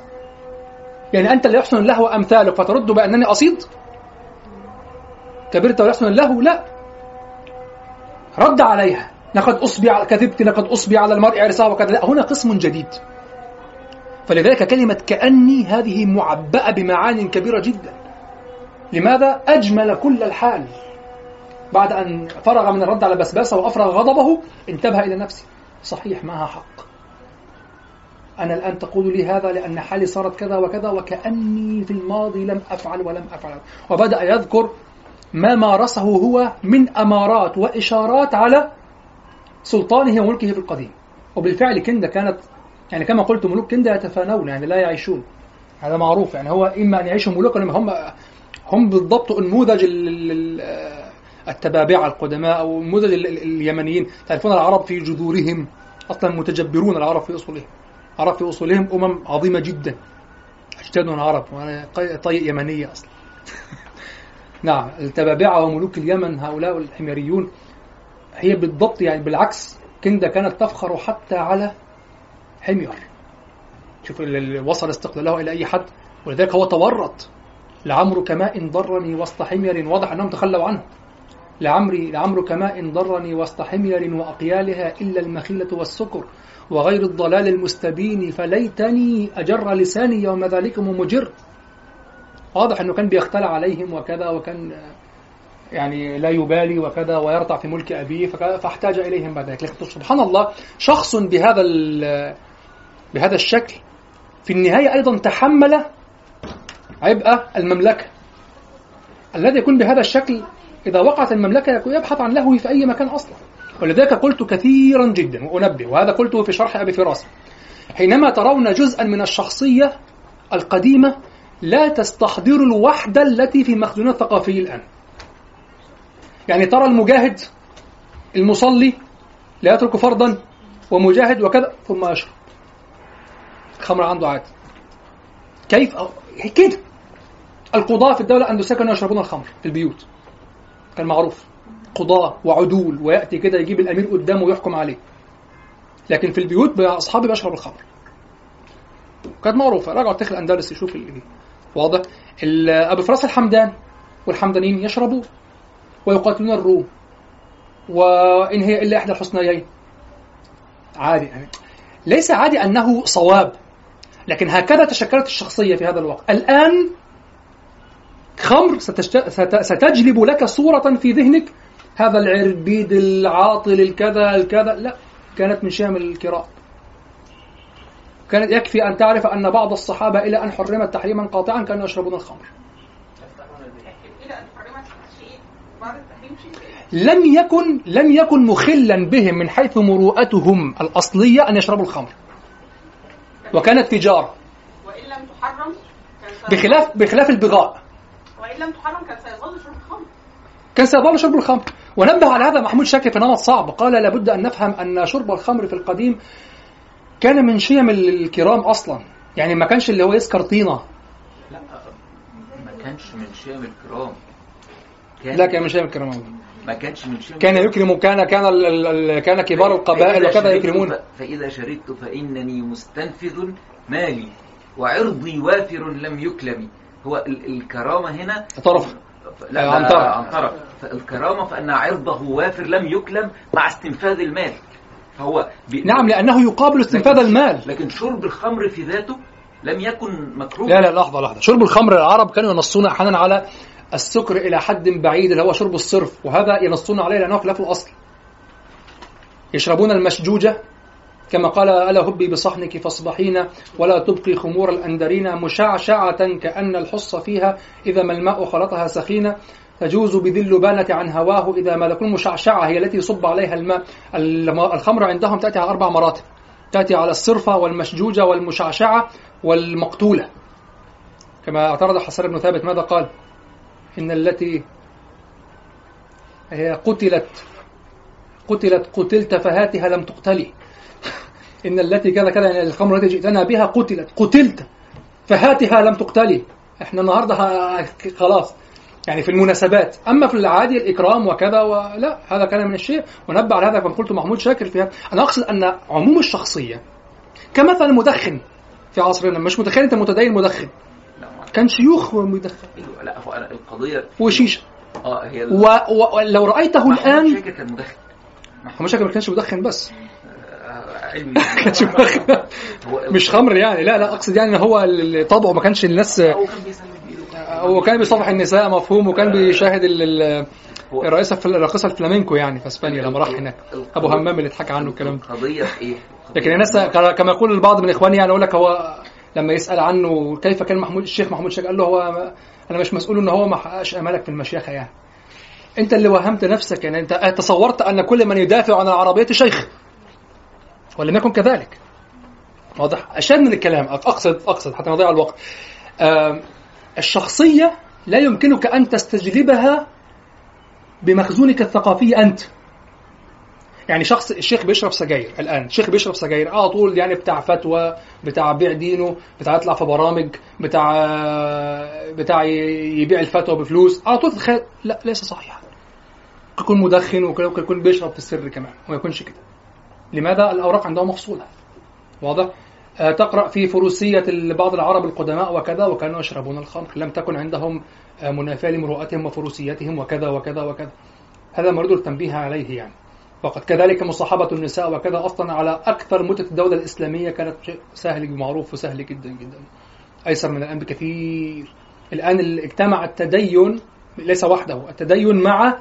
يعني أنت اللي يحسن اللهو أمثالك فترد بأنني أصيد؟ كبرت ويحسن اللهو لا. رد عليها. لقد أصبي على كذبت لقد أصبي على المرء عرسها وكذا لا هنا قسم جديد. فلذلك كلمة كأني هذه معبأة بمعان كبيرة جدا. لماذا؟ أجمل كل الحال. بعد أن فرغ من الرد على بسباسة وأفرغ غضبه انتبه إلى نفسه صحيح معها حق. أنا الآن تقول لي هذا لأن حالي صارت كذا وكذا وكأني في الماضي لم أفعل ولم أفعل. وبدأ يذكر ما مارسه هو من أمارات وإشارات على سلطانه وملكه في القديم. وبالفعل كندا كانت يعني كما قلت ملوك كندا يتفانون يعني لا يعيشون. هذا معروف يعني هو إما أن يعيشوا ملوكا هم هم بالضبط ال- التبابعة القدماء أو نموذج ال- ال- اليمنيين. تعرفون العرب في جذورهم أصلا متجبرون العرب في أصولهم. العرب في أصولهم أمم عظيمة جدا. أجدادنا وأنا قي- طي يمنية أصلا. نعم التبابعة وملوك اليمن هؤلاء الحميريون هي بالضبط يعني بالعكس كندا كانت تفخر حتى على حمير. شوف ال- ال- وصل استقلاله إلى أي حد ولذلك هو تورط لعمرك ماء ضرني وسط حمير واضح أنهم تخلوا عنه. لعمري لعمرك ماء ضرني وسط حمير وأقيالها إلا المخيلة والسكر وغير الضلال المستبين فليتني أجر لساني يوم ذلكم مجر. واضح أنه كان بيختلع عليهم وكذا وكان يعني لا يبالي وكذا ويرتع في ملك أبيه فاحتاج إليهم بعد ذلك. لكن سبحان الله شخص بهذا بهذا الشكل في النهاية أيضا تحمل عبء المملكة. الذي يكون بهذا الشكل إذا وقعت المملكة يبحث عن لهوه في أي مكان أصلا. ولذلك قلت كثيرا جدا وأنبه وهذا قلته في شرح أبي فراس. حينما ترون جزءا من الشخصية القديمة لا تستحضر الوحدة التي في مخزون الثقافي الآن. يعني ترى المجاهد المصلي لا يترك فرضا ومجاهد وكذا ثم يشرب خمر عنده عادي كيف؟ كده. القضاة في الدولة الأندلسية كانوا يشربون الخمر في البيوت. كان معروف. قضاة وعدول ويأتي كده يجيب الأمير قدامه ويحكم عليه. لكن في البيوت أصحابي بيشرب الخمر. كانت معروفة. راجعوا التاريخ الأندلسي يشوف اللي واضح. أبو فراس الحمدان والحمدانيين يشربون ويقاتلون الروم. وإن هي إلا إحدى الحسنيين. عادي يعني. ليس عادي أنه صواب. لكن هكذا تشكلت الشخصية في هذا الوقت. الآن خمر. ستجلب لك صورة في ذهنك. هذا العربيد العاطل الكذا الكذا. لا كانت من شام الكراء. كانت يكفي أن تعرف أن بعض الصحابة إلى أن حرمت تحريما قاطعا كانوا يشربون الخمر. لم يكن لم يكن مخلا بهم من حيث مروءتهم الأصلية أن يشربوا الخمر. وكانت تجارة. وان لم تحرم بخلاف بخلاف البغاء. وان لم تحرم كان سيظل شرب الخمر كان سيظل شرب الخمر. ونبه على هذا محمود شاكر في نمط صعب. قال لابد أن نفهم أن شرب الخمر في القديم كان من شيم الكرام أصلا. يعني ما كانش اللي هو يسكر طينة. لا ما كانش من شام الكرام. كان لا كان من شيم الكرام. ما كانش من شام كان يكرم كان كان ال- ال- ال- كان كبار القبائل وكذا يكرمون. ف- فإذا شربت فإنني مستنفذ مالي وعرضي وافر لم يكلم. هو ال- الكرامة هنا طرف لا آه، عن عن طرف. عن طرف فالكرامة فأن عرضه وافر لم يكلم مع استنفاذ المال. فهو بي... نعم لأنه يقابل استنفاذ لكن- المال. لكن شرب الخمر في ذاته لم يكن مكروه. لا لا لحظة لحظة. شرب الخمر العرب كانوا ينصون أحيانا على السكر إلى حد بعيد اللي هو شرب الصرف وهذا ينصون عليه لأنه خلاف الأصل. يشربون المشجوجة كما قال ألا هبي بصحنك فاصبحين ولا تبقي خمور الأندرين مشعشعة كأن الحص فيها إذا ما الماء خلطها سخينة تجوز بذي اللبانة عن هواه إذا ما لكم مشعشعة هي التي يصب عليها الماء الم- الخمر عندهم تأتي على أربع مراتب. تأتي على الصرفة والمشجوجة والمشعشعة والمقتولة. كما اعترض حسان بن ثابت ماذا قال؟ إن التي هي قتلت قتلت قتلت فهاتها لم تقتلي. إن التي كذا كذا يعني الخمر التي جئتنا بها قتلت قتلت فهاتها لم تقتلي. إحنا النهارده خلاص. يعني في المناسبات. أما في العادي الإكرام وكذا ولا هذا كان من الشيء ونبه على هذا كما قلت محمود شاكر فيها أنا أقصد أن عموم الشخصية كمثل المدخن في عصرنا مش متخيل أنت متدين مدخن. كان شيوخ ومدخن. أيوة، لا هو أنا القضية وشيشة. آه هي و- ولو رأيته محمود الان شاكر كان مدخن. محمود شاكر ما كانش مدخن بس. آه، علمي. كانش مدخن. مش خمر يعني لا لا أقصد يعني إن هو طبعه ما كانش الناس هو كان بيسلم هو كان بيصافح النساء مفهوم وكان بيشاهد ال- ال- هو- الرئيسة في الراقصه الفلامينكو يعني في إسبانيا لما راح هناك. أبو همام اللي اتحكى عنه الكلام ده. القضية في إيه؟ لكن الناس كما يقول البعض من إخواني يعني يقول لك هو لما يسأل عنه كيف كان محمود الشيخ محمود الشيخ قال له هو أنا مش مسؤول ان هو ما حققش أمالك في المشيخة يعني. أنت اللي وهمت نفسك يعني أنت تصورت أن كل من يدافع عن العربية شيخ ولم يكن كذلك. واضح؟ أشد من الكلام اقصد أقصد حتى نضيع الوقت. آم، الشخصية لا يمكنك أن تستجلبها بمخزونك الثقافي أنت. يعني شخص الشيخ بيشرب سجاير الآن. الشيخ بيشرب سجاير على طول يعني بتاع فتوى بتاع بيع دينه بتاع يطلع في برامج بتاع بتاع يبيع الفتوى بفلوس. على طول تتخيل لا ليس صحيح يكون مدخن وممكن يكون بيشرب في السر كمان. وما يكونش كده. لماذا؟ الأوراق عندهم مفصولة. واضح؟ آه، تقرأ في فروسية بعض العرب القدماء وكذا وكانوا يشربون الخمر. لم تكن عندهم آه، منافاة لمروءتهم وفروسيتهم وكذا وكذا وكذا. هذا مريد التنبيه عليه يعني. وقد كذلك مصاحبة النساء وكذا أصلا على أكثر مدة الدولة الإسلامية كانت شيء سهل ومعروف وسهل جدا جدا أيسر من الآن بكثير. الآن ال- اجتمع التدين ليس وحده التدين مع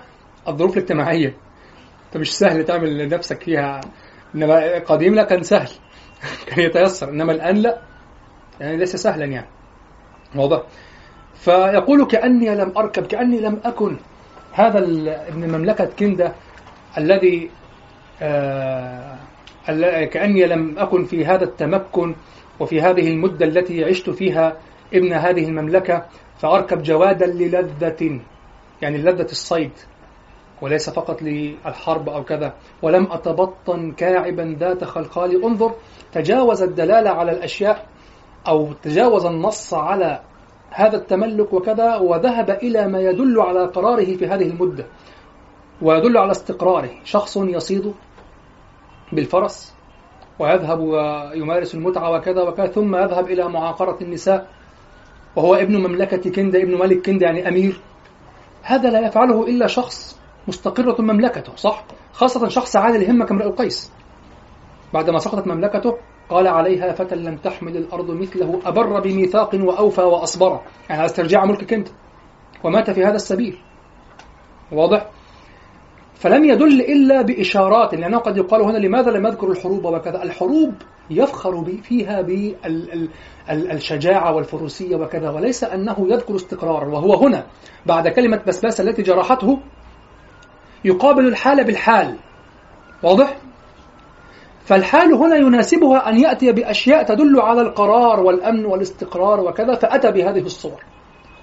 الظروف الاجتماعية. أنت مش سهل تعمل لنفسك فيها إنما قديم لا كان سهل. كان يتيسر إنما الآن لا. يعني ليس سهلا يعني. واضح. فيقول كأني لم أركب كأني لم أكن هذا ابن مملكة كندة الذي آه كأني لم أكن في هذا التمكن وفي هذه المدة التي عشت فيها ابن هذه المملكة فأركب جوادا للذة يعني لذة الصيد. وليس فقط للحرب أو كذا. ولم أتبطن كاعبا ذات خلخال انظر تجاوز الدلالة على الأشياء أو تجاوز النص على هذا التملك وكذا وذهب إلى ما يدل على قراره في هذه المدة ويدل على استقراره. شخص يصيد بالفرس ويذهب ويمارس المتعة وكذا وكذا ثم يذهب إلى معاقرة النساء وهو ابن مملكة كندة ابن ملك كندة يعني أمير. هذا لا يفعله إلا شخص مستقرة مملكته صح؟ خاصة شخص عادل الهمة كامرئ القيس بعدما سقطت مملكته قال عليها فتى لم تحمل الأرض مثله أبر بميثاق وأوفى وأصبر. يعني على استرجاع ملك كنت. ومات في هذا السبيل. واضح؟ فلم يدل إلا بإشارات لأنه قد يقال هنا لماذا لم يذكر الحروب وكذا؟ الحروب يفخر فيها بالشجاعة والفروسية وكذا وليس أنه يذكر استقرارا وهو هنا بعد كلمة بسباسة التي جرحته يقابل الحال بالحال. واضح؟ فالحال هنا يناسبها أن يأتي بأشياء تدل على القرار والأمن والاستقرار وكذا فأتى بهذه الصور.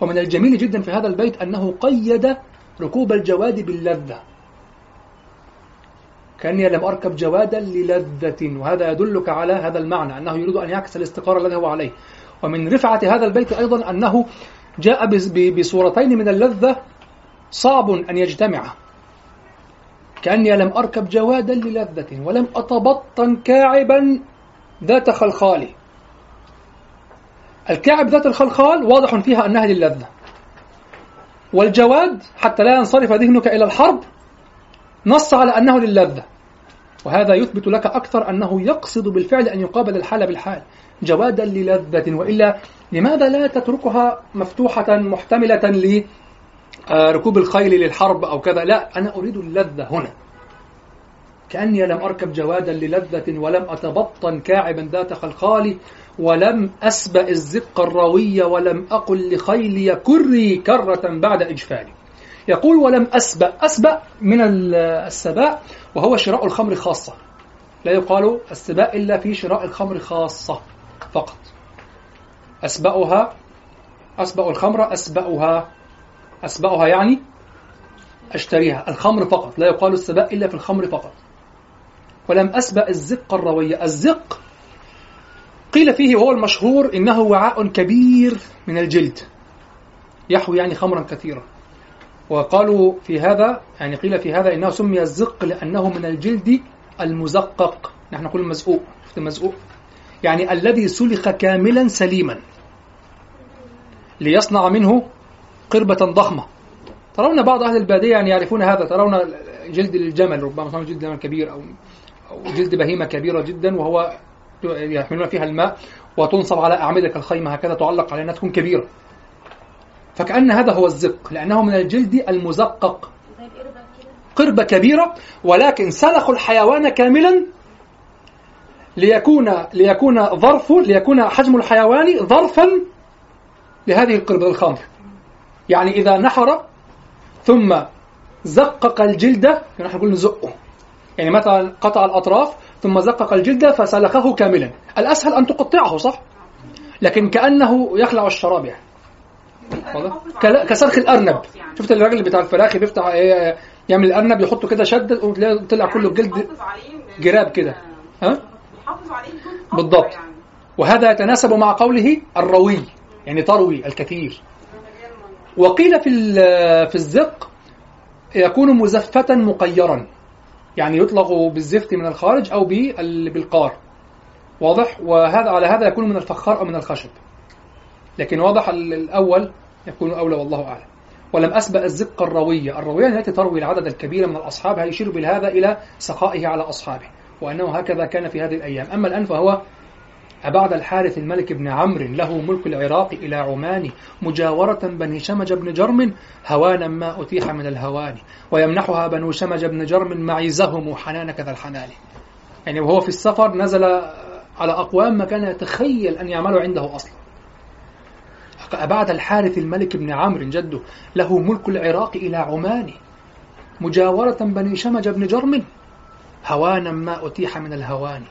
ومن الجميل جدا في هذا البيت أنه قيد ركوب الجواد باللذة. كأني لم أركب جوادا للذة وهذا يدلك على هذا المعنى أنه يريد أن يعكس الاستقرار الذي هو عليه. ومن رفعة هذا البيت أيضا أنه جاء بصورتين من اللذة صعب أن يجتمعا. كأني لم أركب جوادا للذة ولم أتبطن كاعبا ذات خلخال. الكعب ذات الخلخال واضح فيها أنها للذة. والجواد حتى لا ينصرف ذهنك إلى الحرب نص على أنه للذة. وهذا يثبت لك أكثر أنه يقصد بالفعل أن يقابل الحال بالحال. جوادا للذة وإلا لماذا لا تتركها مفتوحة محتملة لركوب الخيل للحرب أو كذا. لا أنا أريد اللذة هنا. كأني لم أركب جوادا للذة ولم أتبطن كاعبا ذات خلخال ولم أسبأ الزق الروي ولم أقل لخيلي كري كرة بعد إجفالي. يقول ولم أسبأ. أسبأ من السباء وهو شراء الخمر خاصة. لا يقال السباء إلا في شراء الخمر خاصة فقط. أسبأها أسبأ الخمر أسبأها أسبأها يعني أشتريها. الخمر فقط لا يقال السباء إلا في الخمر فقط. ولم أسبأ الزق الروية الزق قيل فيه وهو المشهور إنه وعاء كبير من الجلد. يحوي يعني خمرا كثيرا. وقالوا في هذا يعني قيل في هذا إنه سمي الزق لأنه من الجلد المزقق. نحن نقول المزقوق. شفت المزقوق؟ يعني الذي سلخ كاملا سليما. ليصنع منه قربة ضخمة. ترون بعض أهل البادية يعني يعرفون هذا ترون جلد الجمل ربما صار جلد جمل كبير أو أو جلد بهيمة كبيرة جدا وهو يحملون فيها الماء وتنصب على أعمدة كالخيمة هكذا تعلق على أنها تكون كبيرة. فكأن هذا هو الزق لأنه من الجلد المزقق. قربة كبيرة ولكن سلخوا الحيوان كاملا ليكون ليكون ظرف ليكون حجم الحيوان ظرفا لهذه القربة الخمر يعني إذا نحر ثم زقق الجلد نحن نقول نزقه. يعني مثلا قطع الأطراف ثم زقق الجلد فسلخه كاملا. الأسهل أن تقطعه صح؟ لكن كأنه يخلع الشراب يعني. كسلخ الأرنب. شفت الراجل بتاع الفراخ بيفتح إيه يعمل الأرنب يحطه كده شد وتلاقي طلع كله الجلد جراب كده. ها؟ بالضبط. وهذا يتناسب مع قوله الروي يعني تروي الكثير. وقيل في في الزق يكون مزفتا مقيرا. يعني يطلق بالزفت من الخارج أو بالقار. واضح؟ وهذا على هذا يكون من الفخار أو من الخشب. لكن واضح الأول يكون أولى والله أعلم. ولم اسبق الزق الرويه الروية التي تروي العدد الكبير من الأصحاب يشير بهذا إلى سخائه على أصحابه؟ وأنه هكذا كان في هذه الأيام. أما الآن فهو أبعد الحارث الملك بن عمرو له ملك العراق إلى عمان مجاورة بني شمج بن جرم هوانا ما أتيح من الهوان ويمنحها بنو شمج بن جرم معيزهم حنان كذا الحنان. يعني وهو في السفر نزل على أقوام ما كان يتخيل أن يعملوا عنده أصلا. فأبعد الحارث الملك بن عمرو جده له ملك العراق إلى عمان مجاورة بني شمج بن جرم هوانا ما أتيح من الهوان.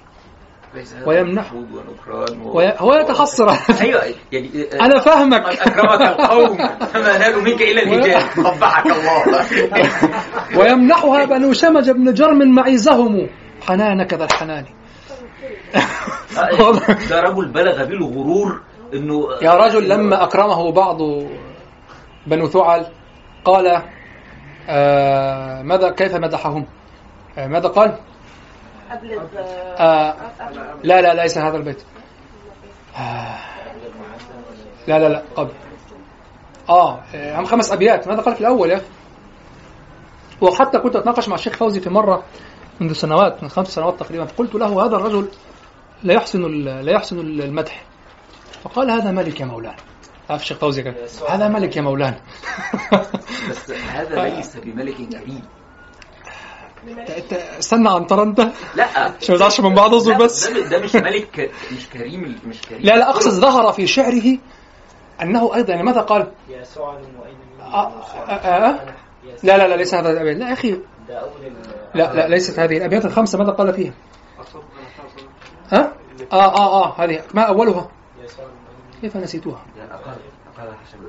ليس هذا ويمنح- محمود ونكران و... وي- هو يتحسر أيوه يعني آه، أنا فاهمك. أكرمك القوم. فما نالوا منك إلا الهجاء قبحك الله. ويمنحها بنو شمج بن جرم معيزهم حنانك ذا الحنان. ده رجل بلغ بالغرور إنه يا رجل لما أكرمه بعض بنو ثعل قال آه ماذا كيف مدحهم؟ آه ماذا قال؟ قبل آه لا لا ليس هذا البيت. آه. لا لا لا قبل. آه هم خمس أبيات. ماذا قال في الأول يا أخي؟ وحتى كنت أتناقش مع الشيخ فوزي في مرة منذ سنوات من خمس سنوات تقريبا فقلت له هذا الرجل لا يحسن ال- لا يحسن المدح. فقال هذا ملك يا مولانا. عارف الشيخ فوزي كان هذا ملك يا مولانا. بس هذا ليس بملك كريم استنى عنتر انت لا عشان ما نزعلش من بعض اصبر لا، بس ده, مش ملك مش كريم مش كريم لا لا أقصد ظهر في شعره أنه أيضا يعني ماذا قال؟ يا سعد آه، آه، آه. لا لا لا ليس هذا الابيات لا يا أخي لا لا ليست هذه الابيات الخمسة ماذا قال فيها؟ ها؟ آه آه آه هذه ما أولها؟ يا سعد وأين كيف نسيتوها؟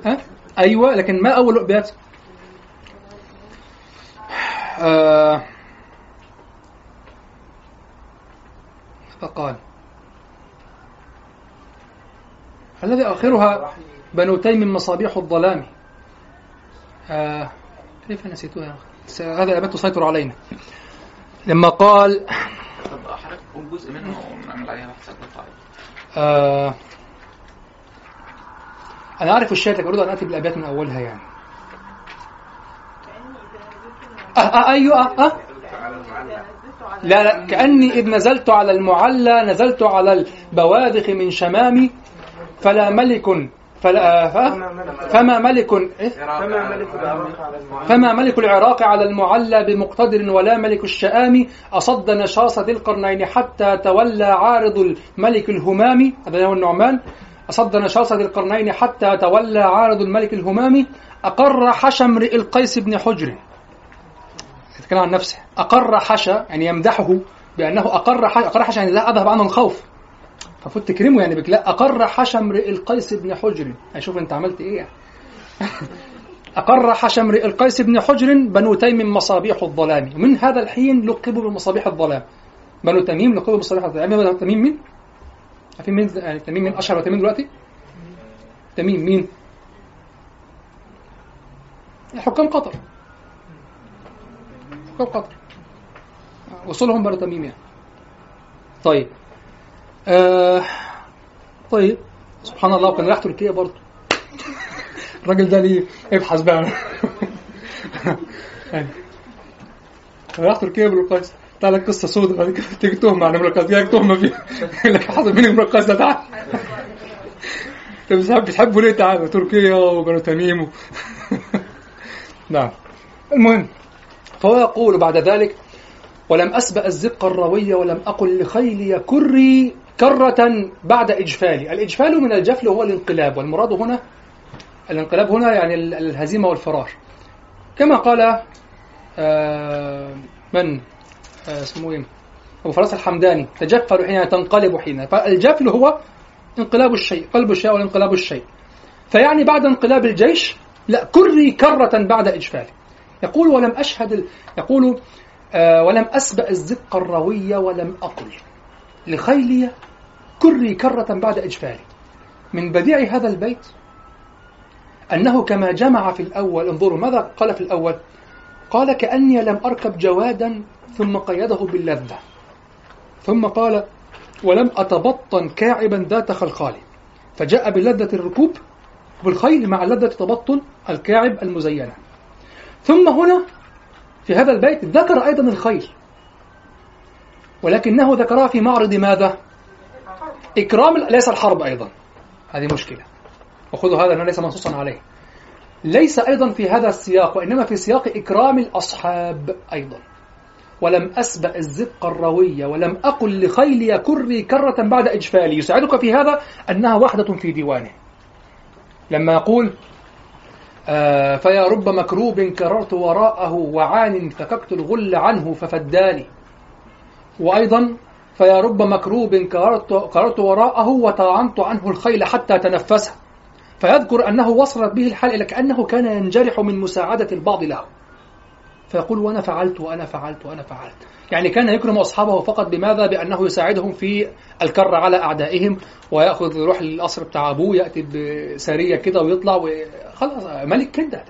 ها؟ أيوه لكن ما أول الابيات؟ آه فقال الذي آخرها بنو تيم مصابيح الظلام. آه كيف؟ س- هذه الابيات تسيطر علينا. لما قال طب حضرتك قول جزء منه ونعمل عليها بحث آه أنا أعرف الشعر لكن أريد أن أتي بالأبيات من أولها يعني. آه آه أيوة آه آه. لا لا كأني إذ نزلت على المعلى نزلت على البواذخ من شمامي فلا ملك فلا فما ملك إيه؟ فما ملك العراق على المعلى بمقتدر ولا ملك الشآم أصد نشاص ذي القرنين حتى تولى عارض الملك الهمام هذا هو النعمان أصد نشاص ذي القرنين حتى تولى عارض الملك الهمام أقر حشى امرئ القيس بن حجر يتكلم عن نفسه. أقر حشى يعني يمدحه بأنه أقر حشى أقر حشى يعني لا أذهب عنه الخوف ففوت تكرمه يعني بك. لا أقر حشى امرئ القيس بن حجر. أشوف أنت عملت إيه يعني. أقر حشى امرئ القيس بن حجر بنو تيم مصابيح الظلام. من هذا الحين لقبوا بمصابيح الظلام. بنو تميم لقبوا بمصابيح الظلام. بنو تميم مين؟ عارفين مين يعني تميم مين؟ أشهر تميم دلوقتي؟ تميم مين؟ حكام قطر. حكام قطر وصولهم بنو تميم يعني. طيب. آه طيب. سبحان الله وكان راح تركيا برضه. الراجل ده ليه؟ ابحث بقى. يعني. راح تركيا ابن القيس تعالى قصه سوداء. بعد كده تيجي تهمة عن ابن القيس تهمة فيها. لك حصل مين القيس ده تعالى انت بتحب بتحبوا ليه؟ تعالى تركيا وبنو تميم. نعم. المهم. فهو يقول بعد ذلك ولم أسبأ الزق الروي ولم أقل لخيلي كري كرة بعد إجفالي. الإجفال من الجفل هو الانقلاب والمراد هنا الانقلاب هنا يعني ال- الهزيمة والفرار. كما قال آه، من؟ آه، اسمه إيه أبو فراس الحمداني تجفل حين تنقلب حين. فالجفل هو انقلاب الشيء قلب الشيء والانقلاب الشيء. فيعني بعد انقلاب الجيش لا كري كرة بعد إجفالي. يقول ولم أشهد. يقول آه ولم أسبأ الزق الروي ولم أقل. لخيلي كري كرة بعد إجفالي من بديع هذا البيت أنه كما جمع في الأول انظروا ماذا قال في الأول؟ قال كأني لم أركب جوادا ثم قيده باللذة. ثم قال ولم أتبطن كاعبا ذات خلخال. فجاء بلذة الركوب بالخيل مع لذة تبطن الكاعب المزينة. ثم هنا في هذا البيت ذكر أيضا الخيل. ولكنه ذكرها في معرض ماذا؟ إكرام ليس الحرب أيضا. هذه مشكلة. وخذوا هذا أنه ليس منصوصا عليه. ليس أيضا في هذا السياق وإنما في سياق إكرام الأصحاب أيضا. ولم أسبأ الزق الروية ولم أقل لخيلي كري كرة بعد إجفالي. يساعدك في هذا أنها وحدة في ديوانه. لما يقول فيا رب مكروب كررت وراءه وعان فككت الغل عنه ففداني. وأيضا فيا رب مكروب كررت, كررت وراءه وطعنت عنه الخيل حتى تنفسه. فيذكر أنه وصلت به الحال إلى كأنه كان ينجرح من مساعدة البعض له فيقول وأنا فعلت وأنا فعلت وأنا فعلت. يعني كان يكرم أصحابه فقط بماذا؟ بأنه يساعدهم في الكر على أعدائهم ويأخذ يروح القصر بتاع أبوه يأتي بسرية كده ويطلع وخلاص ملك كندة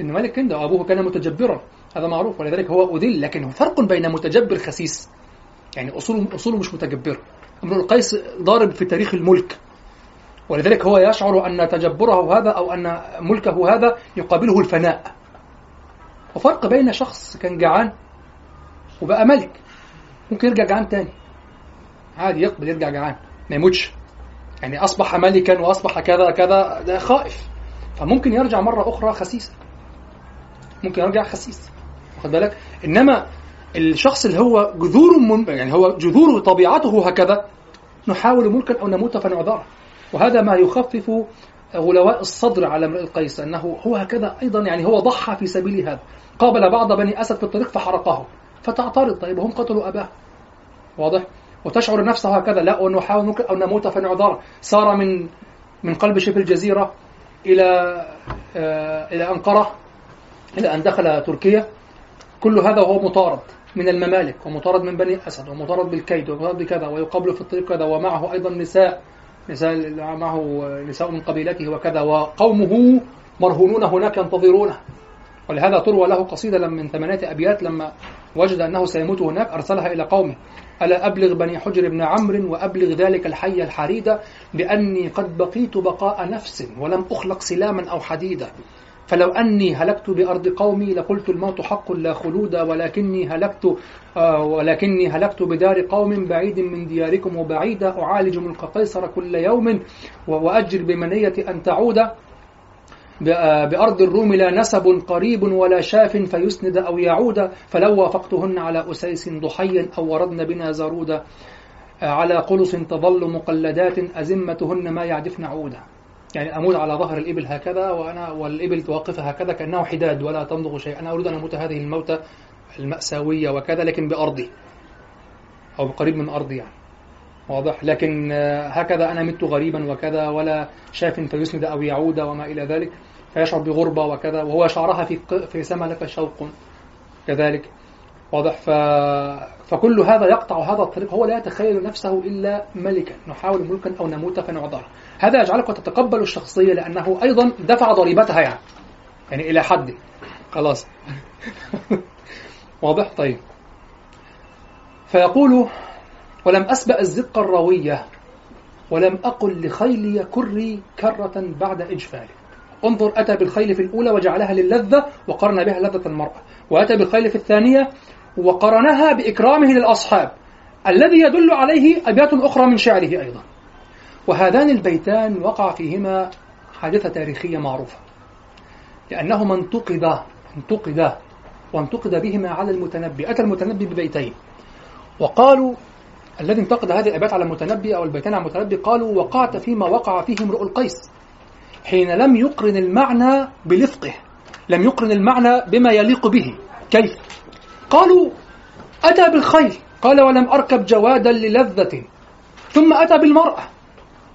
إن ملك كندة وأبوه كان متجبرا. هذا معروف ولذلك هو أذل لكن فرق بين متجبر خسيس. يعني أصوله أصوله مش متجبر. امرؤ القيس ضارب في تاريخ الملك. ولذلك هو يشعر أن تجبره هذا أو أن ملكه هذا يقابله الفناء. وفرق بين شخص كان جعان وبقى ملك. ممكن يرجع جعان تاني. عادي يقبل يرجع جعان. ما يموتش. يعني أصبح ملكا وأصبح كذا كذا ده خائف. فممكن يرجع مرة أخرى خسيسا ممكن يرجع خسيس. واخد بالك؟ إنما الشخص اللي هو جذور من يعني هو جذوره طبيعته هكذا نحاول ملكا أو نموت فنعذره. وهذا ما يخفف غلواء الصدر على امرئ القيس أنه هو هكذا أيضا يعني هو ضحى في سبيل هذا. قابل بعض بني أسد في الطريق فحرقه. فتعترض. طيب هم قتلوا أباه. واضح؟ وتشعر نفسها هكذا. لا ونحاول ممكن أو نموت فنعذر. سار من من قلب شبه الجزيرة إلى آه إلى أنقرة إلى أن دخل تركيا. كل هذا وهو مطارد من الممالك ومطارد من بني أسد ومطارد بالكيد ومطارد بكذا ويقابل في الطريق كذا ومعه أيضا نساء نساء معه نساء من قبيلته وكذا. وقومه مرهونون هناك ينتظرونه. ولهذا تروى له قصيدة من ثمانية أبيات لما وجد أنه سيموت هناك أرسلها إلى قومه. ألا أبلغ بني حجر بن عمرو وأبلغ ذلك الحي الحريد بأني قد بقيت بقاء نفس ولم أخلق سلاما أو حديدا. فلو أني هلكت بأرض قومي لقلت الموت حق لا خلود ولكني هلكت آه ولكني هلكت بدار قوم بعيد من دياركم وبعيدا أعالج ملك قيصر كل يوم وأجر بمنية أن تعود. بأرض الروم لا نسب قريب ولا شاف فيسند أو يعود فلو وافقتهن على أسيس ضحيا أو وردن بنا زرودا على قلص تظل مقلدات أزمتهن ما يعدفن عودا يعني أموت على ظهر الإبل هكذا وأنا والإبل توقف هكذا كأنه حداد ولا تمضغ شيء أنا أريد أن أموت هذه الموتة المأساوية وكذا لكن بأرضي أو بقريب من أرضي يعني. واضح. لكن هكذا أنا مت غريبا وكذا ولا شاف فيسند أو يعود وما إلى ذلك. فيشعر بغربة وكذا وهو شعرها في في سما لك شوق كذلك. واضح. ف... فكل هذا يقطع هذا الطريق. هو لا يتخيل نفسه إلا ملكا. نحاول ملكا أو نموت فنعذر هذا يجعلك تتقبل الشخصية لأنه أيضا دفع ضريبتها يعني. يعني إلى حد. خلاص. واضح؟ طيب. فيقول ولم أسبأ الزق الروية ولم أقل لخيلي كري كرة بعد إجفالي انظر أتى بالخيل في الأولى وجعلها للذة وقرن بها لذة المرأة. وأتى بالخيل في الثانية وقرنها بإكرامه للأصحاب الذي يدل عليه أبيات أخرى من شعره أيضا. وهذان البيتان وقع فيهما حادثة تاريخية معروفة لأنهما انتقدا انتقدا وانتقد بهما على المتنبي أتى المتنبي ببيتين. وقالوا الذي انتقد هذه الأبيات على المتنبي أو البيتين على المتنبي قالوا وقعت فيما وقع فيه امرؤ القيس حين لم يقرن المعنى بلفقه لم يقرن المعنى بما يليق به كيف؟ قالوا أتى بالخيل قال ولم أركب جوادا للذة ثم أتى بالمرأة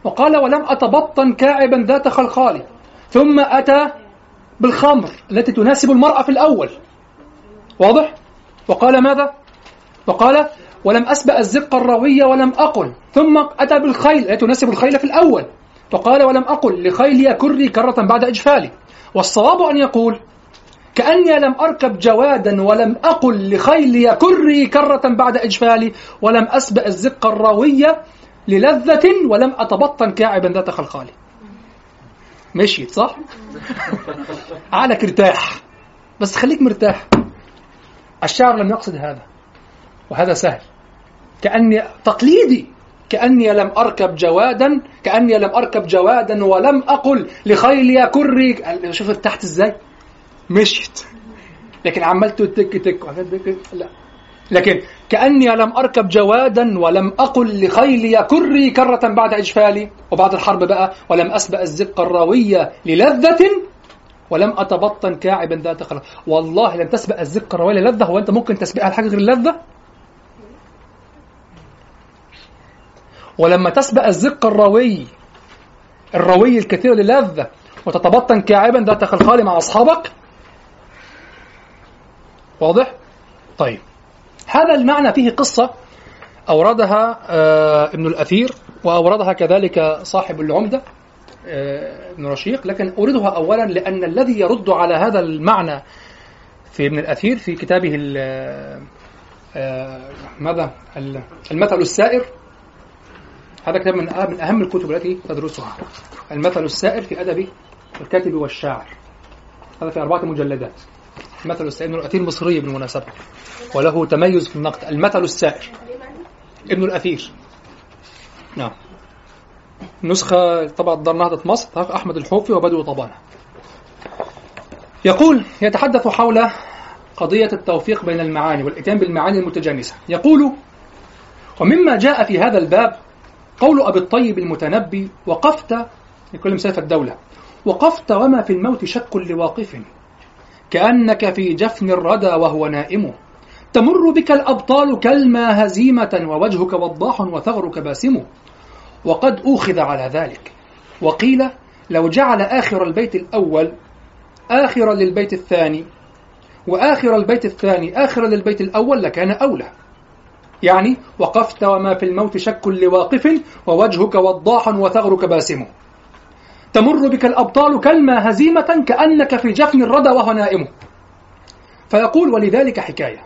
وقال ولم أتبطن كاعبا ذات خلخال ثم أتى بالخمر التي تناسب المرأة في الأول واضح؟ وقال ماذا؟ وقال ولم أسبأ الزق الروية ولم أقل. ثم أتى بالخيل التي تناسب الخيل في الأول. فقال ولم أقل لخيلي كري كرة بعد إجفالي. والصواب أن يقول كأني لم أركب جوادا ولم أقل لخيلي كري كرة بعد إجفالي. ولم أسبأ الزق الروية للذة ولم أتبطن كاعبا ذات خلخالي. مشيت صح؟ عقلك ارتاح بس خليك مرتاح. الشاعر لم يقصد هذا وهذا سهل. كأني تقليدي كأني لم أركب جوادا كأني لم أركب جوادا ولم أقل لخيلي كري. شوف ارتحت إزاي؟ مشيت. لكن عملت تك تك. لا. لكن كأني لم أركب جوادا ولم أقل لخيلي كري كرة بعد إجفالي. وبعد الحرب بقى ولم أسبأ الزق الراوية للذة ولم أتبطن كاعبا ذات خلق. والله لن تسبق الزق الراوية للذة. هو أنت ممكن تسبقها لحاجة غير اللذة؟ ولما تسبق الزق الروي الروي الكثير للذة وتتبطن كاعبا ذات خلخال مع أصحابك؟ واضح؟ طيب. هذا المعنى فيه قصة أوردها آه ابن الأثير وأوردها كذلك صاحب العمدة آه ابن رشيق لكن أوردها أولا لأن الذي يرد على هذا المعنى في ابن الأثير في كتابه آه ماذا؟ المثل السائر هذا كتاب من من أهم الكتب التي تدرسها. المثل السائر في أدب الكاتب والشاعر. هذا في أربعة مجلدات. المثل السائر إبن الأثير مصري بالمناسبة. وله تميز في النقد. المثل السائر إبن الأثير. نعم. نسخة طبعا دار نهضة مصر. أحمد الحوفي وبدو طبانة. يقول يتحدث حول قضية التوفيق بين المعاني والإتيان بالمعاني المتجانسة. يقول ومما جاء في هذا الباب قول أبي الطيب المتنبي وقفت يكلم سيف الدولة وقفت وما في الموت شك لواقف كأنك في جفن الردى وهو نائم. تمر بك الأبطال كالما هزيمة ووجهك وضاح وثغرك باسم. وقد أوخذ على ذلك. وقيل لو جعل آخر البيت الأول آخرا للبيت الثاني وآخر البيت الثاني آخرا للبيت الأول لكان أولى. يعني وقفت وما في الموت شك لواقف ووجهك وضاح وثغرك باسم. تمر بك الأبطال كالما هزيمة كأنك في جفن الردى وهو نائم فيقول ولذلك حكاية.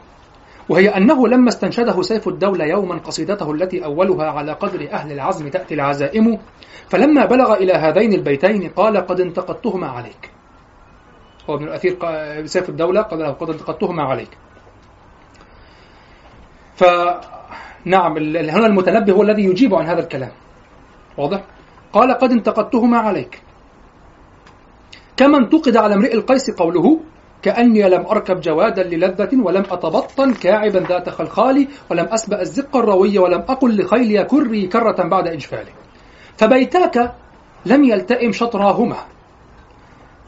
وهي أنه لما استنشده سيف الدولة يوما قصيدته التي أولها على قدر أهل العزم تأتي العزائم فلما بلغ إلى هذين البيتين قال قد انتقدتهما عليك. هو ابن الأثير سيف الدولة قال له قد انتقدتهما عليك. فنعم هنا المتنبي هو الذي يجيب عن هذا الكلام. واضح؟ قال قد انتقدتهما عليك. كما انتقد على امرئ القيس قوله كأني لم أركب جوادا للذة ولم أتبطن كاعبا ذات خلخال ولم أسبأ الزق الروي ولم أقل لخيلي كري كرة بعد إجفالي. فبيتاك لم يلتئم شطراهما.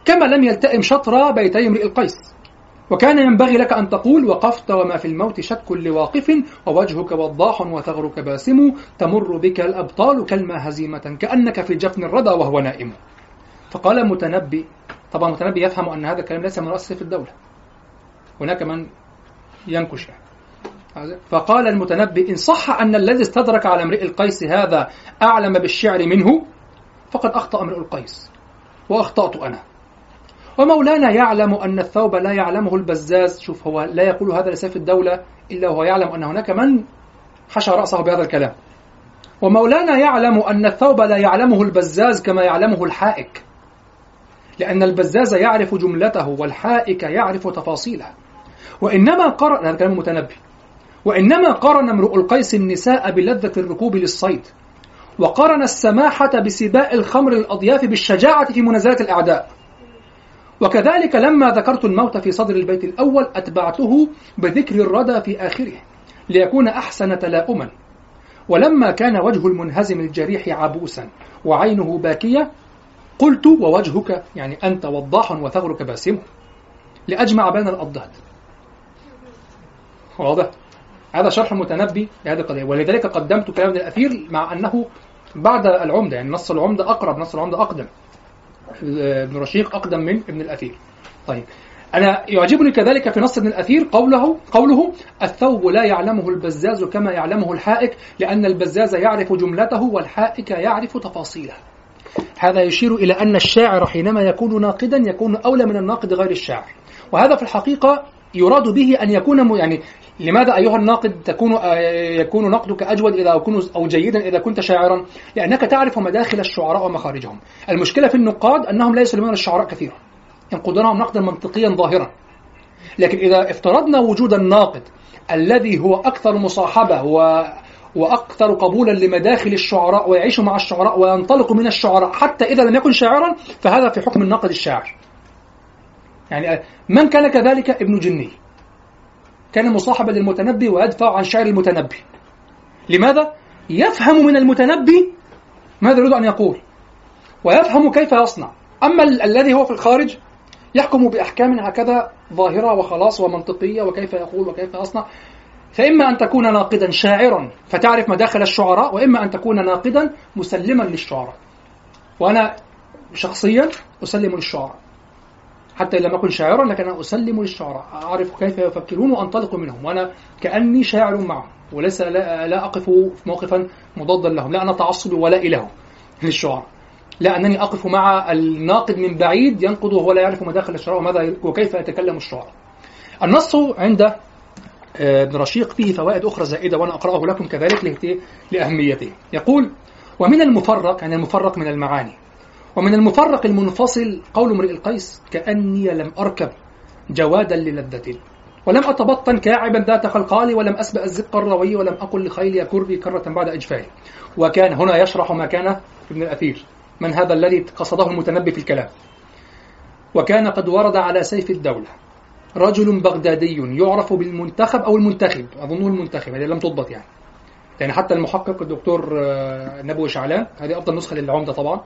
كما لم يلتئم شطرا بيتي امرئ القيس. وكان ينبغي لك أن تقول وقفت وما في الموت شك لواقف ووجهك وضاح وثغرك باسم تمر بك الأبطال كالما هزيمة كأنك في جفن الردى وهو نائم. فقال المتنبي طبعا المتنبي يفهم أن هذا الكلام ليس من رأس سيف الدولة. هناك من ينكش. فقال المتنبي إن صح أن الذي استدرك على امرئ القيس هذا أعلم بالشعر منه فقد أخطأ امرئ القيس وأخطأت أنا. ومولانا يعلم أن الثوب لا يعلمه البزاز. شوف هو لا يقول هذا لسيف الدولة إلا وهو يعلم أن هناك من حشى رأسه بهذا الكلام. ومولانا يعلم أن الثوب لا يعلمه البزاز كما يعلمه الحائك لأن البزاز يعرف جملته والحائك يعرف تفاصيله وإنما قرن هذا كلام متنبي. وإنما قرن امرؤ القيس النساء بلذة الركوب للصيد وقرن السماحة بسباء الخمر الأضياف بالشجاعة في منازلة الأعداء. وكذلك لما ذكرت الموت في صدر البيت الأول أتبعته بذكر الردى في آخره ليكون أحسن تلاؤما. ولما كان وجه المنهزم الجريح عبوسا وعينه باكية قلت ووجهك يعني أنت وضاح وثغرك باسم لأجمع بين الأضداد. واضح؟ هذا شرح متنبي لهذه القضية. ولذلك قدمت كلام الأثير مع أنه بعد العمدة يعني نص العمدة أقرب نص العمدة أقدم. ابن رشيق أقدم من ابن الأثير. طيب. أنا يعجبني كذلك في نص ابن الأثير قوله قوله الثوب لا يعلمه البزاز كما يعلمه الحائك لأن البزاز يعرف جملته والحائك يعرف تفاصيله هذا يشير إلى أن الشاعر حينما يكون ناقدا يكون أولى من الناقد غير الشاعر. وهذا في الحقيقة يراد به أن يكون يعني لماذا أيها الناقد تكون يكون نقدك أجود إذا كنت أو جيدا إذا كنت شاعرا؟ لأنك تعرف مداخل الشعراء ومخارجهم. المشكلة في النقاد أنهم لا يسلمون الشعراء كثيرا. ينقدونهم نقدا منطقيا ظاهرا. لكن إذا افترضنا وجود الناقد الذي هو أكثر مصاحبة و وأكثر قبولا لمداخل الشعراء ويعيش مع الشعراء وينطلق من الشعراء حتى إذا لم يكن شاعرا فهذا في حكم الناقد الشاعر. يعني من كان كذلك ابن جني كان مصاحبا للمتنبي ويدفع عن شعر المتنبي. لماذا؟ يفهم من المتنبي ماذا يريد أن يقول. ويفهم كيف يصنع. أما ال- الذي هو في الخارج يحكم بأحكام هكذا ظاهرة وخلاص ومنطقية وكيف يقول وكيف يصنع. فإما أن تكون ناقدا شاعرا فتعرف مداخل الشعراء وإما أن تكون ناقدا مسلما للشعراء. وأنا شخصيا أسلم للشعراء. حتى لم أكن شاعرا لكن أنا أسلم للشعراء أعرف كيف يفكرون وأنطلق منهم وأنا كأني شاعر معهم وليس لا, لا أقف موقفا مضادا لهم لا أنا تعصبي ولا إله للشعراء لا أنني أقف مع الناقد من بعيد ينقد وهو لا يعرف مداخل الشعراء وماذا وكيف يتكلم الشعراء النص عند آه، ابن رشيق فيه فوائد أخرى زائدة وأنا أقرأه لكم كذلك لأهميته. يقول ومن المفرق يعني المفرق من المعاني ومن المفرق المنفصل قول امرئ القيس كأني لم أركب جوادا للذة. ولم أتبطن كاعبا ذات خلقال ولم أسبأ الزق الروي ولم أقل لخيلي كربي كرة بعد إجفالي وكان هنا يشرح ما كان ابن الأثير من هذا الذي قصده المتنبي في الكلام. وكان قد ورد على سيف الدولة رجل بغدادي يعرف بالمنتخب أو المنتخب أظنه المنتخب هذه لم تضبط يعني. يعني حتى المحقق الدكتور آه، نبوي شعلان هذه أفضل نسخة للعمدة طبعا.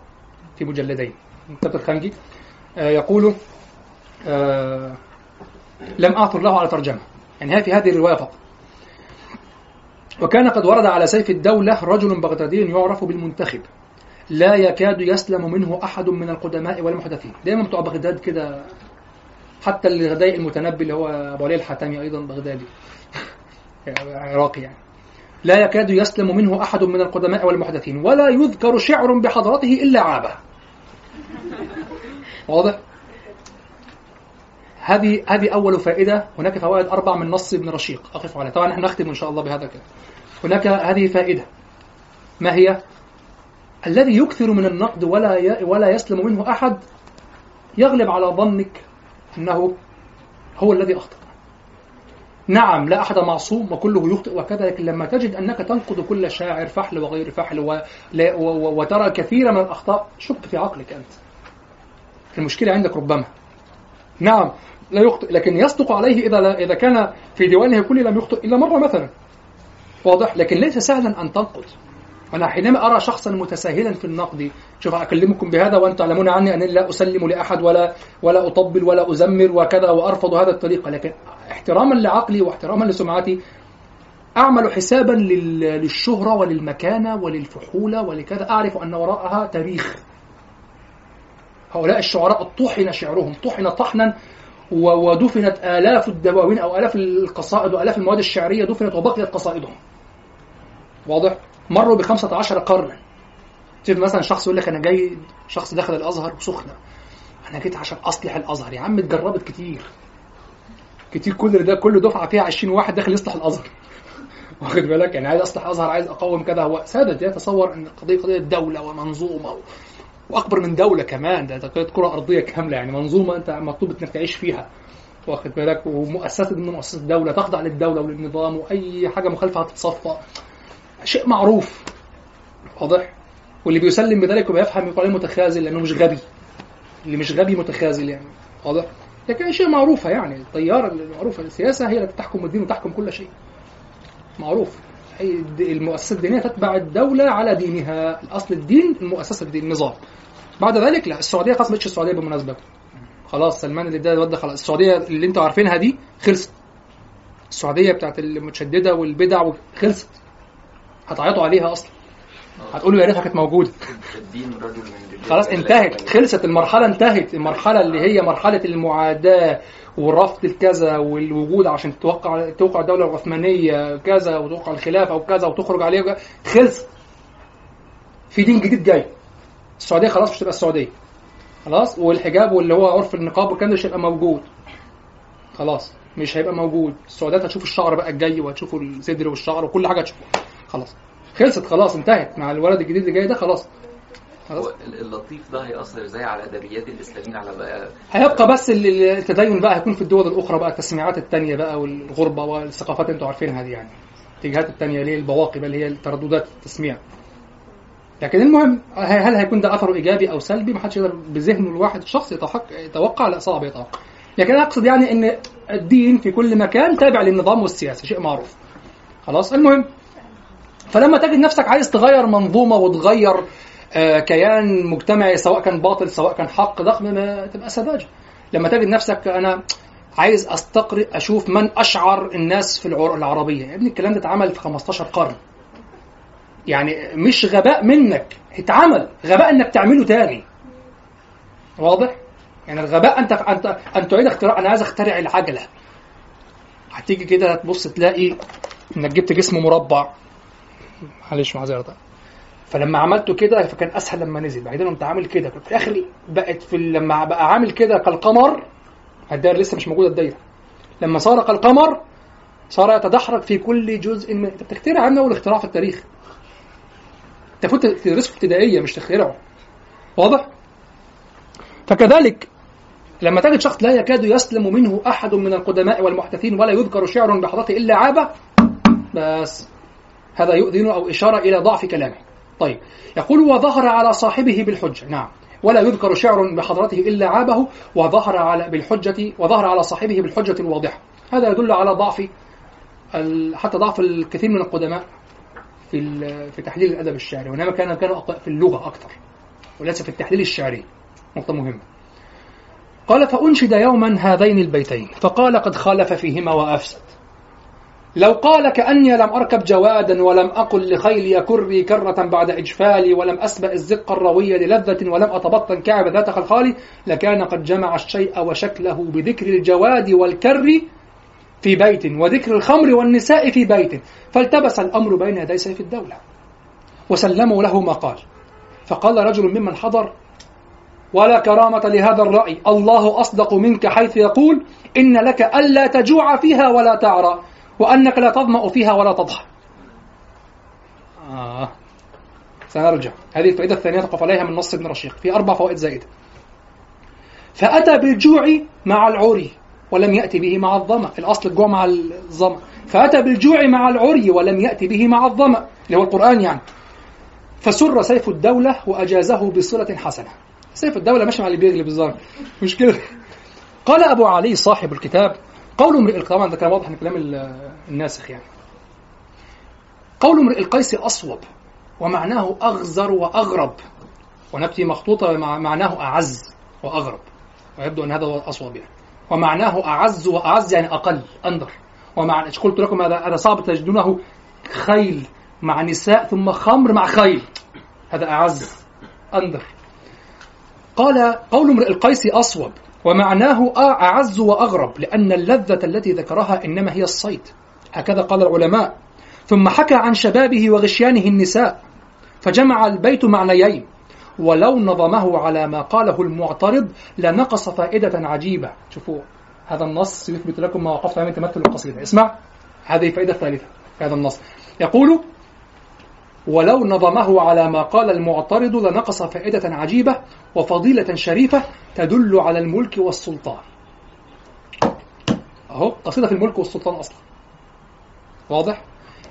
في مجلدين. مكتبة الخنجي آه، يقول آه، لم أعثر له على ترجمة. يعني في هذه الرواية فقط. وكان قد ورد على سيف الدولة رجل بغدادي يعرف بالمنتخب. لا يكاد يسلم منه أحد من القدماء والمحدثين. دائما بتوع بغداد كده حتى الغداء المتنبي اللي هو أبو علي الحاتمي أيضا بغدادي. عراقي يعني. لا يكاد يسلم منه أحد من القدماء والمحدثين ولا يذكر شعر بحضرته إلا عابه واضح؟ هذه هذه أول فائدة هناك فوائد أربع من نص ابن رشيق أقف عليها طبعا نحن نختم إن شاء الله بهذا كده هناك هذه فائدة ما هي؟ الذي يكثر من النقد ولا. ولا يسلم منه أحد يغلب على ظنك أنه هو الذي أخطأ نعم لا أحد معصوم وكله يخطئ وكذا لكن لما تجد أنك تنقد كل شاعر فحل وغير فحل وترى كثير من الأخطاء شك في عقلك أنت. المشكلة عندك ربما. نعم لا يخطئ لكن يصدق عليه إذا لا إذا كان في ديوانه كله لم يخطئ إلا مرة مثلا. واضح؟ لكن ليس سهلا أن تنقد. أنا حينما أرى شخصا متساهلا في النقد شوف أكلمكم بهذا وأنتم تعلمون عني أنني لا أسلم لأحد ولا ولا أطبل ولا أزمر وكذا وأرفض هذا الطريقة لكن احتراما لعقلي واحتراما لسمعتي أعمل حسابا لل- للشهرة وللمكانة وللفحولة ولكذا. أعرف أن وراءها تاريخ. هؤلاء الشعراء طحن شعرهم طحن طحنا ودفنت آلاف الدواوين أو آلاف القصائد وآلاف المواد الشعرية دفنت وبقيت قصائدهم. واضح؟ مروا ب 15 قرنا. شوف مثلا شخص يقول لك أنا جاي شخص دخل الأزهر وسخنه أنا جيت عشان أصلح الأزهر. يا عم اتجربت كتير. كتير كل ده كل دفعة فيها 20 واحد داخل يصلح الأزهر. واخد بالك؟ يعني عايز أصلح أزهر عايز اقوم كذا. هو سادت يتصور إن القضية قضية دولة ومنظومة و... وأكبر من دولة كمان. ده قضية كرة أرضية كاملة. يعني منظومة أنت مطلوب إنك تعيش فيها. واخد بالك؟ ومؤسسة من مؤسسات الدولة تخضع للدولة وللنظام وأي حاجة مخالفة هتتصفى. شيء معروف. واضح؟ واللي بيسلم بذلك وبيفهم يقول متخاذل لأنه مش غبي. اللي مش غبي متخاذل يعني. واضح؟ لكن شيء معروفه يعني. الطيارة المعروفه السياسة هي التي تحكم الدين وتحكم كل شيء. معروف. المؤسسات الدينية تتبع الدولة على دينها. الأصل الدين المؤسسة الدين النظام. بعد ذلك لا السعودية بقتش السعودية بالمناسبه خلاص سلمان اللي ده الواد خلاص. السعودية اللي أنتوا عارفينها دي خلصت. السعودية بتاعت المتشددة والبدع خلصت. هتعيطوا عليها أصلا. هتقولوا يا ريتها كانت موجودة. خلاص انتهت. خلصت المرحلة انتهت. المرحلة اللي هي مرحلة المعاداة ورفض الكذا والوجود عشان توقع توقع الدولة العثمانية كذا وتوقع الخلافة وكذا وتخرج عليها وكذا. خلص. في دين جديد جاي. السعودية خلاص مش تبقى السعودية. خلاص؟ والحجاب واللي هو عرف النقاب والكلام ده مش هيبقى موجود. خلاص. مش هيبقى موجود. السعوديات هتشوف الشعر بقى الجاي وهتشوفوا الصدر والشعر وكل حاجة هتشوفوها خلاص. خلصت خلاص انتهت مع الولد الجديد اللي جاي ده خلاص. خلاص. اللطيف ده هيأثر إزاي على أدبيات الإسلاميين؟ على بقى هيبقى بس ال- ال- التدين بقى هيكون في الدول الأخرى بقى التسميعات التانية بقى والغربة والثقافات أنتوا عارفينها دي يعني. الاتجاهات التانية اللي هي البواقي اللي هي الترددات التسميع. لكن المهم هل هيكون ده أثره إيجابي أو سلبي؟ ما حدش يقدر بذهنه الواحد الشخص يتوقع لا صعب يتوقع. لكن أنا أقصد يعني إن الدين في كل مكان تابع للنظام والسياسة شيء معروف. خلاص المهم. فلما تجد نفسك عايز تغير منظومة وتغير آه، كيان مجتمعي سواء كان باطل سواء كان حق ضخم ما تبقى سذاجة. لما تجد نفسك أنا عايز استقرئ أشوف من أشعر الناس في العر- العربية. يا ابني الكلام ده اتعمل في 15 قرن. يعني مش غباء منك اتعمل. غباء إنك تعمله تاني. واضح؟ يعني الغباء أنت أنت أن تعيد اختراع أنا عايز أخترع العجلة. هتيجي كده هتبص تلاقي إنك جبت جسم مربع. معلش معذره فلما عملته كده فكان أسهل لما نزل. بعدين قمت عامل كده. في الآخر بقت في لما بقى عامل كده كالقمر الدائرة لسه مش موجودة الدايرة. لما صار كالقمر صار يتدحرج في كل جزء من أنت بتخترع عنه أول اختراع في التاريخ. أنت فوت تدرسه في ابتدائية مش تخترعه. واضح؟ فكذلك لما تجد شخص لا يكاد يسلم منه أحد من القدماء والمحدثين ولا يذكر شعر بحضرته إلا عابه بس هذا يؤذن أو إشارة إلى ضعف كلامه. طيب يقول وظهر على صاحبه بالحجة، نعم ولا يذكر شعر بحضرته إلا عابه وظهر على بالحجة وظهر على صاحبه بالحجة الواضحه. هذا يدل على ضعف حتى ضعف الكثير من القدماء في في تحليل الأدب الشعري وإنما كان كانوا في اللغة أكثر وليس في التحليل الشعري. نقطة مهمة. قال فأنشد يوما هذين البيتين فقال قد خالف فيهما وأفسد لو قال كأني لم أركب جوادا ولم أقل لخيلي كري كرة بعد إجفالي ولم أسبأ الزق الروي للذة ولم أتبطن كعب ذات خلخالي لكان قد جمع الشيء وشكله بذكر الجواد والكر في بيت وذكر الخمر والنساء في بيت. فالتبس الأمر بين يدي سيف الدولة وسلموا له ما قال. فقال رجل ممن حضر ولا كرامة لهذا الرأي الله أصدق منك حيث يقول إن لك ألا تجوع فيها ولا تعرى. وأنك لا تظمأ فيها ولا تضحى. آه. سنرجع. هذه الفائدة الثانية تقف عليها من نص ابن رشيق. في أربع فوائد زائدة. فأتى بالجوع مع العري ولم يأتي به مع الظمأ. الأصل الجوع مع الظمأ. فأتى بالجوع مع العري ولم يأتي به مع الظمأ. اللي هو القرآن يعني. فسر سيف الدولة وأجازه بصلة حسنة. سيف الدولة ماشي مع اللي بيغلب الظاهر مش كده قال أبو علي صاحب الكتاب قول امرئ طبعا ده كان واضح من كلام ال- الناسخ يعني. قول امرئ القيس أصوب ومعناه أغزر وأغرب. ونبتي مخطوطة مع معناه أعز وأغرب. ويبدو أن هذا هو الأصوب يعني. ومعناه أعز وأعز يعني أقل أندر. ومعنى قلت لكم؟ هذا صعب تجدونه. خيل مع نساء ثم خمر مع خيل. هذا أعز أندر. قال قول امرئ القيس أصوب ومعناه أعز وأغرب لأن اللذة التي ذكرها إنما هي الصيد. هكذا قال العلماء. ثم حكى عن شبابه وغشيانه النساء فجمع البيت معنيين ولو نظمه على ما قاله المعترض لنقص فائدة عجيبة. شوفوا هذا النص يثبت لكم ما وقفت أمام تمثل القصيدة. اسمع هذه فائدة ثالثة في هذا النص. يقول ولو نظمه على ما قال المعترض لنقص فائدة عجيبة وفضيلة شريفة تدل على الملك والسلطان. أهو قصيدة في الملك والسلطان أصلا. واضح؟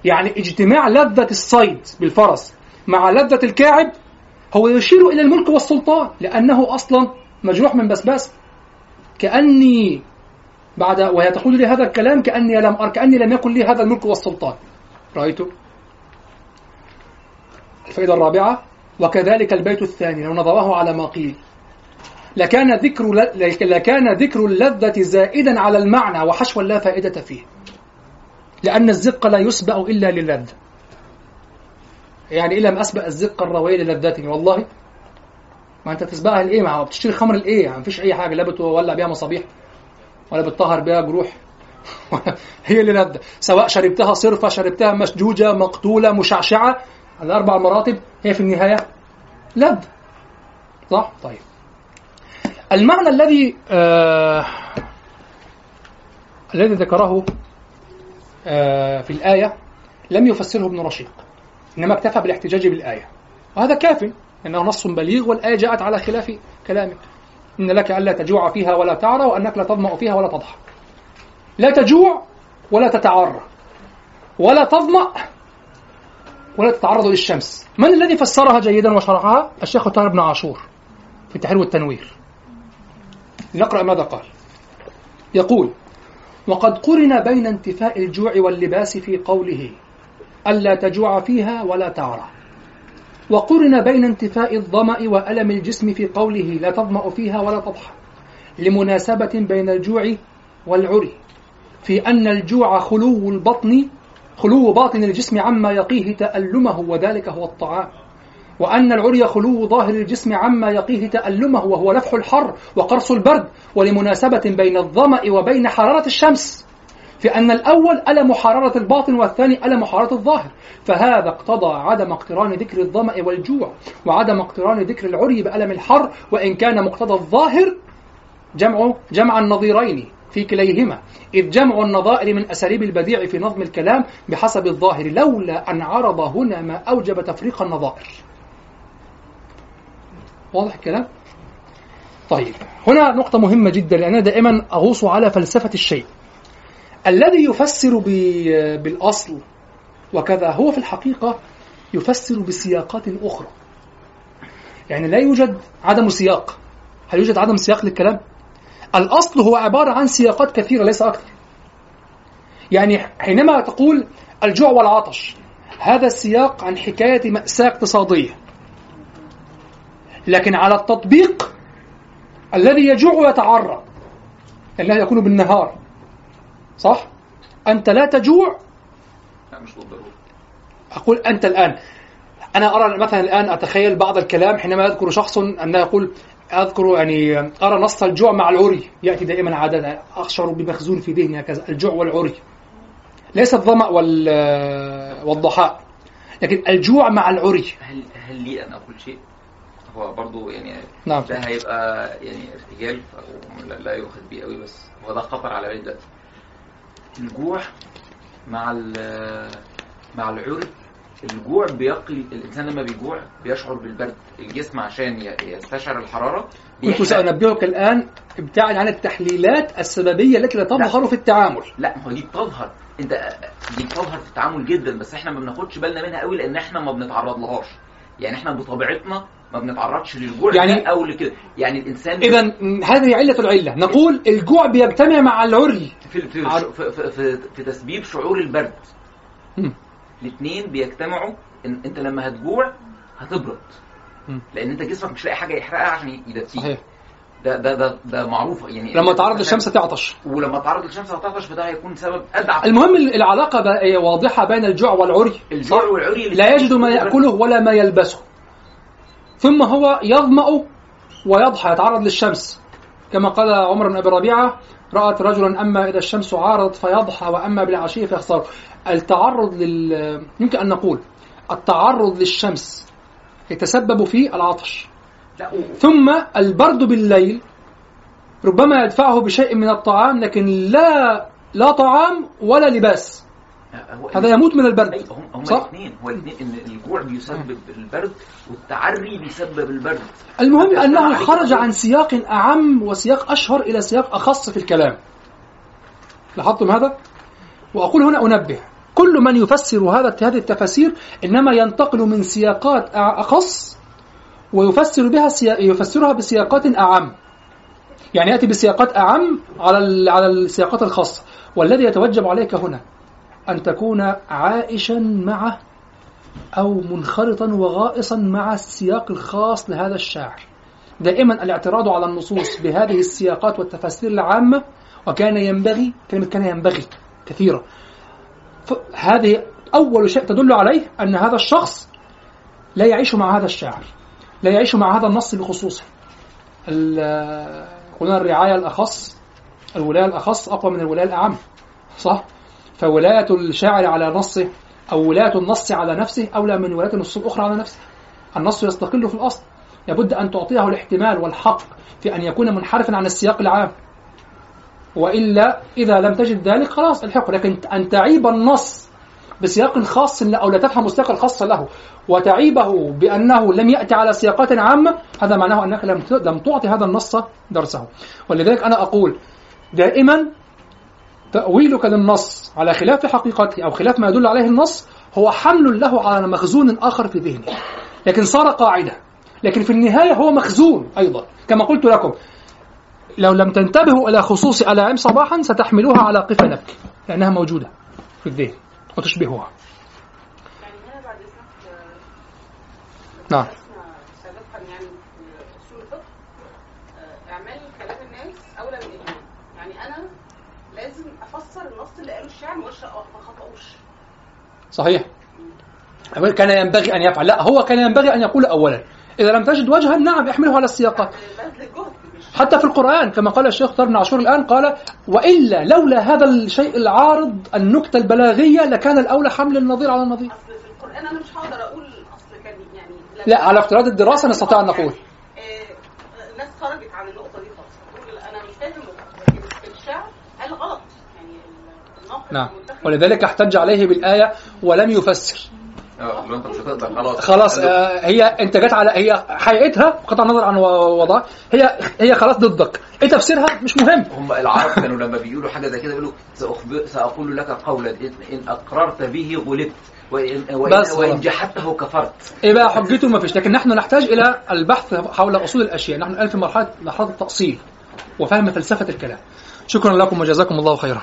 يعني اجتماع لذة الصيد بالفرس مع لذة الكاعب هو يشير إلى الملك والسلطان لأنه أصلا مجروح من بسباس. كأني بعد وهي تقول لي هذا الكلام كأني لم أر كأني لم يكن لي هذا الملك والسلطان. رأيته؟ الفائدة الرابعة وكذلك البيت الثاني لو نظره على ما قيل. لكان ذكر لكان ذكر اللذة زائدا على المعنى وحشوا لا فائدة فيه. لأن الزق لا يسبأ إلا للذة يعني إيه لم أسبق الزق الروي للذته والله. ما أنت تسبقها لإيه؟ ما بتشتري خمر لإيه؟ يعني مفيش أي حاجة لا بتولع بيها مصابيح ولا بتطهر بيها جروح. هي اللي لذة سواء شربتها صرفة شربتها مشجوجة مقتولة مشعشعة الأربع مراتب هي في النهاية لذة صح؟ طيب. المعنى الذي آه الذي ذكره آه في الآية لم يفسره ابن رشيق إنما اكتفى بالاحتجاج بالآية. وهذا كاف إنه نص بليغ والآية جاءت على خلاف كلامك. إن لك ألا تجوع فيها ولا تعرى وأنك لا تظمأ فيها ولا تضحى لا تجوع ولا تتعرى. ولا تظمأ ولا تتعرض للشمس. من الذي فسرها جيدا وشرحها الشيخ طاهر بن عاشور في التحرير والتنوير. نقرأ ماذا قال. يقول وقد قرن بين انتفاء الجوع واللباس في قوله ألا تجوع فيها ولا تعرى. وقرن بين انتفاء الظمأ وألم الجسم في قوله لا تظمأ فيها ولا تضحى. لمناسبة بين الجوع والعري في أن الجوع خلو البطن خلو باطن الجسم عما يقيه تألمه وذلك هو الطعام. وأن العري خلو ظاهر الجسم عما يقيه تألمه وهو لفح الحر وقرص البرد. ولمناسبة بين الظمأ وبين حرارة الشمس في أن الأول ألم حرارة الباطن والثاني ألم حرارة الظاهر. فهذا اقتضى عدم اقتران ذكر الظمأ والجوع وعدم اقتران ذكر العري بألم الحر. وإن كان مقتضى الظاهر جمع جمع النظيرين. في كليهما. إذ جمع النظائر من أساليب البديع في نظم الكلام بحسب الظاهر لولا أن عرض هنا ما أوجب تفريق النظائر. واضح الكلام؟ طيب هنا نقطة مهمة جدا لأن أنا دائما أغوص على فلسفة الشيء. الذي يفسر بالأصل وكذا هو في الحقيقة يفسر بسياقات أخرى. يعني لا يوجد عدم سياق. هل يوجد عدم سياق للكلام؟ الأصل هو عبارة عن سياقات كثيرة ليس أكثر. يعني حينما تقول الجوع والعطش هذا السياق عن حكاية مأساة اقتصادية. لكن على التطبيق الذي يجوع ويتعرى لأنه يكون بالنهار. صح؟ أنت لا تجوع. لا مش بالضرورة. أقول أنت الآن. أنا أرى مثلا الآن أتخيل بعض الكلام حينما يذكر شخص أنه يقول أذكر يعني أرى نص الجوع مع العري. يأتي دائما عادة أشعر بمخزون في ذهني هكذا الجوع والعري. ليس الظمأ وال والضحاء لكن الجوع مع العري. هل هل لي أن أقول شيء؟ هو برضو يعني نعم. ده هيبقى يعني ارتجال لا- يؤخذ بيه قوي بس هو ده خطر على بالي دلوقتي. الجوع مع مع العري الجوع بيقي الإنسان لما بيجوع بيشعر بالبرد الجسم عشان يستشعر الحرارة كنت بيحرق. سأنبهك الآن ابتعد عن التحليلات السببية التي لا تظهر في التعامل. لا ما هو دي بتظهر. انت دي بتظهر في التعامل جدا بس إحنا ما بناخدش بالنا منها قوي لأن إحنا ما بنتعرض لهاش. يعني إحنا بطبيعتنا ما بنتعرضش للجوع يعني- أو لكده يعني الإنسان إذا هذه علة العلة. نقول الجوع بيجتمع مع العري. في في في, في, في, في تسبيب شعور البرد. الاثنين بيجتمعوا إن أنت لما هتجوع هتبرد. لأن أنت جسمك مش لاقي حاجة يحرقها عشان صحيح. ده ده ده ده معروف. يعني لما تعرض للشمس تعطش. ولما تعرض للشمس هتعطش فده هيكون سبب ادعى المهم العلاقة بقى واضحة بين الجوع والعري الجوع صح؟ والعري لا يجد ما يأكله ولا ما يلبسه. ثم هو يظمأ ويضحى يتعرض للشمس. كما قال عمر بن أبي ربيعة رأت رجلا أما إذا الشمس عارضت فيضحى وأما بالعشية فيخسر. التعرض لل يمكن أن نقول التعرض للشمس يتسبب في العطش. ثم البرد بالليل ربما يدفعه بشيء من الطعام لكن لا لا طعام ولا لباس. هذا يموت من البرد هم هم صح؟ الاثنين هو الاثنين إن الجوع بيسبب البرد والتعري بيسبب البرد المهم عليك خرج. عن سياق أعم وسياق أشهر إلى سياق أخص في الكلام لاحظتم هذا؟ وأقول هنا أنبه كل من يفسر هذا هذه التفاسير إنما ينتقل من سياقات أخص ويفسر بها. يفسرها بسياقات أعم يعني يأتي بسياقات أعم على. على السياقات الخاصة والذي يتوجب عليك هنا أن تكون عائشا معه أو منخرطا وغائصا مع السياق الخاص لهذا الشاعر. دائما الاعتراض على النصوص بهذه السياقات والتفاسير العامة وكان ينبغي كلمة كان ينبغي كثيرة. هذه أول شيء تدل عليه أن هذا الشخص لا يعيش مع هذا الشاعر لا يعيش مع هذا النص بخصوصه. قلنا الرعاية الأخص الولاية الأخص أقوى من الولاية الأعم صح؟ فولاية الشاعر على نصه أو ولاية النص على نفسه أولى من ولاية النصوص الأخرى على نفسه. النص يستقل في الأصل. لابد أن تعطيه الاحتمال والحق في أن يكون منحرفا عن السياق العام. وإلا إذا لم تجد ذلك خلاص الحق. لكن أن تعيب النص بسياق خاص أو لا تفهم السياق الخاص له وتعيبه بأنه لم يأتي على سياقات عامة هذا معناه أنك لم لم تعطي هذا النص درسه. ولذلك أنا أقول دائما تأويلك للنص على خلاف حقيقته أو خلاف ما يدل عليه النص هو حمل له على مخزون آخر في ذهنه. لكن صار قاعدة. لكن في النهاية هو مخزون أيضا. كما قلت لكم لو لم تنتبهوا إلى خصوص ألاعم صباحا ستحملوها على قفلك لأنها موجودة في الذهن وتشبهها. يعني آه، نعم درسنا سابقا يعني في اصول الفقه آه، اعمال كلام الناس اولى من الايمان يعني أنا لازم افسر النص اللي قاله الشاعر ما أقولش- ما خطأوش صحيح؟ أقول كان ينبغي أن يفعل. لا هو كان ينبغي أن يقول أولا. إذا لم تجد وجها نعم احمله على السياقات حتى في القرآن كما قال الشيخ طارق بن عاشور الآن قال وإلا لولا هذا الشيء العارض النكتة البلاغية لكان الأولى حمل النظير على النظير. أصل في القرآن أنا مش هقدر أقول أصل كان يعني لا على افتراض الدراسة نستطيع أن نقول. آه، آه، ناس خرجت عن النقطة دي خالص. أنا مش فاهم الشعر قال غلط. يعني الناقد نعم. ولذلك احتج عليه بالآية ولم يفسر. آه خلاص. خلاص آه، هي انت جت على هي حقيقتها بقطع النظر عن وضعها هي هي خلاص ضدك. إيه تفسيرها؟ مش مهم. هم العرب كانوا لما بيقولوا حاجة زي كده يقولوا سأخبر سأقول لك قولا إن أقررت به غلبت وإن وإن, بس وإن. جحدته كفرت. إيه بقى حجته ما فيش. لكن نحن نحتاج إلى البحث حول أصول الأشياء. نحن الآن في مرحلة مرحلة التاصيل وفهم فلسفة الكلام. شكرا لكم وجزاكم الله خيرا.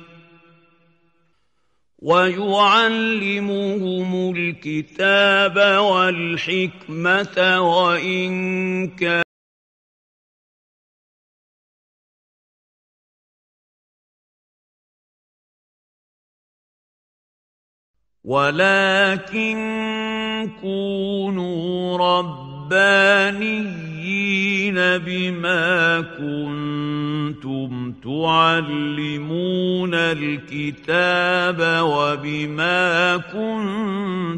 ويعلمهم الكتاب والحكمة وإن كان ولكن كونوا ربانيين بما كنتم تعلمون الكتاب وبما كنتم